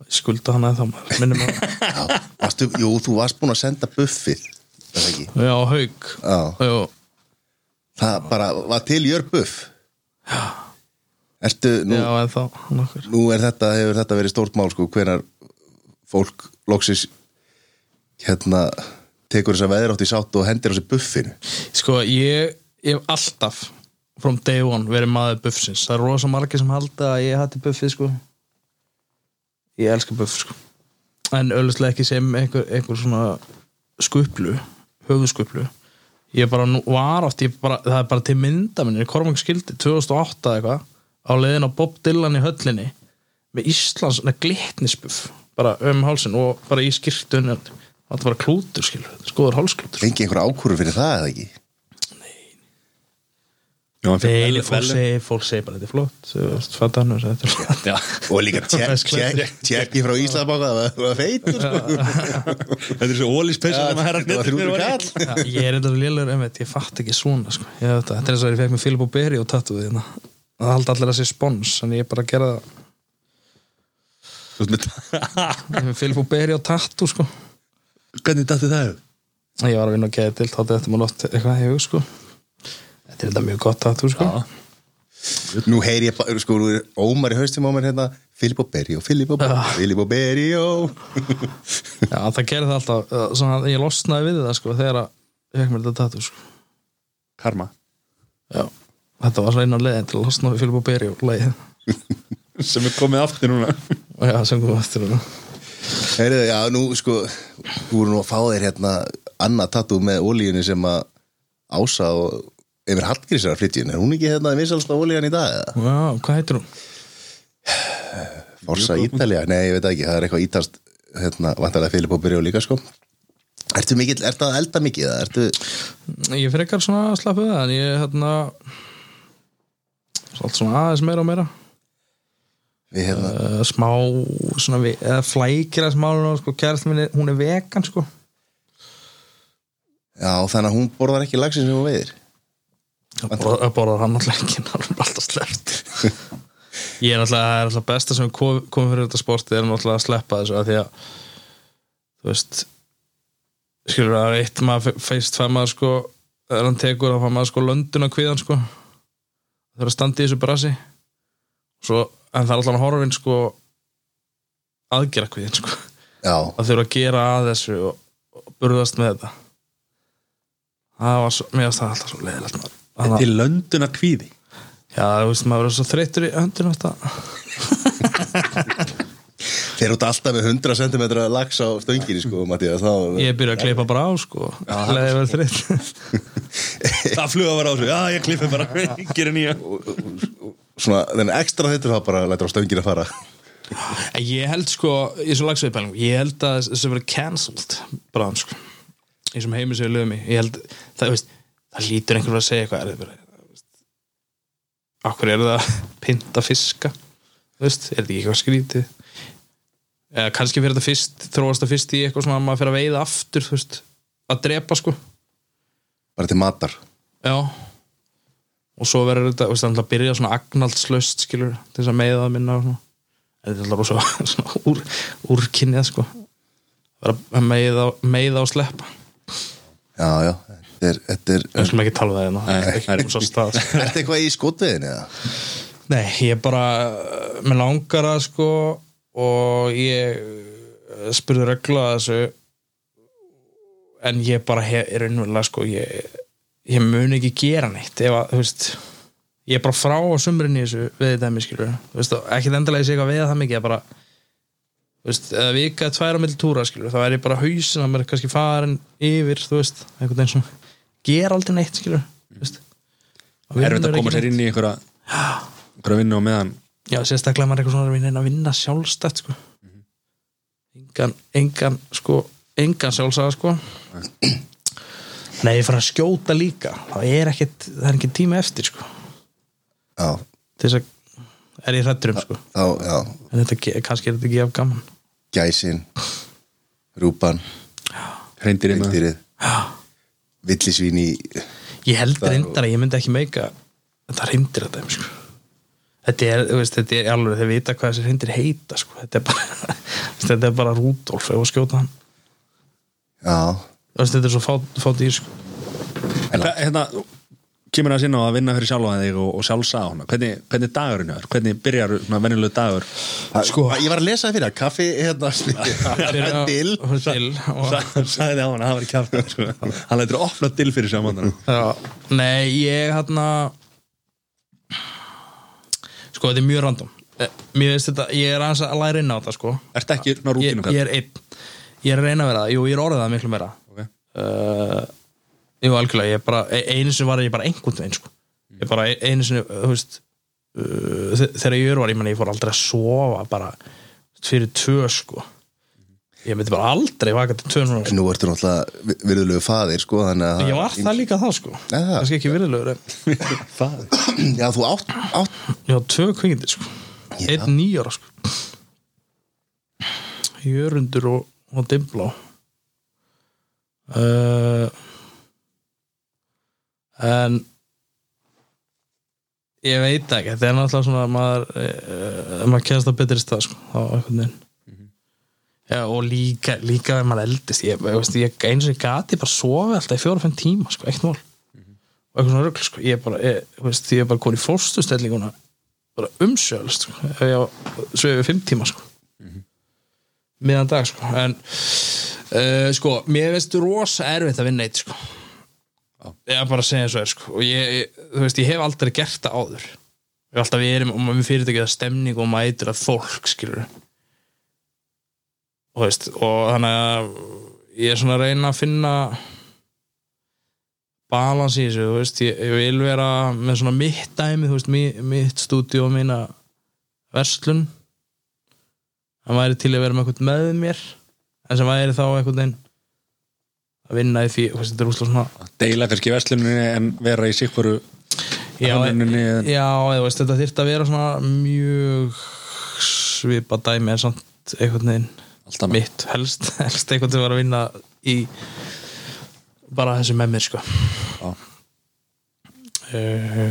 [SPEAKER 3] Ég skulda hann eða þá minnum að
[SPEAKER 1] já, varstu, jú, þú varst búin að senda buffið það ekki?
[SPEAKER 3] Já, haug
[SPEAKER 1] Já.
[SPEAKER 3] já,
[SPEAKER 1] það bara var til jör buff. Ertu, nú,
[SPEAKER 3] já, en þá nokkur.
[SPEAKER 1] Nú er þetta hefur þetta verið stórt mál sko, hvenar fólk loksis hérna tekur þess að veðra átt í sátt og hendir á sig buffinu?
[SPEAKER 3] Sko, ég, ég hef alltaf from day one verið maður buffsins. Það er rosa margir sem halda að ég hætti buffið sko. Ég elska buff sko. En auðvitað ekki sem einhver, einhver svona skuplu, höfuðskuplu ég bara var oft ég bara, það er bara til mynda minni Kormang skildi 2008 eitthvað á leiðin á Bob Dylan í höllinni með Íslands glitnisbuff bara um hálsin og bara í skirtunni það var klútur skilur, skoður hálsklútur.
[SPEAKER 1] Fengi einhver ákúru fyrir það eða ekki
[SPEAKER 2] Já, Já, hann fékk
[SPEAKER 3] Nei, fólk segi, bara þetta er flott hann þetta er flott
[SPEAKER 2] Já,
[SPEAKER 1] og líka tjekki frá Íslandsbanka það var feitur sko.
[SPEAKER 2] þetta er svo
[SPEAKER 3] Já, ég er eitthvað lélur ég fatt ekki svona sko. ég, það, þetta er eins og ég fekk með Filip og Beri og tattuði það haldi allir að sé spons en ég er bara að gera það Filip og Beri og tattu sko.
[SPEAKER 2] Hvernig dætti það?
[SPEAKER 3] ég var að vinna og geða til þá þetta maður lott eitthvað hug sko. Þetta er þetta mjög gott tattu sko.
[SPEAKER 1] nú heyri ég bara, sko, nú er Ómar í haustum á mér hérna Filip og og Filip og Berri Filip og og
[SPEAKER 3] Já, það gerði það alltaf uh, svona, að ég losnaði við það sko, þegar að ég fekk mér þetta tattu sko.
[SPEAKER 2] Karma.
[SPEAKER 3] Já, þetta var svona einn á leiðin til að losna við Filip og Beri og leiðin
[SPEAKER 2] sem er komið aftur núna.
[SPEAKER 3] Og já, sem kom eftir hérna
[SPEAKER 1] Heyrðu, já, nú sko þú voru nú að fá þér hérna annað tattoo með ólíunni sem að ása og yfir Hallgrísar flytjun, er hún ekki hérna vinsalsta ólíjan í dag eða?
[SPEAKER 3] Já, hvað heitir hún?
[SPEAKER 1] Forsa Ítalja, nei, ég veit það ekki, það er eitthvað ítalst hérna, vantarlega Filip og og líka sko. Ertu mikill, ertu að elda mikið eða ertu,
[SPEAKER 3] Ég frekar svona slappuð en ég hérna allt svona aðeins meira og meira.
[SPEAKER 1] Við hérna
[SPEAKER 3] uh, smá svona vi- eða flækir að smálun sko, kærast minni, hún er vegan sko.
[SPEAKER 1] Já, þannig að hún borðar ekki lagsin sem hún veiðir
[SPEAKER 3] að borða, að borða hann alltaf ekki hann er alltaf sleppt. Ég er alltaf, það er alltaf besta sem kom, komið fyrir þetta sporti er alltaf að sleppa þessu að því að þú veist skilur að eitt maður feist fær maður sko þegar hann tekur þá fær maður sko löndun á kviðan sko. Það er að standa í þessu brasi. Svo, en það er alltaf horfin sko aðgera kviðin sko.
[SPEAKER 1] Já,
[SPEAKER 3] að þurfa að gera að þessu og, og burðast með þetta. Það var svo, mér finnst það alltaf svo leiðilegt maður Að-
[SPEAKER 2] til lönduna kvíði
[SPEAKER 3] Já, þú veist, maður er svo þreyttur í þetta.
[SPEAKER 1] þeir út alltaf með 100 cm lags á stönginni sko, Mattías, þá
[SPEAKER 3] Ég byrja að klippa bara á, sko. Leðið verið þreytt.
[SPEAKER 2] það fluga bara á þessu, já ég klippi bara gera nýja
[SPEAKER 1] svona, þennan ekstra þetta þá bara lætur á stöngina fara
[SPEAKER 3] En Ég held, sko, í svo lagsveipælingum, ég held að þessu verið cancelled, bara sko. Heimi sem við lögum í. Ég held, það, veist, það lítur einhver að segja eitthvað, okkur er það að pynta fiska, veist, er þetta ekki eitthvað skrítið? Eða kannski fyrir þetta fyrst, þróast það fyrst í eitthvað að maður fyrir að veiða aftur, veist, að drepa, sko.
[SPEAKER 1] bara til matar.
[SPEAKER 3] Já. Og svo verður þetta, veist, það byrja svona agnaldslaust skilur, til þess að meiða það minna en þetta er alltaf bara svo, svona úr, úrkynnið sko. Vera að meiða, meiða og sleppa.
[SPEAKER 1] Já, já, þetta er, þetta er
[SPEAKER 3] við skulum ekki tala um það hérna.
[SPEAKER 2] Það er-
[SPEAKER 3] ekki svo stað
[SPEAKER 1] Ertu eitthvað í skotveðin eða?
[SPEAKER 3] Nei, ég bara með langar að sko og ég eh, spurði regla þessu en ég bara er einhverlega sko ég, ég mun ekki gera neitt ef að, þú veist ég er bara frá á sumrin í þessu við þetta mig skilur þú veist, og ekki endilega ég sé eitthvað við það mikið ég bara þú veist, eða vika eða tvær á milli túra skilur, þá er ég bara hausin að mér er kannski farin yfir, þú veist, einhvern veginn sem ger aldrei neitt skilur veist.
[SPEAKER 2] Er þetta að koma sér inn í einhverja einhverja vinnu og meðan.
[SPEAKER 3] Já, sérstaklega maður er eitthvað svona að vinna, að vinna sjálfstætt sko. engan, engan sko, engan sjálfsaga sko. Nei, ég fara að skjóta líka. Þá er ekkit, það er ekki tíma eftir sko.
[SPEAKER 1] Já,
[SPEAKER 3] þess að er ég hrættur um sko.
[SPEAKER 1] þá, já,
[SPEAKER 3] en þetta, kannski er þetta ekki af gaman.
[SPEAKER 1] Gæsin. Rúpan,
[SPEAKER 2] hreindir inn
[SPEAKER 1] reyndirið villisvín í
[SPEAKER 3] ég held reyndar að ég myndi ekki meika þetta reyndir þetta sko. þetta er, þú veist, þetta er alveg þeir vita hvað þessi reyndir heita sko. þetta er bara þetta er bara Rúdolf ef að skjóta hann
[SPEAKER 1] Já,
[SPEAKER 3] Þú veist, þetta er svo fát, fát í sko.
[SPEAKER 2] En hérna, kemur það sinna á að vinna fyrir sjálfa þig og, og sjálfsa á hana hvernig, hvernig dagurinn er, hvernig byrjar svona venjulegu dagur?
[SPEAKER 1] Sko, ég var að lesa það fyrir að kaffi hérna til
[SPEAKER 3] Dill. Og,
[SPEAKER 2] sagði á hana, það var kjátt sko. hann lætur opna til fyrir
[SPEAKER 3] já, Nei, ég hérna Sko, þetta er mjög random. Eh, Mér veist þetta, ég er aðeins að læra inn á þetta sko.
[SPEAKER 2] Ertu ekki svona
[SPEAKER 3] ég,
[SPEAKER 2] rútinu
[SPEAKER 3] ég er einn. Ég er að reyna að vera það, jú, ég er orðið það miklu meira.
[SPEAKER 2] Okay.
[SPEAKER 3] uh, Jú, algjörlega, ég er bara e- Einu sinni var ég bara einhvern veginn sko. Ég bara e- einu sinni, þú veist uh, þe- Þegar ég er var, ég meni, ég fór aldrei að sofa bara fyrir tvö sko. Ég myndi bara aldrei vaka til 200 sko.
[SPEAKER 1] Nú ertu náttúrulega vi- virðulegu faðir sko, þannig að
[SPEAKER 3] ég var það líka það sko.
[SPEAKER 1] Það?
[SPEAKER 3] kannski ekki virðilegur en
[SPEAKER 2] Það
[SPEAKER 1] Já, þú átt, átt
[SPEAKER 3] var tvö kvikindi sko.
[SPEAKER 1] Já.
[SPEAKER 3] einn nýjára sko. Jörundur og, og Dimblá uh, en ég veit ekki þetta er náttúrulega svona að maður, uh, maður kennst á betri stað sko, á einhvern veginn. Já, og líka, líka ef maður eldist ég, veist, ég eins og ég gati bara sofi alltaf í fjóra-fimm tíma, sko, eitt mál. Og eitthvað svona rugl, sko, ég er bara ég, veist, ég er bara konið í fórstustellinguna bara umsjálst, sko ef ég svefi fimm tíma, sko. Miðan dag, sko en uh, sko, mér veist rosa erfitt að vinna eitt, sko ég er bara að segja eins og er, sko. Og ég, þú veist, ég hef aldrei gert það áður. Ég hef alltaf verið, og maður fyrirtækið að stemning og mætur að fólk, skilur og, veist, og þannig að ég er svona að reyna að finna balans í þessu þú veist, ég, ég vil vera með svona mitt dæmi, þú veist, mitt, mitt stúdíu og mína verslun. Það væri til að vera með eitthvað með mér en sem væri þá eitthvað einn að vinna í því, þetta er úslega svona
[SPEAKER 2] Deila kannski versluninni en vera í sikvaru
[SPEAKER 3] já,
[SPEAKER 2] Hönnuninni en-
[SPEAKER 3] já, eða veist, þetta þyrfti að vera svona mjög svipa dæmi en samt einhvern veginn mitt helst, helst einhvern sem var að vinna í bara þessu með mér sko.
[SPEAKER 2] Já.
[SPEAKER 3] Eh,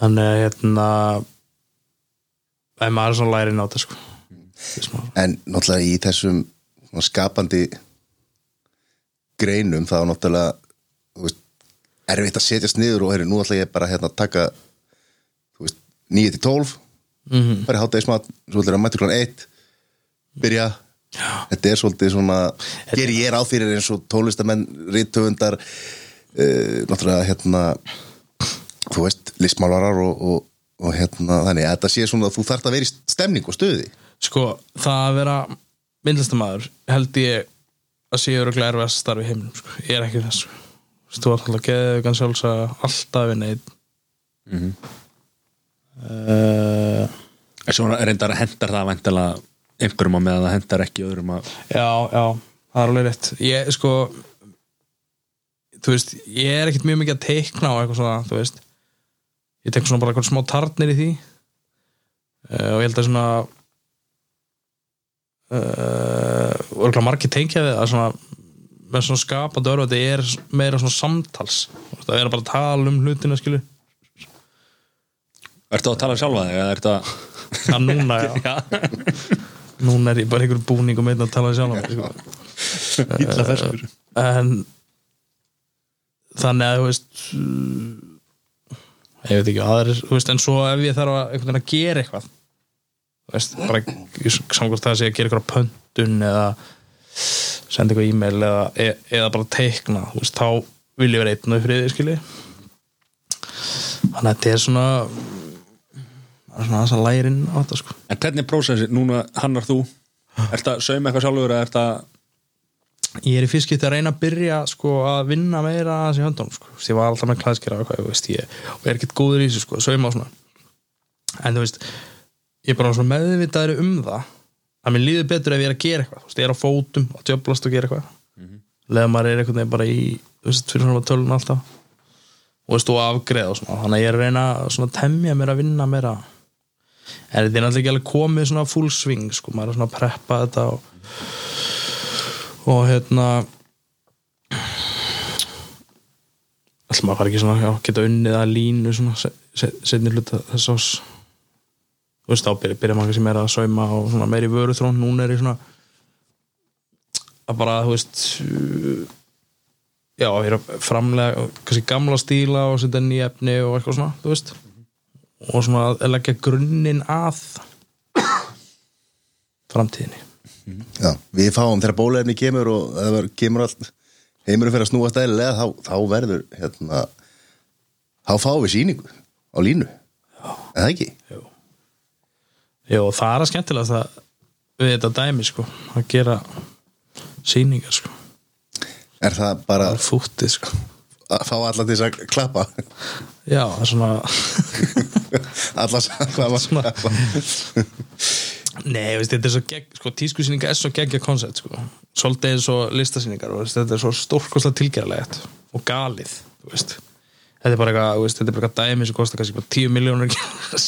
[SPEAKER 3] þannig að hérna maður er svona læri náta sko. Maður-
[SPEAKER 1] En náttúrulega í þessum skapandi greinum þá er náttúrulega veist, erfitt að setjast niður og heyri, nú ætla ég bara hérna, að taka þú veist, 9 til 12
[SPEAKER 3] Mhm.
[SPEAKER 1] bara hátægismat, svo ætla ég að mæta klokkan 1 byrja. Þetta er svolítið svona ger ég ráð fyrir eins og tólistamenn rítöfundar uh, náttúrulega hérna þú veist, listmálarar og, og, og hérna þannig að þetta sé svona að þú þarft að vera í stemning og stöði
[SPEAKER 3] sko, það að vera myndlistamæður held ég að sé öruglega erfið að starfi í heiminum sko. ég er ekki þess sko. Þú var alltaf geðið gann sjálfs að alltaf vinna einn
[SPEAKER 2] Mhm.
[SPEAKER 3] uh,
[SPEAKER 2] En svo reyndar hendar það væntalega einhverjum á meðan það hendar ekki öðrum að
[SPEAKER 3] já, já, það er alveg rétt ég, sko þú veist, ég er ekkert mjög mikið að teikna og eitthvað svona, þú veist ég tek svona bara eitthvað smá tarnir í því uh, og ég held að svona uh, margir tengja við að svona með svona skapandi örf þetta er meira svona samtals. Þú veist, að vera bara að tala um hlutina skilu
[SPEAKER 2] Ertu að tala um sjálfa þig eða ertu að
[SPEAKER 3] að núna, já,
[SPEAKER 2] Já,
[SPEAKER 3] núna er ég bara einhver búning og meina að tala sjálf sko.
[SPEAKER 2] illa ferskur
[SPEAKER 3] en þannig að þú veist ég veit ekki veist, en svo ef ég þarf að, að gera eitthvað veist, bara samkvæmst það að segja að gera eitthvað pöntun eða senda eitthvað e-mail eða, e eða bara teikna, veist, þá vil ég vera einn og í friði, skilji. Þannig að þetta er svona það er svona þess að lærin á þetta, sko.
[SPEAKER 2] En hvernig er prósessi, núna hannar þú? Ertu að sauma eitthvað sjálfur eða ertu að
[SPEAKER 3] ég er í fyrst getið að reyna að byrja sko, að vinna meira aðeins í höndunum sko. Ég var alltaf með klæðskera og ég, og ég er ekkert góður í þessu sko, sauma og svona. En þú veist ég er bara svona meðvitaður um það að mér líður betur ef ég er að gera eitthvað. Veist, ég er á fótum og djöblast og gera eitthvað. Mm -hmm. leða maður er veginn bara í þú veist, fyrir svona tölun alltaf. Og veist, og afgreða og svona. Þannig að ég er að reyna að temja mér að vinna meira. En þetta er náttúrulega ekki alveg komið svona full swing sko, maður er svona að preppa þetta og og hérna alltaf maður fara ekki svona já, geta unnið að línu svona se- se- setni hluta þess ás þú veist þá byrja, byrja maður sem er að sauma og svona meiri vöruþrón núna er ég svona að bara þú veist já, ég er að framlega kannski gamla stíla og setja nýja efni og eitthvað svona, þú veist. Og svona að leggja grunninn að framtíðinni.
[SPEAKER 1] Já, við fáum þegar bólefni kemur og það verður- kemur allt heimurum fyrir að snúa stæðilega þá, þá verður hérna þá fáum við sýningu á línu. En það ekki
[SPEAKER 3] Jó, það er að skemmtilegast að við þetta dæmi sko að gera sýningar sko.
[SPEAKER 1] Er það bara
[SPEAKER 3] það er fútið sko.
[SPEAKER 1] að fá alla til að klappa?
[SPEAKER 3] Já, það er svona
[SPEAKER 1] alla að klappa
[SPEAKER 3] Svona. Nei, veist, þetta er svo gegg, sko, tískusýninga er svo geggja koncept, sko. Svolítið eins og listasýningar veist, þetta er svo stórkostlega tilgerðalegt og galið, þú veist þetta er bara eitthvað, veist, þetta er bara eitthvað dæmi sem kostar kannski bara 10 miljónur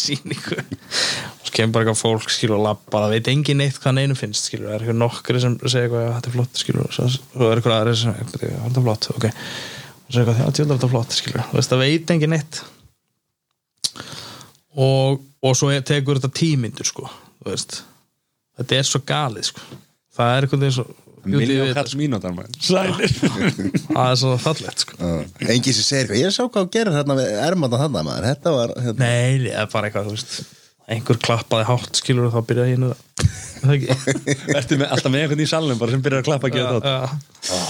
[SPEAKER 3] sýningu. Og svo kemur bara eitthvað fólk skilur og labba, það veit engin neitt hvað neinu finnst skilur, það er eitthvað nokkri sem segja eitthvað, "Já, þetta er flott, skilur. Og svo er eitthvað aðri sem, "Já, þetta er flott, ok. Og svo eitthvað, þetta er flott, skilur. Veist, það veit engin neitt. Og, og svo tekur þetta tímyndur, sko þetta er svo galið, sko. Það er eitthvað eins og
[SPEAKER 2] Miljón kall mínútar Sælir.
[SPEAKER 3] Það er svo fallegt, sko.
[SPEAKER 1] Engin sem segir eitthvað, ég sá hvað að gera hérna við ermanda þarna maður, þetta var hérna.
[SPEAKER 3] Nei, það er bara eitthvað, þú veist. Einhver klappaði hátt skilur og þá byrjaði
[SPEAKER 2] Ertu með, alltaf með einhvern í salnum bara sem byrjar að klappa að gera þetta
[SPEAKER 3] Já,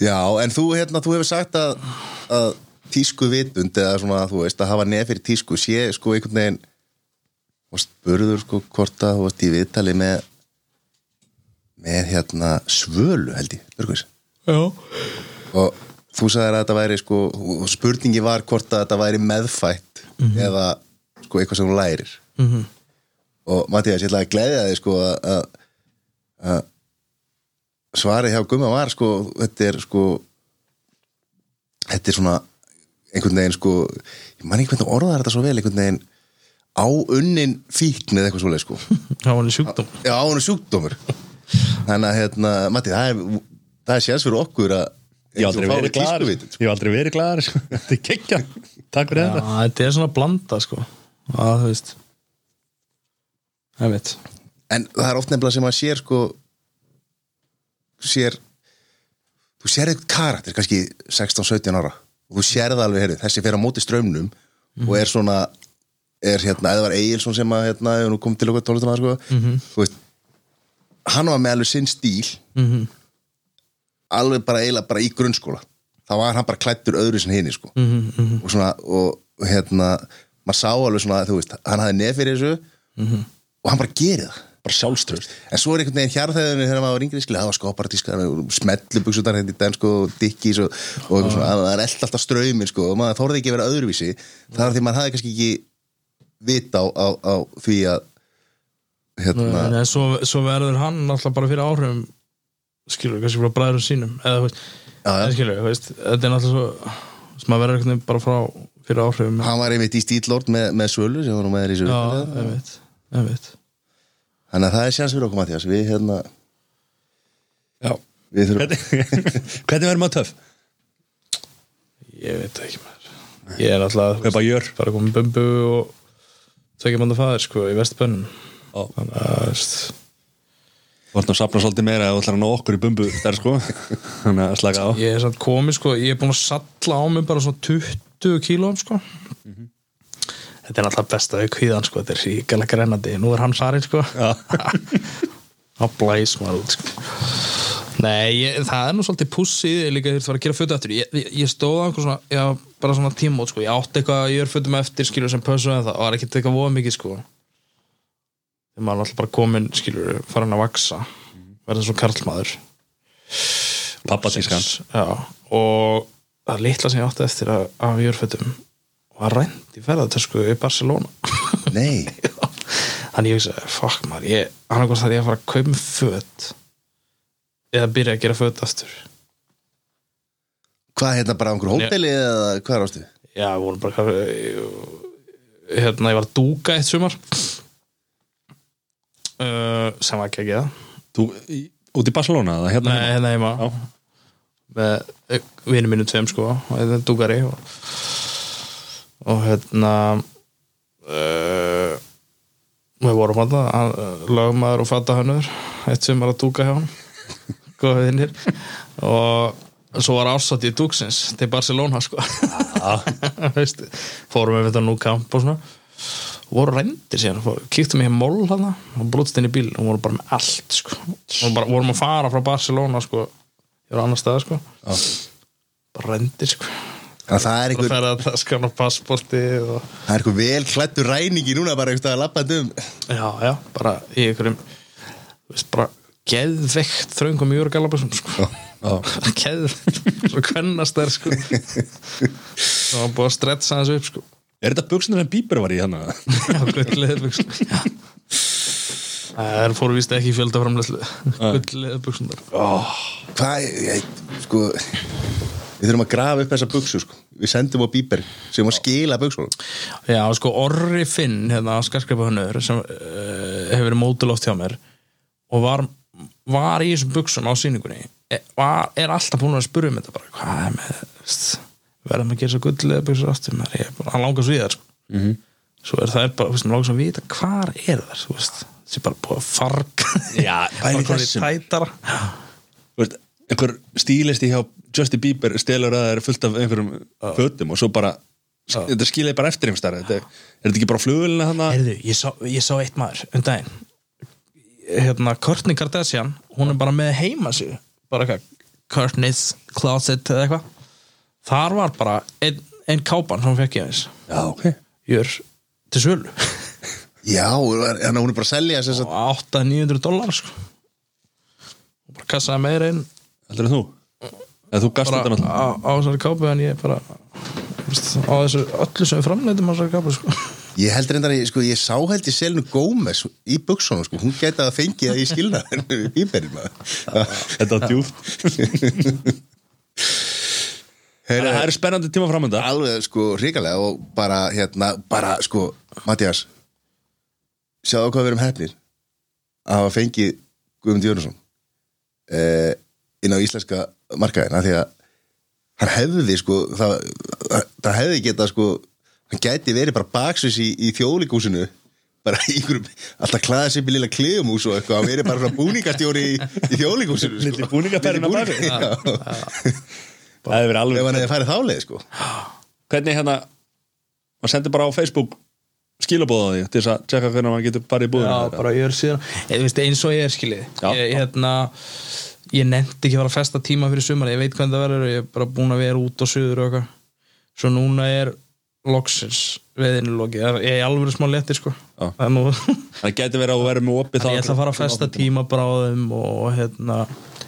[SPEAKER 1] Já, en þú, hérna, þú hefur sagt að, að tísku vitund eða svona, þú veist, að hafa nefn fyrir tísku sé sko einhvern veginn og spurður sko hvort að þú veist í viðtali með með hérna svölu held ég, Björgvís og þú sagðir að þetta væri sko og spurningi var hvort að þetta væri meðfætt eða sko eitthvað sem þú lærir.
[SPEAKER 3] Mhm.
[SPEAKER 1] og Mattias, ég ætla að gleðja þig sko að- að svarið hjá Gumma var sko þetta er sko þetta er svona einhvern veginn sko ég man ekki hvernig orðar þetta svo vel einhvern veginn áunnin fíkn eða eitthvað svoleið sko.
[SPEAKER 3] Það var hann í sjúkdóm.
[SPEAKER 1] Já, hún er sjúkdómur þannig að hérna, Matti, það er það er sérs fyrir okkur að
[SPEAKER 2] Ég hef aldrei verið glaður.
[SPEAKER 1] tískuvitund,
[SPEAKER 2] Ég hef aldrei verið glaður sko. Þetta er kekkja Takk fyrir þetta.
[SPEAKER 3] þetta er svona blanda sko. Að þú veist. Ég veit
[SPEAKER 1] en það er oft nefnilega sem að sér sko sér þú sér eitthvað karakter, kannski 16-17 ára og þú sér það alveg, heyrðu, þessi fer á móti strömmnum og er svona er hérna, eða var Egilson sem að hérna, hefur nú komið til okkur tólustum að sko. Þú veist, hann var með alveg sinn stíl.
[SPEAKER 3] Mhm.
[SPEAKER 1] alveg bara eiginlega bara í grunnskóla. Þá var hann bara klættur öðru sem hinni sko.
[SPEAKER 3] Mhm, mhm.
[SPEAKER 1] og svona, og hérna maður sá alveg svona, veist, hann hafði nef fyrir þessu
[SPEAKER 3] Mhm.
[SPEAKER 1] og hann bara gerir það
[SPEAKER 2] Bara sjálfströð
[SPEAKER 1] En svo er einhvern veginn hjarðæðunni þegar maður var yngri það var skoparatíska, smellubuksutar hérna í den sko, og dikkís og, og eitthvað svona, það er alltaf ströymin sko, og maður þorði ekki að vera öðruvísi. Það er því maður hafði kannski ekki vita á, á, á því að hérna,
[SPEAKER 3] Nei, svo, svo verður hann alltaf bara fyrir áhrifum skilur, kannski frá bræður sínum eða, þú veist,
[SPEAKER 1] Já, já.
[SPEAKER 3] en skilur, þú veist, þetta er náttúrulega svo sem maður verður veginn bara frá fyrir áhrifum
[SPEAKER 1] hann var einmitt í stílord með, með svölu sem var nú með þér í
[SPEAKER 3] Já,
[SPEAKER 1] sölu
[SPEAKER 3] ég veit, ég veit
[SPEAKER 1] þannig að það er sjans fyrir okkur Mattias við hérna,
[SPEAKER 2] Já.
[SPEAKER 1] við þurfum
[SPEAKER 2] Hvernig, verður maður töff?
[SPEAKER 3] Ég veit ekki maður. Ég er alltaf bara komið bumbu og tvekja manda fæðir sko í vestbönnum.
[SPEAKER 2] Já.
[SPEAKER 3] Þannig að þú
[SPEAKER 2] vart að sapna svolítið meira að þú ætlar að ná okkur í bumbu þar sko. Þannig að slaka á.
[SPEAKER 3] Ég er samt komið sko, ég er búin að salla á mig bara svona 20 kílóum sko. Þetta er alltaf besta við kvíðan sko, þetta er ríkilega grennandi nú er hann farinn sko. Þá blæs maður út sko. Nei, ég, það er nú svolítið pussið líka þegar þú var að gera fötu eftir ég, ég, ég stóð á einhver svona, já, bara svona tímót sko. ég átti eitthvað að ég er fötum eftir skilur sem pössu en það var ekkert eitthvað voða mikið sko þegar maður er alltaf bara komin skilur, farin að vaksa verða svo karlmaður.
[SPEAKER 2] Pappatískan
[SPEAKER 3] og það litla sem ég átti eftir að, að ég er fötum var rænt í ferðartösku í Barcelona.
[SPEAKER 1] Nei,
[SPEAKER 3] þannig ég hugsa, fuck maður ég, hann er þar ég að fara að kaupa mér föt eða byrja að gera föt aftur.
[SPEAKER 1] Hvað hérna bara á einhver hóteli eða hvað er ástu?
[SPEAKER 3] já, við vorum bara hérna, ég var að dúka eitt sumar uh, sem var ekki að geða
[SPEAKER 2] Þú, í- út í Barcelona eða hérna
[SPEAKER 3] nei, hérna heima.
[SPEAKER 2] Já.
[SPEAKER 3] með vinnu mínu tveim sko og þetta er dúkari og, og hérna uh, við vorum að það lögmaður og fattahönnur eitt sem var að dúka hjá hann góða vinnir og svo var ásatt í dúksins til Barcelona sko. Fórum við þetta nú kamp og svona voru rændir síðan kíktum ég mól hann og brútst inn í bíl og voru bara með allt sko. og bara, vorum að fara frá Barcelona sko, var annar stað sko. bara rændir sko.
[SPEAKER 1] Það er einhver,
[SPEAKER 3] ferða að skanna passporti og...
[SPEAKER 1] það er einhver vel klættur ræningi núna bara einhver stað að lappa um
[SPEAKER 3] já, já, bara í einhverjum þú veist, bara geðveikt þröngum í Júragalabusum sko. geðveikt, svo kvennast þær sko og var búið að stretsa hans upp sko
[SPEAKER 2] Er þetta buksinu sem Bíber var í hérna?
[SPEAKER 3] Já, gullið, sko. Það er fóru víst ekki í fjöldaframlæslu Gull eða buksunar
[SPEAKER 1] Hvað, ég, sko Við þurfum að grafa upp þessa buksu sko. Við sendum á bíber sem að skila buksunum
[SPEAKER 3] Já, sko, Orri Finn, hérna, skarskrifa hannur sem uh, hefur verið mótuloft hjá mér og var, var í þessum buksum á sýningunni er, var, er alltaf búin að spyrja um þetta bara, hvað er með, veist verðum að gera svo gullega buksur aftur mér ég, er bara- hann langar svo í þær sko. -hmm. svo er það er bara, veist, mér langar svo að vita hvar er þær, þú veist, þessi bara búið að farga.
[SPEAKER 2] Já,
[SPEAKER 3] í
[SPEAKER 2] þessum. veist, einhver stílisti hjá Justin Bieber stelur að það er fullt af einhverjum fötum og svo bara þetta skilaði bara eftir einhver starf þetta, er þetta ekki bara flugulina hann
[SPEAKER 3] Heyrðu, ég sá, ég sá eitt maður um daginn. Hérna, Courtney Kardashian hún er bara með heima sig. Bara eitthvað, Courtney's Closet eða eitthvað þar var bara einn ein kápan sem fekk í aðeins
[SPEAKER 2] Já, ok
[SPEAKER 3] jör til sölu
[SPEAKER 1] Já, en hún er bara að selja þess að
[SPEAKER 3] á 800-900 dólar sko. og bara kassaði meira inn
[SPEAKER 2] Heldur þú? Eða þú gast
[SPEAKER 3] bara
[SPEAKER 2] þetta náttúrulega
[SPEAKER 3] á, á þessari kápu en ég bara á þessu öllu sem við framleitum á þessari kápu sko.
[SPEAKER 1] Ég held reyndar, að ég- sko, ég sá held í Selinu Gómez í buksunum, sko, hún geti að fengið það í skilnaðin við bíberinn maður.
[SPEAKER 2] Þetta var djúft Að Það eru spennandi tíma framönda
[SPEAKER 1] Alveg, sko, hrikalega og bara, hérna, bara, sko, Mattias, sjáðu hvað við erum hefnir að hafa fengið Guðmund Jónusson eh, inn á íslenska markaðina því að hann hefði, sko, það, það hefði getað, sko, hann gæti verið bara baksvis í, í þjóðlíkúsinu bara í einhverjum, alltaf klæða sér með lilla kliðumús og eitthvað, hann verið bara búningastjóri í, í þjóðlíkúsinu sko.
[SPEAKER 2] Lilli búningaperinn á Það hefur verið
[SPEAKER 1] ef
[SPEAKER 2] alveg
[SPEAKER 1] hann hefði farið þáleið, sko.
[SPEAKER 2] Hvernig hérna maður sendir bara á Facebook skilabóða því til þess að tjekka hvernig maður getur bara í búðina
[SPEAKER 3] Já, bara ég er síðan. Eða, veist, eins og ég er skilið
[SPEAKER 2] Já.
[SPEAKER 3] ég, hérna, ég nefndi ekki að fara að festa tíma fyrir sumar, ég veit hvernig það verður. Ég er bara búin að vera út á suður og eitthvað. Svo núna er loksins veðinu lokið, ég er alveg smá letti sko.
[SPEAKER 2] Já.
[SPEAKER 3] það er nú
[SPEAKER 2] Það getur verið að þú verður með opið
[SPEAKER 3] ég ætla að fara að festa tíma bráðum og hérna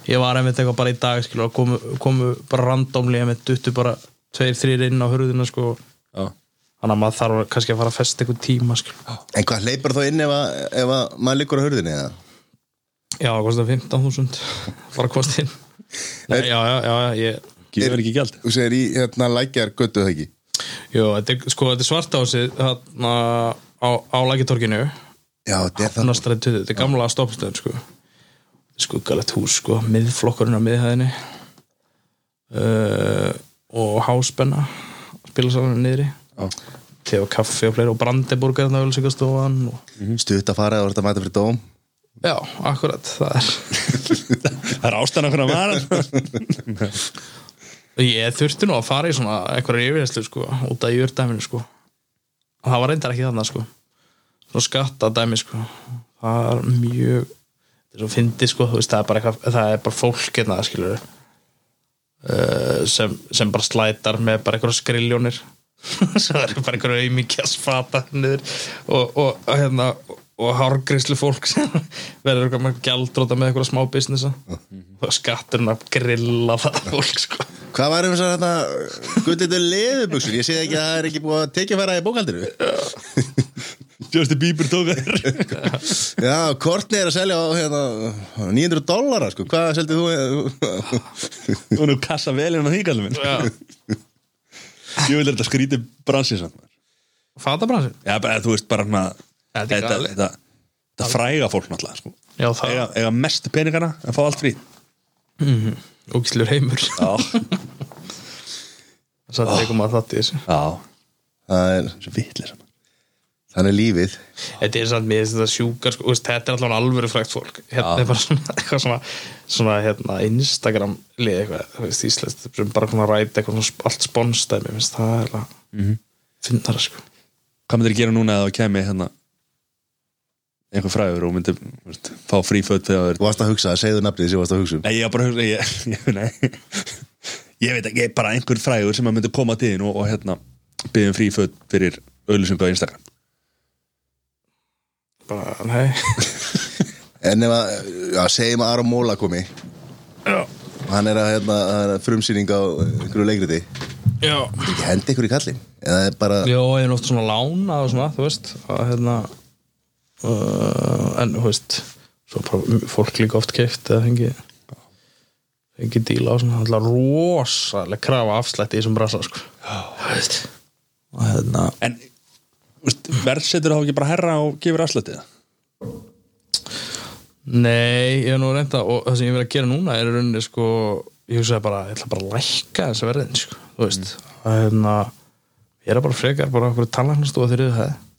[SPEAKER 3] ég var einmitt eitthvað bara í dag skilur og komu, komu bara randomli ég með duttu bara tveir, þrýr inn á hurðina sko.
[SPEAKER 2] Já.
[SPEAKER 3] þannig að maður þarf kannski að fara að festa eitthvað tíma skilur.
[SPEAKER 1] En hvað hleypar þá inn ef, að, ef að maður liggur á hurðinni eða?
[SPEAKER 3] Já, kostar 15.000 bara kosti inn Nei, Já, já, já, ég
[SPEAKER 2] Gefur ekki gjald?
[SPEAKER 1] Þú segir í hérna lækjar göttu það ekki
[SPEAKER 3] Jú, þetta er, sko, þetta er svartásið þarna á, á lækitorkinu
[SPEAKER 1] Já, þetta er það.
[SPEAKER 3] Hafnastræði 20, þetta er gamla stoppstöðun sko. skuggalegt hús sko, miðflokkurinn á miðhæðinni. Uh, og háspenna. Spilasalunum niðri.
[SPEAKER 2] Já.
[SPEAKER 3] te og kaffi og fleiri og brandiburgar þarna auðlýsingastofan og...
[SPEAKER 1] Stutt að fara og þetta mæta fyrir dóm.
[SPEAKER 3] Já, akkurat, það er
[SPEAKER 2] Það er ástæðan okkur að vara
[SPEAKER 3] Ég þurfti nú að fara í svona einhverja yfirherslu sko, út af yfirdæminu sko. það var reyndar ekki þarna sko. svona skattadæmi sko. það er mjög þetta er svo fyndi sko, þú veist, það er bara, eitthvað, það er bara fólk hérna skilur uh, sem, sem bara slætar með bara einhverja skriljónir það er bara einhverja auðmíkjas fata niður og, og, og hérna og hárgrislu fólk sem verður eitthvað með gjaldróta með eitthvað smá businessa. Og skatturinn að grilla það fólk sko.
[SPEAKER 1] Hvað var um þess að hérna Gullitu leðubuxur, ég sé ekki að það er ekki búið að tekja færa í bókaldinu
[SPEAKER 2] Justin Bieber tók þér
[SPEAKER 1] Já, Kortni er að selja á hérna, 900 dollara sko. Hvað seldið þú?
[SPEAKER 2] Þú? Nú kassa vel inn á því kallum minn
[SPEAKER 3] Já.
[SPEAKER 2] Ég vil þetta skríti bransið samt.
[SPEAKER 3] Fatabransin?
[SPEAKER 2] Já, bara, þú veist bara hana,
[SPEAKER 3] Þetta er
[SPEAKER 2] þetta, þetta, þetta fræga fólk náttúrulega sko.
[SPEAKER 3] Já, það
[SPEAKER 2] eiga, eiga mestu peningana en fá allt frí.
[SPEAKER 3] Ógislur heimur.
[SPEAKER 2] Já,
[SPEAKER 3] Satt oh. eitthvað maður þátt í þessu.
[SPEAKER 2] Já,
[SPEAKER 1] Það er,
[SPEAKER 2] svo vitlega
[SPEAKER 1] þannig er lífið.
[SPEAKER 3] Þetta er samt mér þetta sjúkar sko, þú veist, Þetta er allavega alvöru frægt fólk. Hérna
[SPEAKER 2] Já.
[SPEAKER 3] er bara svona, eitthvað svona, svona hérna, Instagram lið eitthvað þú veist, Íslands, bara svona ræta eitthvað svona sp- allt sponsdæmi, minnst það er mm
[SPEAKER 2] Mhm.
[SPEAKER 3] -hmm. finnara sko.
[SPEAKER 2] Hvað myndir gera núna eða kemi hérna einhver frægur og myndir veist, fá frí föt þegar
[SPEAKER 1] Þú varst að hugsa, segðu nafnið sem þú varst að hugsa um.
[SPEAKER 2] Nei, ég var bara að hugsa ég, ég, nei. ég veit ekki, bara einhver frægur sem að myndi koma til þín og, og hérna byggjum frí föt fyrir auðlýsingu á Instagram.
[SPEAKER 3] Bara, nei.
[SPEAKER 1] En ef að, já, segjum að Aron Móla komi.
[SPEAKER 3] Já,
[SPEAKER 1] hann er að, hérna, er að frumsýning á einhverju leikriti
[SPEAKER 3] já.
[SPEAKER 1] Ekki hendi ykkur í kallin Eða er bara,
[SPEAKER 3] Jó, ég er oft svona lána og svona, þú veist að hérna en þú veist fólk líka oft keift eða fengi fengi díla á svona alltaf rosalega krafa afslætti í þessum brasa sko. Hérna
[SPEAKER 2] En verðsetur þá ekki bara herra og gefur afslættið?
[SPEAKER 3] Nei, ég er nú reynda og það sem ég verið að gera núna er rauninni sko, ég hugsaði bara, ég ætla bara að lækka þessa verðin, sko, þú veist. Að hérna, ég er bara frekar bara okkur talarnastofa þegar það. lækka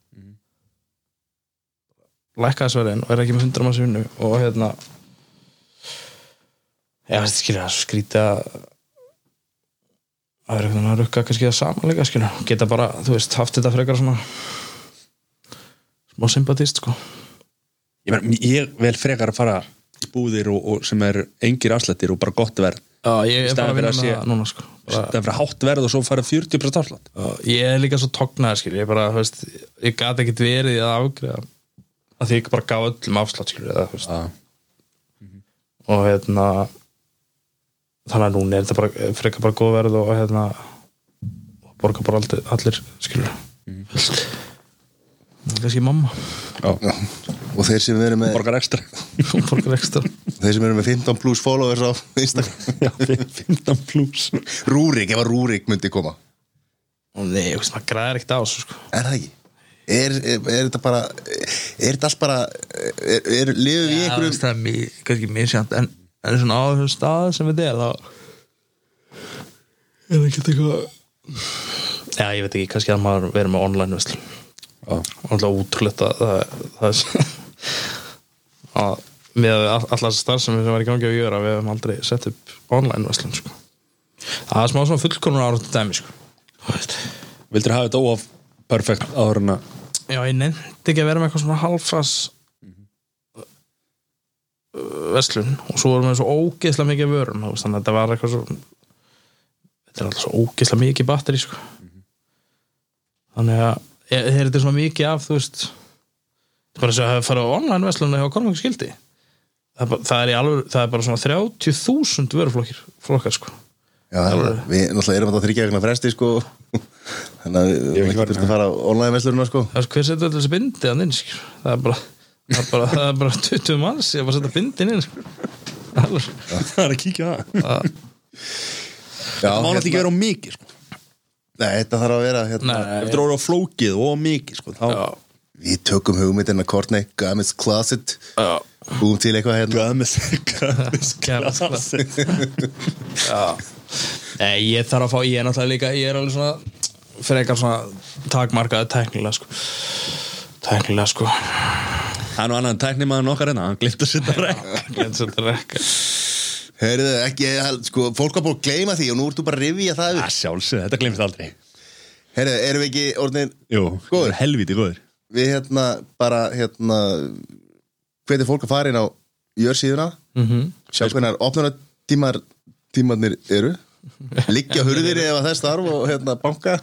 [SPEAKER 3] þessa verðin og er ekki með hundra manns í vinnu og hérna ég veist, skilja, það skrýta að vera einhvern veginn að rukka kannski það samanleika, skilja, geta bara, þú veist, haft þetta frekar svona smá sympatist, sko.
[SPEAKER 2] Ég, men, ég vel frekar að fara búðir og, og sem er engir afslættir og bara gott verð.
[SPEAKER 3] Já, ég er bara að vinna
[SPEAKER 2] að
[SPEAKER 3] með það núna sko. bara,
[SPEAKER 2] það er fyrir hátt verð og svo fara 40% afslætt
[SPEAKER 3] Ég er líka svo tognaður skil Ég bara, þú veist, ég gat ekkit verið að afgreða að því ég bara gaf öllum afslátt veist, og hérna þannig að núna er þetta bara frekar bara góð verð og hérna og borga bara allir, allir skil það er kannski mamma.
[SPEAKER 1] Og þeir sem eru með
[SPEAKER 2] borgar ekstra.
[SPEAKER 3] Borgar ekstra.
[SPEAKER 1] Þeir sem eru með 15 plus followers á Instagram.
[SPEAKER 2] Já, 15 plus.
[SPEAKER 1] Rúrik, ef að Rúrik myndi koma.
[SPEAKER 3] Og nei, ég veist, maður græðir ekkert á þessu sko.
[SPEAKER 1] Er það ekki? Er, er, er þetta bara er þetta allt bara er, er, lifum við í
[SPEAKER 3] Já,
[SPEAKER 1] einhverjum
[SPEAKER 3] það er mjög, kannski mjög sjönd en, en svona á þessum stað sem við er þá er það ekki eitthvað já, ég veit ekki, kannski að maður verið með online og alltaf útrúlegt að það, það er að með all- allar þessar starf sem við varum í gangi að gjöra við hefum aldrei sett upp online veslun sko. það er smá svona fullkonur ára dæmi sko.
[SPEAKER 2] Vildur hafa þetta óaf perfekt að
[SPEAKER 3] Já, ég nefndi ekki að vera með eitthvað svona halfras verslun. Og svo vorum við svo ógeðslega mikið vörum þannig að þetta var eitthvað svo þetta er alltaf svo ógeðslega mikið batteri sko. þannig að e- þegar þetta svona mikið af þú veist þetta er bara þess að farið á online verslun og hefa konum ekki skildi það það, það er bara svona 30.000 vöruflokkir flokkar sko
[SPEAKER 1] Já, það er- við náttúrulega erum að þryggja eitthvað fresti sko. Þannig að við erum
[SPEAKER 2] ekki
[SPEAKER 1] þurft að fara á online veslurina sko.
[SPEAKER 3] Það er hver setur allir þessi bindi að inn skilur. það er bara það er bara, það er bara 20 manns ég er bara að setja bindin inn sko.
[SPEAKER 2] Það er að kíkja á það. Það má náttúrulega ekki vera á mikið sko.
[SPEAKER 1] Nei, þetta þarf að vera hérna,
[SPEAKER 3] Nei.
[SPEAKER 2] Ef þetta er á flókið og á mikið sko, þá
[SPEAKER 1] Við tökum hugmyndina Courtney Gamis Closet.
[SPEAKER 3] Já,
[SPEAKER 1] Búum til eitthvað hérna.
[SPEAKER 2] Gæmis Gæmis
[SPEAKER 3] Nei, ég þarf að fá, ég er náttúrulega líka ég er alveg svona frekar svona takmarkaði tæknilega sko. Tæknilega sko.
[SPEAKER 2] Það er nú annan tæknimaður nokkar hérna Hann glimt að setja rekk
[SPEAKER 3] Glemt sem þetta rekka.
[SPEAKER 1] Heyrðu, ekki, sko, fólk var búin að gleyma því og nú ertu bara að rifja það
[SPEAKER 2] Það sjálfsög, þetta glimst aldrei.
[SPEAKER 1] Heyrðu, erum við ekki orðin
[SPEAKER 2] Jú,
[SPEAKER 1] Góður.
[SPEAKER 2] helviti góður
[SPEAKER 1] Við hérna bara, hérna Hvernig fólk að fara inn á Jörsíðuna
[SPEAKER 3] mm -hmm.
[SPEAKER 1] Sjá hvernig opnuna tímarnir eru. Liggja hurðir ef að þess þarf og hérna banka.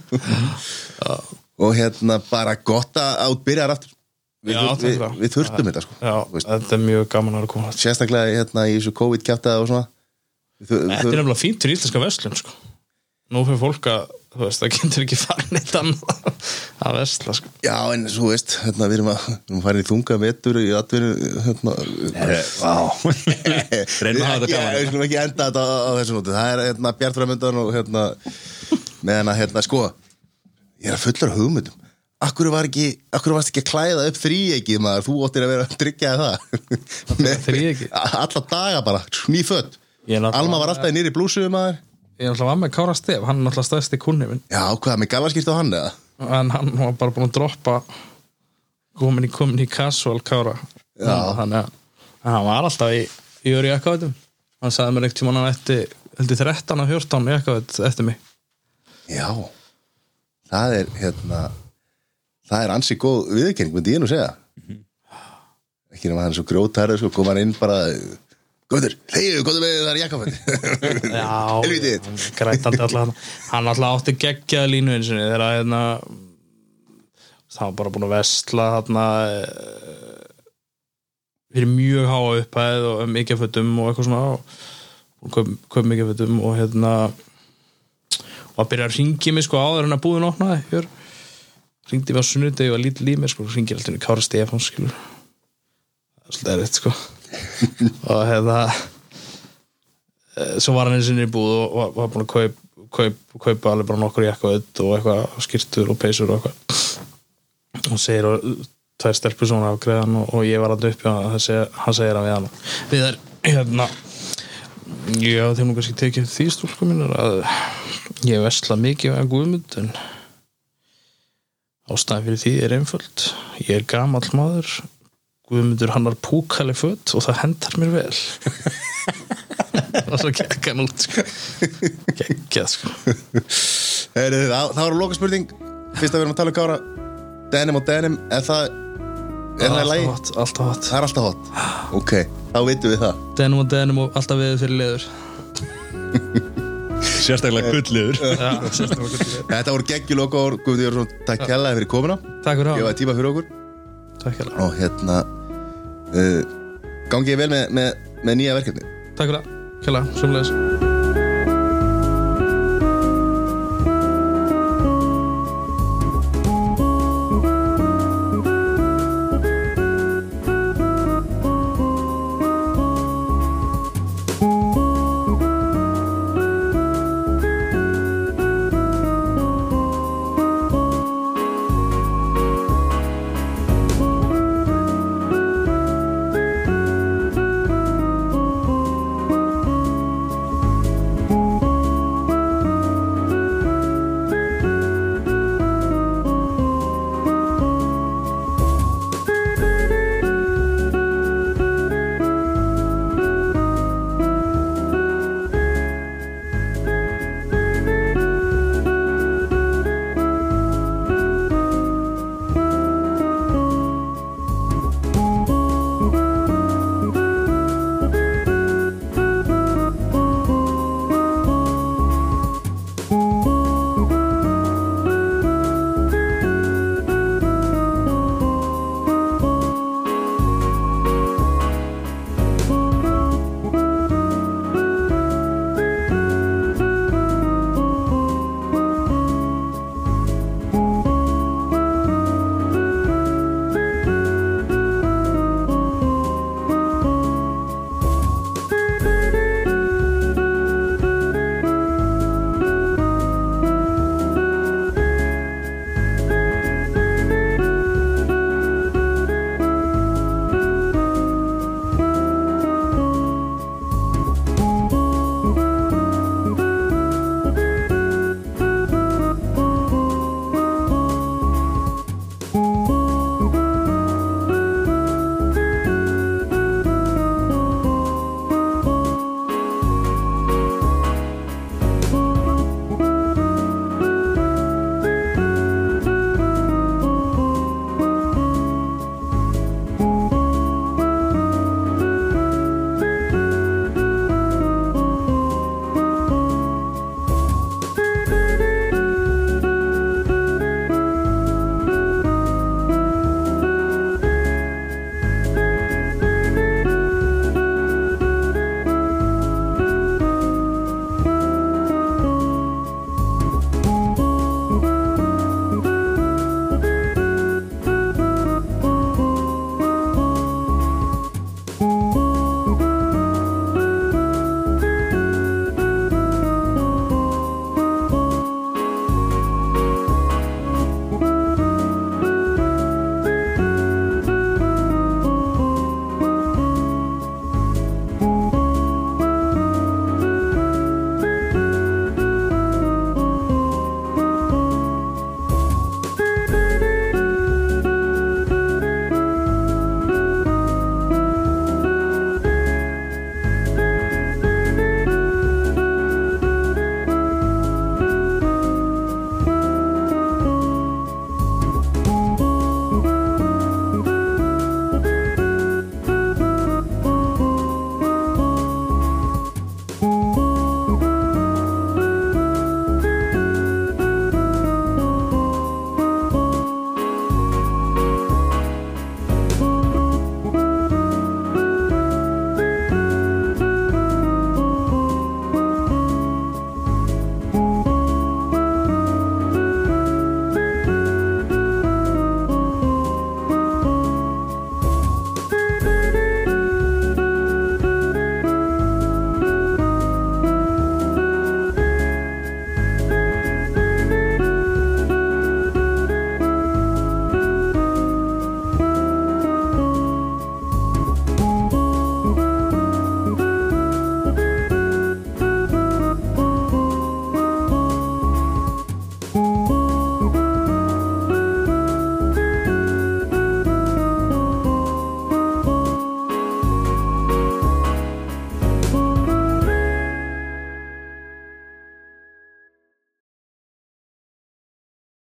[SPEAKER 1] Og hérna bara gott að át byrjar aftur. Við,
[SPEAKER 3] Já,
[SPEAKER 1] við, við,
[SPEAKER 3] það.
[SPEAKER 1] við þurftum þetta sko.
[SPEAKER 3] Já, þetta er mjög gaman að vera koma
[SPEAKER 1] Sérstaklega hérna í þessu COVID-kjátaði og svona.
[SPEAKER 3] Þetta er nefnilega fínt fyrir íslenska verslun sko. Nú fyrir fólk að, þú veist, það getur ekki farin eitt annað að versla sko.
[SPEAKER 1] Já, en svo veist, hérna, við erum að, við erum að fara í þunga vetur í atvinnu hérna,
[SPEAKER 2] Vá. Reynum að hafa þetta gaman.
[SPEAKER 1] Við skulum ekki enda þetta á, á þessu nóti Það er hérna, bjartframöndan og hérna með hana, hérna, sko ég er að fullur hugmyndum. Akkur var ekki, akkur varst ekki að klæða upp þríegið maður, þú óttir að vera að tryggja það.
[SPEAKER 3] Þríeykið?
[SPEAKER 1] Alla daga bara,
[SPEAKER 3] náttúrulega-
[SPEAKER 1] Alma var alltaf nýri blúsu maður
[SPEAKER 3] Ég er alltaf var með Kára Stef, hann er alltaf stæðsti kunni minn
[SPEAKER 1] Já, hvað, með galarskýrt á hann eða?
[SPEAKER 3] en hann var bara búin að droppa komin í, komin í casual Kára.
[SPEAKER 1] Já.
[SPEAKER 3] þannig að en hann var alltaf í, í öru jakkavöldum hann sagði mér ekkert tíma hann ætti heldur 13 og 14 jakkavöld eftir mig.
[SPEAKER 1] Já, það er hérna það er ansi góð viðurkenning myndi ég nú segja. Ekki nema hann er svo grjótæður sko, kom hann inn bara Góður, heiðu, góður með það er jakkafætti
[SPEAKER 3] Já,
[SPEAKER 1] Helvítið.
[SPEAKER 3] hann grætandi alltaf hann hann alltaf átti geggjaða línu eins og þegar að hérna það var bara búin að vestla þarna eh, fyrir mjög háa upphæð og mikið fötum og eitthvað svona og, köp, köp mikið fötum og hérna og að byrja að ringi mig sko áður en að búðin opnaði hér ringdi mig á sunnudegi og lítið líf mér sko ringir alltaf í Kára Stefáns skilur. Svolítið erfitt sko og hefða svo var hann eins og í búð og var, búin að kaup, kaup, kaupa alveg bara nokkur jakka og eitthvað skýrtur og peysur og eitthvað. Og segir og tvær stelpur svona af greiðan og, og ég var alltaf uppi og hann segir, að við hann. Við er hérna já þegar nú kannski tekið því stúlku mínur að ég vesla mikið að guðmund en ástæðan fyrir því er einföld. Ég er gamall maður Guðmundur hann var púkali fött og það hendar mér vel. Og svo gekk hann út sko. geggjað sko.
[SPEAKER 1] Heyri, það, það var loka spurning Fyrst að við erum að tala um kára. Denim og denim Er það Er það lagi?
[SPEAKER 3] alltaf hot, alltaf hot.
[SPEAKER 1] Það er alltaf hot. Ok, þá veitum við það.
[SPEAKER 3] Denum og denum og alltaf við fyrir leður.
[SPEAKER 2] Sérstaklega gulliður
[SPEAKER 3] gott.
[SPEAKER 1] Þetta voru geggjulokka ár Guðmundur Jórsson, takk kærlega fyrir komuna.
[SPEAKER 3] Takk fyrir
[SPEAKER 1] Ég
[SPEAKER 3] að
[SPEAKER 1] var tíma fyrir okkur. Og hérna uh, Gangi ég vel með, með, með nýja verkefni
[SPEAKER 3] takk fyrir að kjalla, sumleis